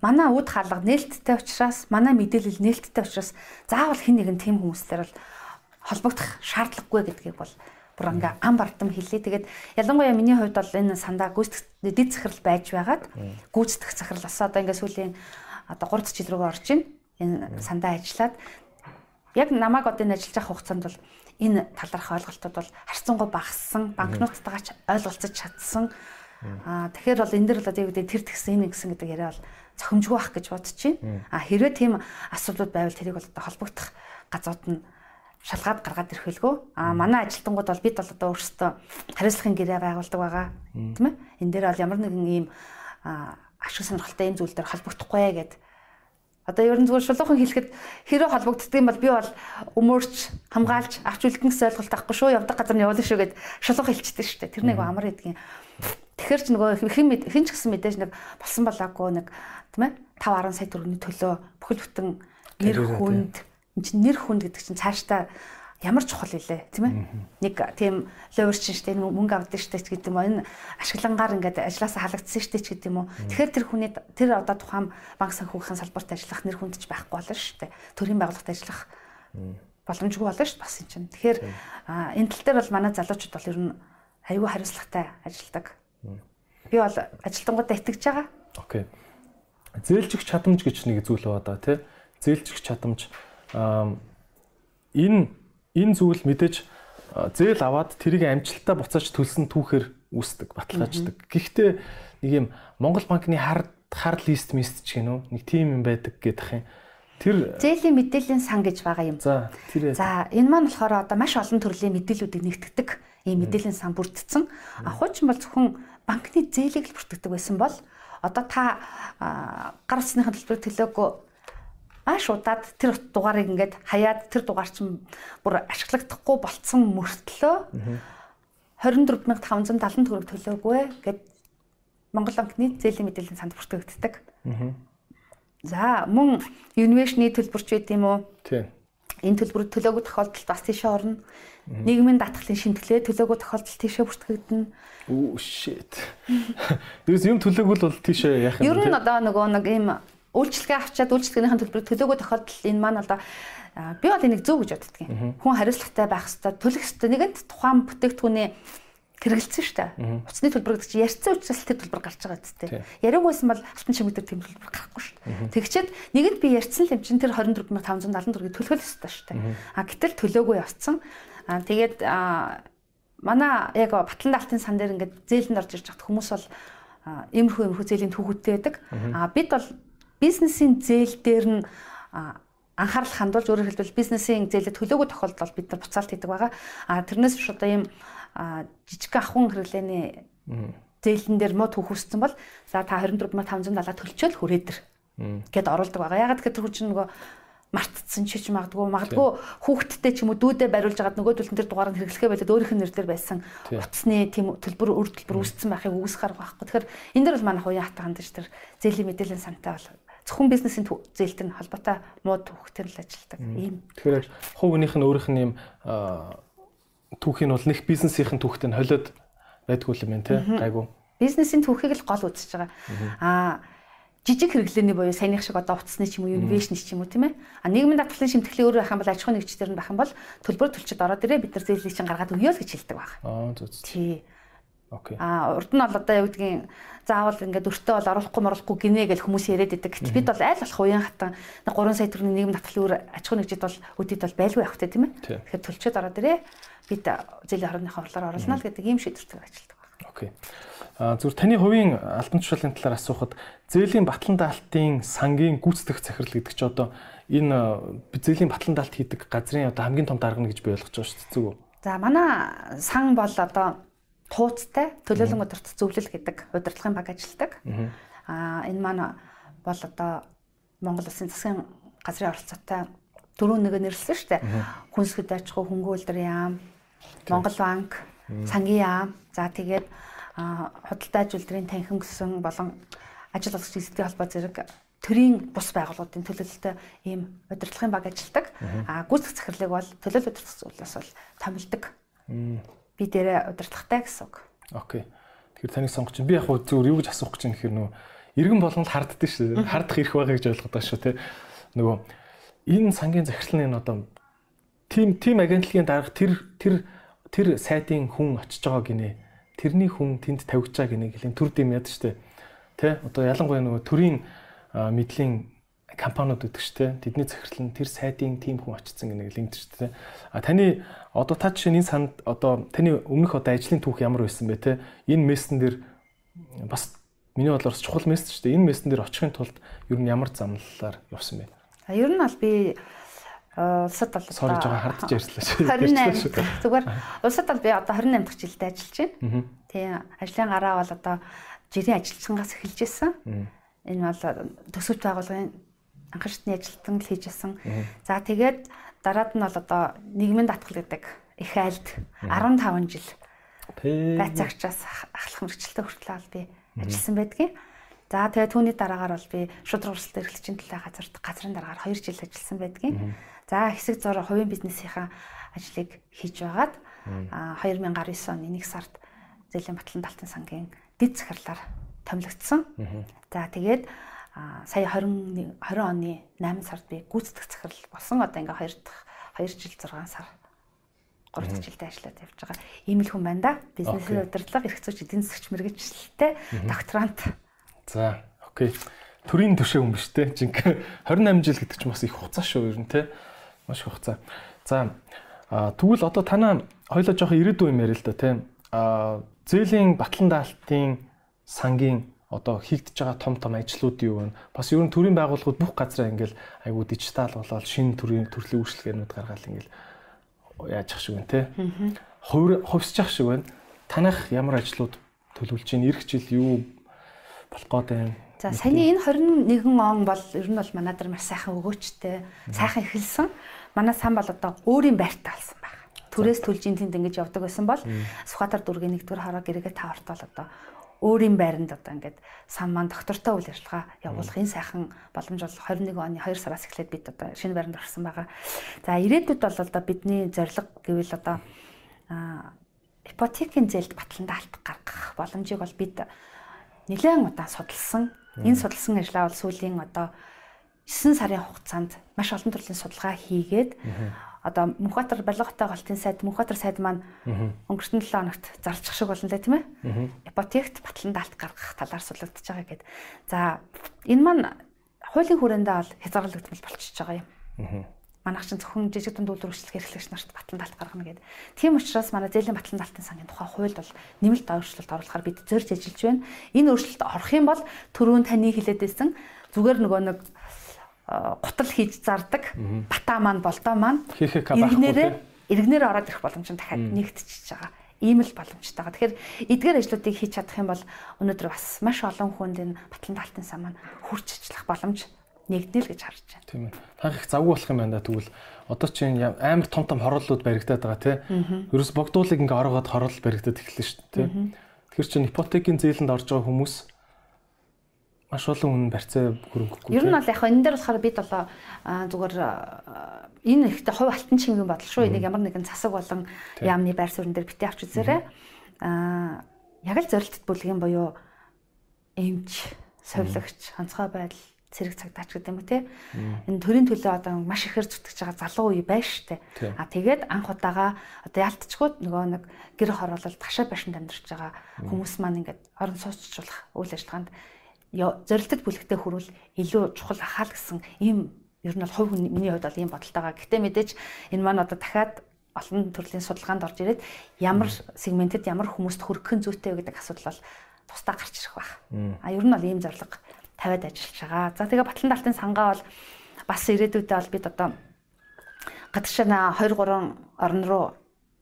Speaker 2: манай үд хаалга нээлттэй учраас манай мэдээлэл нээлттэй учраас заавал хэн нэгэн тийм хүмүүстээр бол холбогдох шаардлагагүй гэдгийг бол бүр ингээ ам бардам хэлээ. Тэгээд ялангуяа миний хувьд бол энэ сандаа гүйцэтгэх дэд захирал байж байгаад гүйцэтгэх захирлаас одоо ингээ сүүлийн одоо 3 жил рүү орж ийн энэ сандаа ажиллаад. Яг намайг одоо энэ ажиллаж байгаа хугацаанд бол энэ талаарх ойлголтууд бол харьцангуй багассан, банкнуттайгаа ч ойлголцож чадсан Аа тэгэхээр бол энэ дэр бол яг тэр тэгсэн энэ гэсэн гэдэг яриа бол цохимжгүй бах гэж бодож байна. Аа хэрвээ тийм асуудлууд байвал тэрийг бол одоо холбогдох газрууд нь шалгаад гаргаад ирэх хэлгөө. Аа манай ажилтнууд бол бид бол одоо өөрсдөө хариуцлагын гэрээ байгуулдаг байгаа. Тийм ээ. Энэ дээр бол ямар нэгэн ийм ашиг сонирхолтой ийм зүйл дээр холбогдохгүй гэдэг Одоо ер нь зүгээр шулуухан хэлэхэд хэрэг холбогддог юм бол би бол өмөрч хамгаалж авч үлдэн гэсэн ойлголт авахгүй шүү явдаг газар нь явуулна шүү гэд шулуухан хэлчихдэг шүү дээ. Тэр нэг амар гэдгийг. Тэгэхэр ч нөгөө хэн хэн ч гэсэн мэдээж нэг болсон болоогүй нэг тийм ээ 5 10 сая төгрөгийн төлөө бүхэл бүтэн нэр хүнд энэ чинь нэр хүнд гэдэг чинь цаашдаа ямар чухал илээ тийм ээ. Нэг тийм ловерч штэ мөнгө авдаг штэ гэдэг юм энэ ашиглангаар ингээд ажилласаа халагдсан штэ ч гэдэг юм уу тэгэхээр тэр хүний тэр одоо тухайн банк санхүүгийн салбарт ажиллах нэр хүнд ч байхгүй болно штэ. Төрийн байгууллагт ажиллах боломжгүй болно штэ бас юм чинь. Тэгэхээр энэ тал дээр бол манай залуучууд бол ер нь аюу хариуцлагатай ажилладаг би бол ажилтнуудаа итгэж байгаа
Speaker 1: окей зээлжих чадамж гэж нэг зүйл байгаа да тий зээлжих чадамж энэ энэ зүйл мэдээж зээл аваад тэрийг амжилттай буцааж төлсөн түүхээр үүсдэг, баталгааждаг. Гэхдээ нэг юм Монгол банкны хар хар лист мист ч гэнэ үү? Нэг тим юм байдаг гэдэг юм. Тэр
Speaker 2: зээлийн мэдээллийн сан гэж байгаа юм.
Speaker 1: За, тэр
Speaker 2: За, энэ маань болохоор одоо маш олон төрлийн мэдээллүүдийг нэгтгэдэг ийм мэдээллийн сан бүрдсэн. А хуучин бол зөвхөн банкны зээлийг л бүртгэдэг байсан бол одоо та гар утасныхын төлбөрийг төлөөгүй маш удаад тэр дугаарыг ингээд хаяад тэр дугаар чинь бүр ашиглагдахгүй болцсон мөртлөө 24570 төгрөг төлөөгүй гэд Монгол банкны зээлийн мэдээллийн санд бүртгэгддэг. За мөн инновашны төлбөрч байт юм уу?
Speaker 1: Тийм.
Speaker 2: Энэ төлбөр төлөөгүй тохиолдолд бас тийшээ орно. Нийгмийн даатгалын шимтгэлээ төлөөгүй тохиолдолд тийшээ бүртгэгдэнэ.
Speaker 1: Оо shit. Дээрс юм төлөөгүй бол тийшээ яах
Speaker 2: юм бэ? Ер нь одоо нөгөө нэг ийм үйлчлэгээ авчаад үйлчлэгнийхэн төлбөрийг төлөөгүй тохиолдолд энэ маань одоо би бол энийг зөв гэж боддгийн. Хүн хариуцлагатай байх хэвээр төлөх хэвээр нэгэнд тухайн бүтээгдэхүүний хэрэгэлсэн шүү дээ. Утасны төлбөр гэдэг чинь ярьсан учраас тэр төлбөр гарч байгаа үстэй. Яриагүйсэн бол алтан чимэгдэр тийм төлбөр гарахгүй шүү дээ. Тэгчээд нэгэнд би ярьсан л юм чинь тэр 24570 төлөх ёстой шүү дээ. А гэтэл төлөөгүй явцсан. А тэгээд манай яг батлан даалтын сан дээр ингээд зээлэнд орж ирж хат хүмүүс бол иймэрхүү иймэрхүү зээлийн түүхүүдтэй байдаг. А бид бол бизнесийн зээл дээр нь анхаарал хандуулж өөрөөр хэлбэл бизнесийн зээлэд төлөөгүй тохиолдолд бид нар буцаалт хийдэг байгаа. А тэрнээс биш одоо ийм жижиг ахын хэрэглээний зээлэн дээр мод хүүхссэн бол за та 24570 төлчөөл хүрээдэр гэд оруулдаг байгаа. Ягаад гэхээр тэр хүн нөгөө мартцсан ч ч магадгүй магадгүй хүүхдтэй ч юм уу дүүдээ бариулж агаад нөгөө төлн дээр дугаар нь хэрэглэхээ байлаад өөрийнх нь нэрээр байсан утасны тийм төлбөр үр төлбөр үүссэн байхыг үгүйсэх арга байхгүй. Тэгэхээр энэ дэр бол манай хувийн хатаа хандаж тэр зээлийн мэдээллийн сантай бол зөвхөн бизнесийн зээлтэй холбоотой мууд хүүхдтэй л ажилладаг. Ийм.
Speaker 1: Тэгэхээр хувийнх нь өөрийнх нь ийм түүхийн бол нэг бизнесийн түүхтэй нь холиод байдгүй юм те гайгүй.
Speaker 2: Бизнесийн түүхийг л гол үзэж байгаа. Аа жижиг хэрэглээний буюу саяных шиг одоо утасны ч юм уу инновашн ч юм уу тийм ээ. А нийгмийн даатгалын шимтгэлийн өөр байх юм бол аж ахуйн нэгжтэр нь байх юм бол төлбөр төлчөд ороод ирээ бид нар зээлийг чинь гаргаад өгье л гэж хэлдэг баг.
Speaker 1: Аа зүг.
Speaker 2: Тий.
Speaker 1: Окей.
Speaker 2: А урд нь бол одоо юу гэдгийг заавал ингээд өртөө бол оруулахгүй моруулахгүй гинэ гэж хүмүүс яриад байдаг. Гэтэл бид бол аль болох уян хатан 3 сая төгрөгийн нийгэм даатгалын өөр аж ахуйн нэгжид бол үдид бол байлгүй явах тийм ээ. Тэгэхээр төлчөд ороод ирээ бид зээлийн хорооныхоо хурлаар оруулна л гэдэг ийм шийдвэртэй ажилладаг байна.
Speaker 1: Окей. Зүгээр таны хувийн альбан тушаалын талаар асуухад зээлийн батлан даалтын сангийн гүйцэтгэх захирал гэдэг чи одоо энэ зээлийн батлан даалт хийдэг газрын одоо хамгийн том дарга нь гэж би ойлгож байгаа шүү дээ. Зүг үү?
Speaker 2: За манай сан бол одоо тууцтай төлөөлөн удирдах зөвлөл гэдэг удирдлагын баг ажилладаг. Аа энэ маань бол одоо Монгол Улсын засгийн газрын оролцоотой дөрөв нэг нэрлсэн шүү дээ. Хүнсгэд аж ахуй хөнгө үйлдвэр яам, Монгол банк, сангийн яам, за тэгээд худалдаа аж үйлдвэрийн танхим гэсэн болон ажил олгогч эзэдийн холбоо зэрэг төрийн бус байгууллагуудын төлөөлөлтөй ийм удирдлагын баг ажилладаг. А гүйцэтгэх захирлыг бол төлөөлөл удирдах зүйлээс бол томилдог. Би дээрээ удирдлагатай гэсэн үг.
Speaker 1: Окей. Тэгэхээр таныг сонгож чинь би яг хөө зөвөр юу гэж асуух гэж юм гэхээр нөө иргэн болгонд харддаг шүү. Хардах ирэх байгаа гэж ойлгоод байгаа шүү те. Нөгөө энэ сангийн захирлын энэ одоо тим тим агентлагийн дарга тэр тэр тэр сайтын хүн очиж байгаа гинэ. Тэрний хүн тэнд байгаа гинэ гэхэл төр дэм яд штэ. Тэ одоо ялангуяа нөгөө төрийн мэдлийн компаниуд гэдэг штэ. Тэдний захирал нь тэр сайтын тим хүн очсон гэл ингэдэг штэ. А таны одоо та жишээ энэ санд одоо таны өмнөх одоо ажлын түүх ямар байсан бэ те? Энэ мессен дээр бас миний бодлоор чухал мессеж штэ. Энэ мессен дээр очихын тулд ер нь ямар замналаар явсан бэ?
Speaker 2: А ер нь аль би улсад бол
Speaker 1: одоо жоохон хардж ярьслаа шүү.
Speaker 2: 28 зүгээр улсад бол би одоо 28 дахь жилдээ ажиллаж байна. Тийм ажлын гараа бол одоо жирийн ажилчингаас эхэлж ирсэн. Энэ бол төсөвт байгууллагын анхан шатны ажилтан л хийжсэн. За тэгээд дараад нь бол одоо нийгмийн даатгал гэдэг их айлд 15 жил байцаагчаас ахлах мэрэгчлээ хүртэл би ажилласан байдгийн. За тэгээ түүний дараагаар бол би шудраг урсгалт эрхлэгчийн төлөө газарт газрын дараагаар 2 жил ажилласан байдгийн. За хэсэг зур хувийн бизнесийнхаа ажлыг хийж байгаад 2019 оны 1 сард зэлийн батлан талтын сангийн дэд захирлаар томилогдсон. За тэгээд сая 20 20 оны 8 сард би гүйцэтгэх захирал болсон. Одоо ингээ 2 дахь 2 жил 6 сар 3 дахь жилдээ ажиллаад явж байгаа. Ийм л хүн байна да. Бизнесийн удирдлага, эрх зүйч эдийн засгч мэрэгчлэлтэй докторант.
Speaker 1: За, окей. Төрийн төшөө хүн биш те. Жинк 28 жил гэдэг чинь бас их хугацаа шүү ер нь те. Маш их хугацаа. За, тэгвэл одоо танаа хоёлоо жоохон ирээдүйн юм яриа л да те. А зээлийн батлан даалтын сангийн одоо хийгдэж байгаа том том ажлууд юу вэ? Бас ер нь төрийн байгууллагууд бүх газараа ингээл айгуу дижитал болоод шинэ төрлийн төрлийн үйлчлэгээнүүд гаргаад ингээл яаж ах шиг байна те. Хувь хувьсч ах шиг байна. Танах ямар ажлууд төлөвлөж чинь эх жил юу болох гээд байна.
Speaker 2: За саяны энэ 21 он бол ер нь бол манайдар маш сайхан өгөөчтэй, сайхан эхэлсэн. Манай сан бол одоо өөрийн байртаа алсан байна. түрээс төлжин тэнд ингэж явдаг байсан бол Сүхбаатар дүүргийн нэгдүгээр хороо гэрээгээ та ортол одоо өөрийн байранд одоо ингээд сан маань доктортой үйл ажиллагаа явуулах энэ сайхан боломж бол 21 оны 2 сараас эхлээд бид одоо шинэ байранд орсон байгаа. За ирээдүйд бол одоо бидний зорилго гэвэл одоо ипотекийн зээлд батланда алт гаргах боломжийг бол бид нэлээд удаан судалсан. Энэ судалсан ажлаа бол сүүлийн одоо 9 сарын хугацаанд маш олон төрлийн судалгаа хийгээд одоо Мөнхбаатар барилгатай галтын сайд Мөнхбаатар сайд маань өнгөрсөн 7 хоногт зарчих шиг болно лээ тийм ээ. Ипотект батлан даалт гаргах талаар судлагдчихж байгаа гэд. За энэ маань хуулийн хүрээндээ бол хязгаарлагдмал болчихж байгаа юм. Манайх чинь зөвхөн жижиг дунд үйлдвэр үйлчлэх эрхлэгч нарт батлан даалт гаргана гэд. Тийм учраас манай зээлийн батлан даалтын сангийн тухай хуульд бол нэмэлт өөрчлөлт оруулахаар бид зорж ажиллаж байна. Энэ өөрчлөлт орох юм бол түрүүн таны хэлээдсэн зүгээр нөгөө нэг гутал хийж зардаг бата маань болдоо маань иргнээрээ иргнээр ороод ирэх боломж нь дахиад нэгтчихэж байгаа. Ийм л боломжтой байгаа. Тэгэхээр эдгээр ажлуудыг хийж чадах юм бол өнөөдөр бас маш олон хүнд энэ батлан таалтын сан маань хурц ажиллах боломж нэгдэл гэж харж байна.
Speaker 1: Тийм ээ. Таах их завгүй болох юм байна да тэгвэл одоо чинь амар том том хорлолууд баригдаад байгаа тий. Ерөөс богдуулыг ингээ оргоод хорлол баригдаад эхэллээ шүү дээ тий. Тэгэхээр чинь ипотекийн зээлэнд орж байгаа хүмүүс маш олон хүн барьцаа хөрөнгөхгүй.
Speaker 2: Ер нь бол яг энэ дээр болохоор бид болоо зүгээр энэ ихтэй хувь алтан чингийн бодол шүү. Энийг ямар нэгэн засаг болон яамны байр суурин дээр битээ авч үзээрэй. Аа яг л зорилттой бүлгийн буюу эмч, совилогч, онцгой байдал цэрэг цагдаач гэдэг юм те. Энэ төрийн төлөө одоо маш ихээр зүтгэж байгаа залуу үе байж штэ. А тэгээд анх удаага одоо яалтчгууд нөгөө нэг гэр хороолол ташаа байшинд амьдарч байгаа хүмүүс маань ингээд орон сууцчлах үйл ажиллагаанд зорилттой бүлэгтээ хүрвэл илүү чухал ахаал гэсэн ийм ер нь бол хувь миний хувьд бол ийм бодолтой байгаа. Гэтэ мэдээж энэ маань одоо дахиад олон төрлийн судалгаанд орж ирээд ямар сегментэд ямар хүмүүст хүрэх зүйтэй вэ гэдэг асуудал бол тусдаа гарч ирэх байх. А ер нь бол ийм зорилго тавиад ажиллаж байгаа. За тэгээ батлан даалтын сангаа бол бас ирээдүйдээ бол бид одоо гадагшаа 2 3 орн руу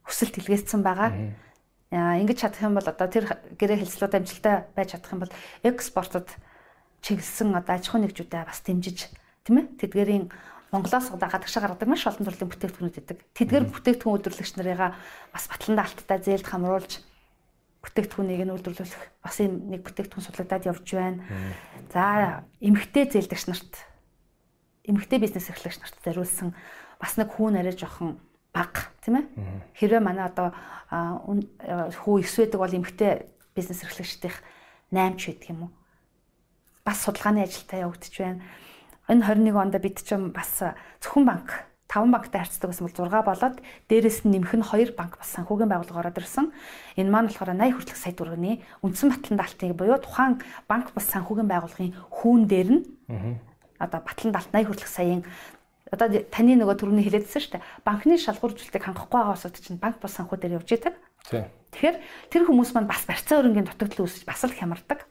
Speaker 2: хүсэлт илгээсэн байгаа ингэж чадах юм бол одоо тэр гэрээ хэлцлүүд амжилттай байж чадах юм бол экспортод чиглэсэн одоо аж ахуй нэгжүүдэд бас дэмжиж тийм ээ тэдгэрийн Монголоос одоо гадагшаа гаргадаг маш олон төрлийн бүтээгдэхүүнүүд идэг. Тэдгээр бүтээгдэхүүн үйлдвэрлэгч нарыгаа бас батланда алттай зээлд хамруулж бүтээгдэхүүнийг нь үйлдвэрлэх бас юм нэг бүтээгдэхүүн судлагдаад явж байна. За эмгтэй зээлдэгч нарт эмгтэй бизнес эрхлэгч нарт зориулсан бас нэг хүүн арай жоохон бага тийм ээ. Хэрвээ манай одоо хүү ихс байдаг бол эмгтэй бизнес эрхлэгчдийн 8 ч байдаг юм уу? Бас судалгааны ажилтаа явагдаж байна. Энэ 21 онд бид ч бас зөвхөн банк 5 банктай харьцдаг байсан бол 6 болоод дээрэс нь нэмэх нь 2 банк бас санхүүгийн байгууллага ороод ирсэн. Энэ маань болохоор 80 хүртэлх сая төгрөгийн үндсэн батлан даалтыг буюу тухайн банк бас санхүүгийн байгууллагын хүүн дээр нь одоо батлан даалт 80 хүртэлх саяын одоо таны нөгөө төрөний хэлээдсэн шүү дээ. Банкны шалгуур зүйлийг хангахгүй байгаа усуд чинь банк бус санхүү дээр явж идэг. Тэгэхээр тэр хүмүүс маань бас барьцаа өрнгийн дутагдал үүсэж бас л хямардаг.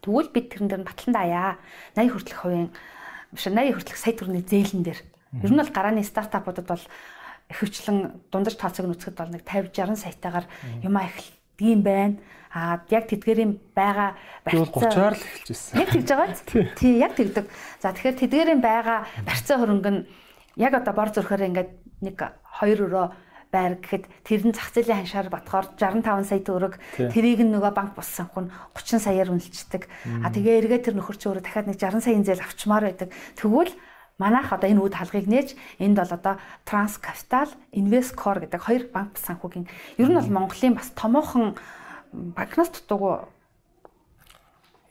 Speaker 2: Тэгвэл бид тэрэн дээр нь батлан даяа. 80 хүртэлх хувийн биш 80 хүртэлх сая төгрөний зээлэн дээр. Ер нь бол гарааны стартапуудад бол ихэвчлэн дундаж тооцоог нь үзэхэд бол нэг 50 60 саятаагаар юм эхэлдэг юм байна. Аа яг тэдгэрийн байгаа
Speaker 1: барьцаа 30-аар л эхэлж ирсэн.
Speaker 2: Яг тэгж байгаа биз? Тий, яг тэгдэг. За тэгэхээр тэдгэрийн байгаа барьцаа хөрөнгө нь яг одоо бор зөрхөөр ингээд нэг 2 өрөө байр гэхэд тэр нь зах зээлийн ханшаар батхоор 65 сая төгрөг тэрийг нь нөгөө банк бус санхүү нь 30 саяар үнэлцдэг. А тэгээ эргээ тэр нөхөр чи өөрөө дахиад нэг 60 саяын зээл авчмаар байдаг. Тэгвэл манайх одоо энэ үд халгыг нээж энд бол одоо Транс Капитал, Инвесткор гэдэг хоёр банк санхүүгийн ер нь бол Монголын бас томоохон банкнаас дутуугүй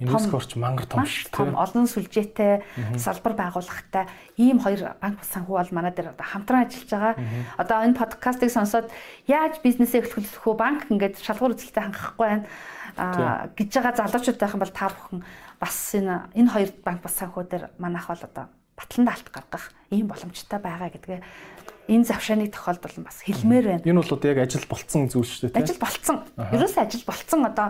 Speaker 1: Инвесторч мангар том шүү
Speaker 2: дээ. Том олон сүлжээтэй салбар байгууллагатай ийм хоёр банк санхүү бол манай дээр одоо хамтран ажиллаж байгаа. Одоо энэ подкастыг сонсоод яаж бизнесээ эхлүүлэх вэ? Банк ингээд шалгуур үзэлтэй хангахгүй байна а гэж байгаа залуучууд байх юм бол та бүхэн бас энэ энэ хоёр банк бас санхүү дээр манайх бол одоо батлан даалт гаргах ийм боломжтой байгаа гэдгээ энэ завшааны тохиолдол нь бас хэлмээр байна.
Speaker 1: Энэ бол одоо яг ажил болцсон зүйл шүү дээ.
Speaker 2: Ажил болцсон. Ерөөсөө ажил болцсон одоо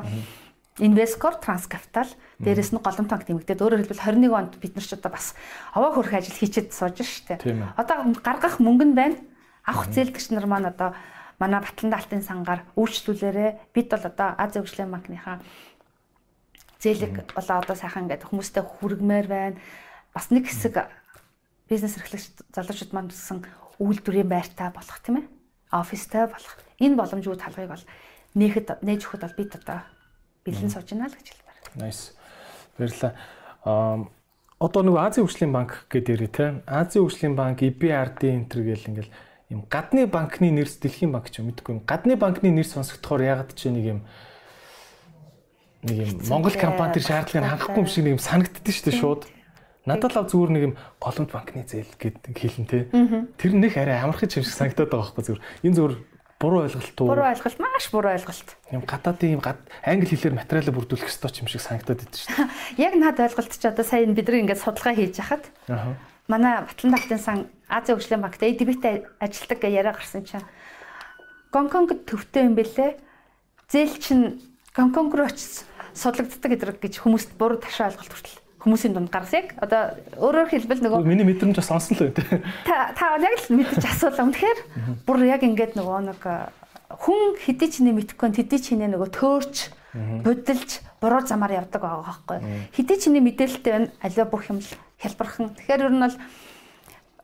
Speaker 2: Инвескор Транскапитал дээрэс нь голом танк нэмэгдээд өөрөөр хэлбэл 21 онд бид нар ч одоо бас овоо хөрөх ажил хийчихэд сууж штэ. Одоо гаргах мөнгө нь байна. Авах зээлдэгч нар маань одоо манай Батлан даалтын сангаар үйлчлүүлээрэ бид бол одоо Ази хөгжлийн банкныхаа зээлэг болоо одоо сайхан ингээд хүмүүстэй хүргмээр байна. Бас нэг хэсэг бизнес эрхлэгч залуучууд маань гэсэн үйлдвэрийн байртаа болох тийм ээ. офистай болох. Энэ боломжгүй талгыг бол нээхэд нээж өгөхөд бол бид одоо бэлэн сууж байна л гэж хэлмээр.
Speaker 1: Nice. Баярлалаа. Аа одоо нөгөө Азийн хөгжлийн банк гэдэг ярив те. Азийн хөгжлийн банк, EBRD энтер гэл ингээл юм гадны банкны нэрс дэлхийн банк ч юм мэдгүй юм. Гадны банкны нэр сонсогдохоор ягаад ч нэг юм нэг юм Монгол компани төр шаардлагыг хангахгүй юм шиг нэг юм санагддээ шүү дээ шууд. Надад л зүгээр нэг юм голомт банкны зээл гэдэг хэлэн те. Тэр нэх арай амархан юм шиг санагдаад байгаа байхгүй зүгээр. Энэ зүгээр буруу ойлголт уу?
Speaker 2: Буруу ойлголт маш буруу ойлголт.
Speaker 1: Юм гадаадын юм англи хэлээр материалаа бүрдүүлэх ёстой юм шиг санагдаад идэв шүү
Speaker 2: дээ. Яг над ойлголт ч одоо сая бид нар ингээд судалгаа хийж хахад манай Батлан талтын сан Азийн хөгжлийн банкт эдбитэ ажилтдаг гэж яриа гарсан чинь Гонконг төвтэй юм бэлээ. Зээл чинь Гонконг руу очиж судлагддаг гэж хүмүүст буруу ташаа ойлголт хүртэл хүмүүсийн дунд гарсан яг одоо өөрөөр хэлбэл нөгөө
Speaker 1: миний мэдрэмж бас сонсон л үү
Speaker 2: та та яг л мэдчих асуулаа. Үнэхээр бүр яг ингээд нөгөө нэг хүн хэдий ч нэ мэдхгүй хэдий ч нэ нөгөө төөрч будилж буруу замаар явдаг байгаа байхгүй. Хэдий ч нэ мэдээлэлтэй байна? Аливаа бүх юм хялбархан тэгэхээр ер нь бол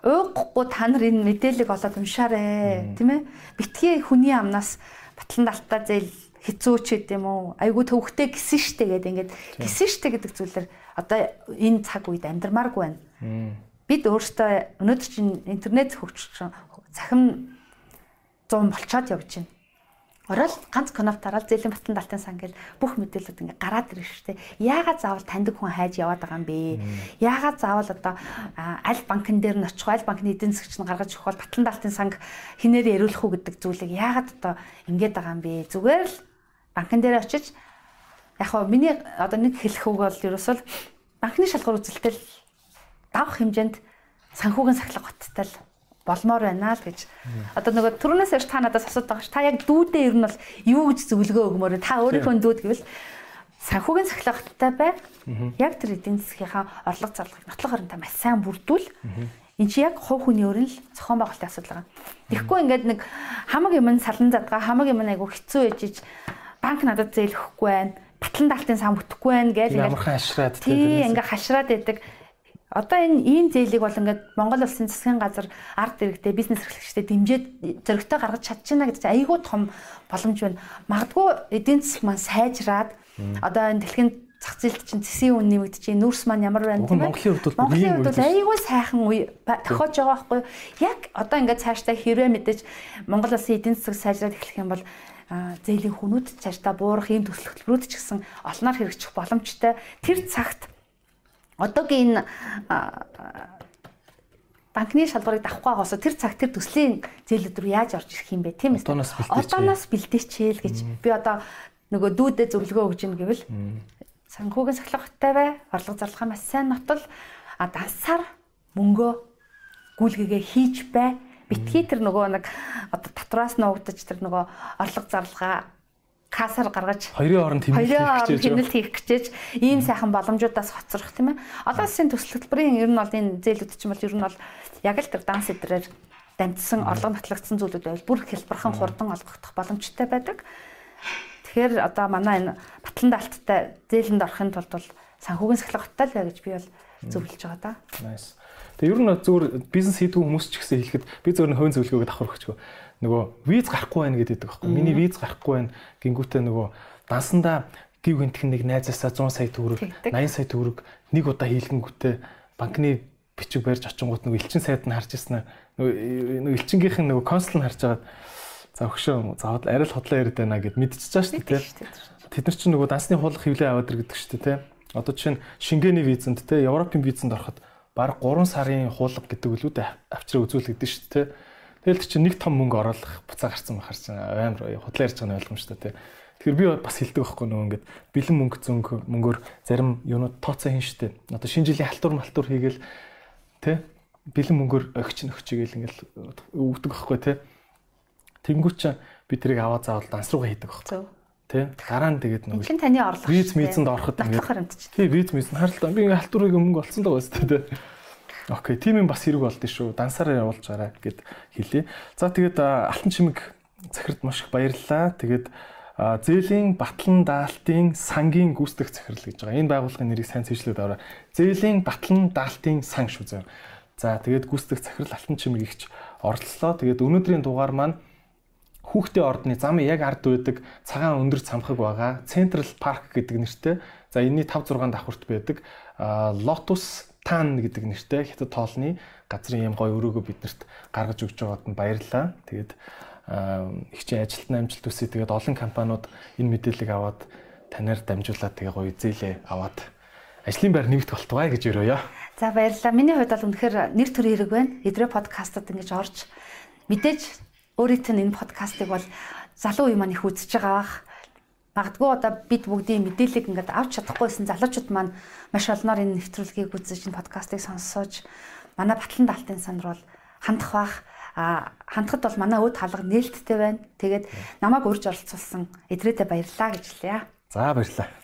Speaker 2: уухгүй та нар энэ мэдээллийг олоод уншаарэ тийм ээ. Битгий хүний амнаас батлан далтаа зээл хэцүү ч гэдэм үү? Айгу төвхтэй гисэн штэ гэдэг ингээд. Гисэн штэ гэдэг зүйлээр одоо энэ цаг үед амьдрмааргүй байна. Бид өөрсдөө өнөөдөр чинь интернет хөгжиж цахим 100 болцоод явж байна. Орол ганц кноп тараал зэлийн батлан далтын сан гэл бүх мэдээлэлүүд ингээ гараад ирж штэ. Яагаад заавал таньдаг хүн хайж яваад байгаа юм бэ? Яагаад заавал одоо аль банкн дээр нь очих, аль банкны эдийн засгч нь гаргаж өгөх бол батлан далтын санг хинээр яриулах уу гэдэг зүйлийг яагаад одоо ингээд байгаа юм бэ? Зүгээр л банкн дээр очиж яг хоо миний одоо нэг хэлэх үг бол ерөөсөл банкны шалгуур үзэлтэл давах хэмжээнд санхүүгийн сахлах готтой л болмоор байна л гэж. Одоо нөгөө түрүүнээс ярьж та надаас асууад байгаа ш. Та яг дүүдээ ер нь бол юу гэж зөвлөгөө өгмөр та өөрийнхөө дүүд гэвэл санхүүгийн сахлагтай бай. Яг тэр эдийн засгийнхаа орлого зарлахыг нотлох хариунтаа маш сайн бүрдүүл. Энд чи яг хувь хүний өрн л зохион байгуулалтын асуудал байгаа. Тэгэхгүй ингээд нэг хамаг юм салан задгаа хамаг юм айгу хэцүү ээжиж банк надад зээлэхгүй байна батлан даалтын сан бүтэхгүй байна гэж
Speaker 1: ингээд ямархан хашраад
Speaker 2: тийм ингээ хашраад байдаг. Одоо энэ ийм зээлийг бол ингээд Монгол улсын засгийн газар ард иргэдэд бизнес эрхлэгчдэд дэмжиж зөрөгтэй гаргаж чадчихна гэдэг чинь айгүй том боломж байна. Магадгүй эдийн засаг маань сайжраад одоо энэ дэлхийн зах зээлд чинь цэсийн үн нэмэгдэж, нүүрс маань ямар байна
Speaker 1: тийм. Монголын хувьд бол
Speaker 2: Монголын хувьд бол айгүй сайхан үе тохиож байгаа байхгүй юу? Яг одоо ингээд цаашдаа хэрвээ мэдээж Монгол улсын эдийн засаг сайжраад эхлэх юм бол зээлийн хүнүүд цаашдаа буурах ийм төсөл хөтөлбөрүүд ч гэсэн олноор хэрэгжих боломжтой. Тэр цагт одоогийн энэ банкны шалгуурыг давах байгаас тэр цаг тэр төслийн зээлүүд рүү яаж орж ирэх юм бэ? Тийм
Speaker 1: ээ.
Speaker 2: Одооноос бэлдээчээл гэж. Би одоо нөгөө дүүдээ зөвлөгөө өгж ин гэвэл санхүүгийн сахилгатай бай, орлого зарлахаа маш сайн нотол. А дансаар мөнгөө гүйлгээгээ хийж бай битгий тэр нөгөө нэг одоо татвараас нуугдаж тэр нөгөө орлого зарлага касаар гаргаж
Speaker 1: хоёрын хооронд
Speaker 2: тэмнэлт хийх гэж ийм сайхан боломжуудаас хоцрох тийм ээ. Одоо улсын төсөл хөтөлбөрийн ер нь бол энэ зээлүүд чинь бол ер нь бол яг л тэр данс эдрээр дамжсан орлого нотлогдсон зүйлүүд байвал бүр хэлбархан хурдан олгогдох боломжтой байдаг. Тэгэхээр одоо манай энэ батлан даалттай зээлэнд орохын тулд бол санхүүгийн сахилгаттай л бай гэж би бол зөвлөж байгаа да.
Speaker 1: Nice. Тэгээ ер нь зүгээр бизнес хийдэг хүмүүс ч гэсэн хэлэхэд би зөвхөн хойн зөвлөгөөгөө давхар өгчгөө. Нөгөө виз гарахгүй байна гэдэг байхгүй. Миний виз гарахгүй байна гингүүтээ нөгөө дансандаа гів гинтхэн нэг найзаасаа 100 сая төгрөг 80 сая төгрөг нэг удаа хийлгэнгүүтээ банкны бичиг барьж очингууд нөгөө элчин сайд нь харж ирсэн. Нөгөө элчингийнх нь нөгөө консул нь харж агаад за өгшөө заавал арай л хотлоо яриад байна гэд мэдчихэж шүү дээ тэд нар чинь нөгөө дансны хуулах хөвлөө аваад иргэдэг шүү дээ одоо жишээ нь Шенгений визэнд те Европын визэнд ороход баг 3 сарын хуулга гэдэг үлүүд авчраа үзүүлэгдэн шүү дээ. Тэгэл чи нэг том мөнгө оруулах буцаа гарцсан бахар чинь амар худлаа ярьж байгаа ойлгомжтой тий. Тэгэхээр би бас хэлдэг байхгүй нөгөө ингээд бэлэн мөнгө зөнгө мөнгөөр зарим юунууд тооцоо хийн штэ. Одоо шинэ жилийн халтур малтур хийгээл тий бэлэн мөнгөөр өгч нөхч гээл ингээл өгдөг байхгүй тий. Тэнгүүч би тэрийг аваа заавал данс руугаа хийдэг байхгүй. Тэ дараа нь тэгээд
Speaker 2: нөгөө Хэн таны орлого
Speaker 1: виз мизэнд ороход
Speaker 2: ингээд.
Speaker 1: Тий виз мизэнд харалтаа би халтурыг мөнгө олцсон даа баста тэ. Окей, тийм юм бас хэрэг болд шүү. Дансаараа явуулж гараа гэд хэлье. За тэгээд алтан чимэг захирд маш их баярлалаа. Тэгээд зээлийн батлан даалтын сангийн гүйцэтгэх захирал гэж байгаа. Энэ байгууллагын нэрийг сайн цэжлээд аваа. Зээлийн батлан даалтын сан шүү зөө. За тэгээд гүйцэтгэх захирал алтан чимэг ихч оролцлоо. Тэгээд өнөөдрийн дугаар маань хүүхдээ ордны замын яг ард байдаг цагаан өндөр цамхаг байгаа Central Park гэдэг нэртэй. За энэний 5 6 давхурт байдаг Lotus Tan гэдэг нэртэй хятад тоолны газрын юм гой өрөөгөө биднэрт гаргаж өгч байгаад нь баярлалаа. Тэгээд их чинь ажилтны амжилт хүсье. Тэгээд олон компаниуд энэ мэдээллийг аваад танаар дамжуулаад тэгээ гоё зээлээ аваад ажлын байр нэмэгдэх болтугай гэж өрөөё.
Speaker 2: За баярлалаа. Миний хувьд бол үнэхээр нэр төр хэрэг байна. Эдрээ подкастад ингэж орж мэдээж өөрийнх нь энэ подкастыг бол залуу үе маань их үзэж байгаа бах. Магадгүй одоо бид бүгдийн мэдээллийг ингээд авч чадахгүйсэн залуучууд маань маш олноор энэ нэвтрүүлгийг үзэж энэ подкастыг сонсож манай батлан даалтын санд бол хандах бах. А хандхад бол манай өөд хаалга нээлттэй байна. Тэгээд намайг урьж оролцуулсан эдрээдээ баярлалаа гэж хэлье.
Speaker 1: За баярлалаа.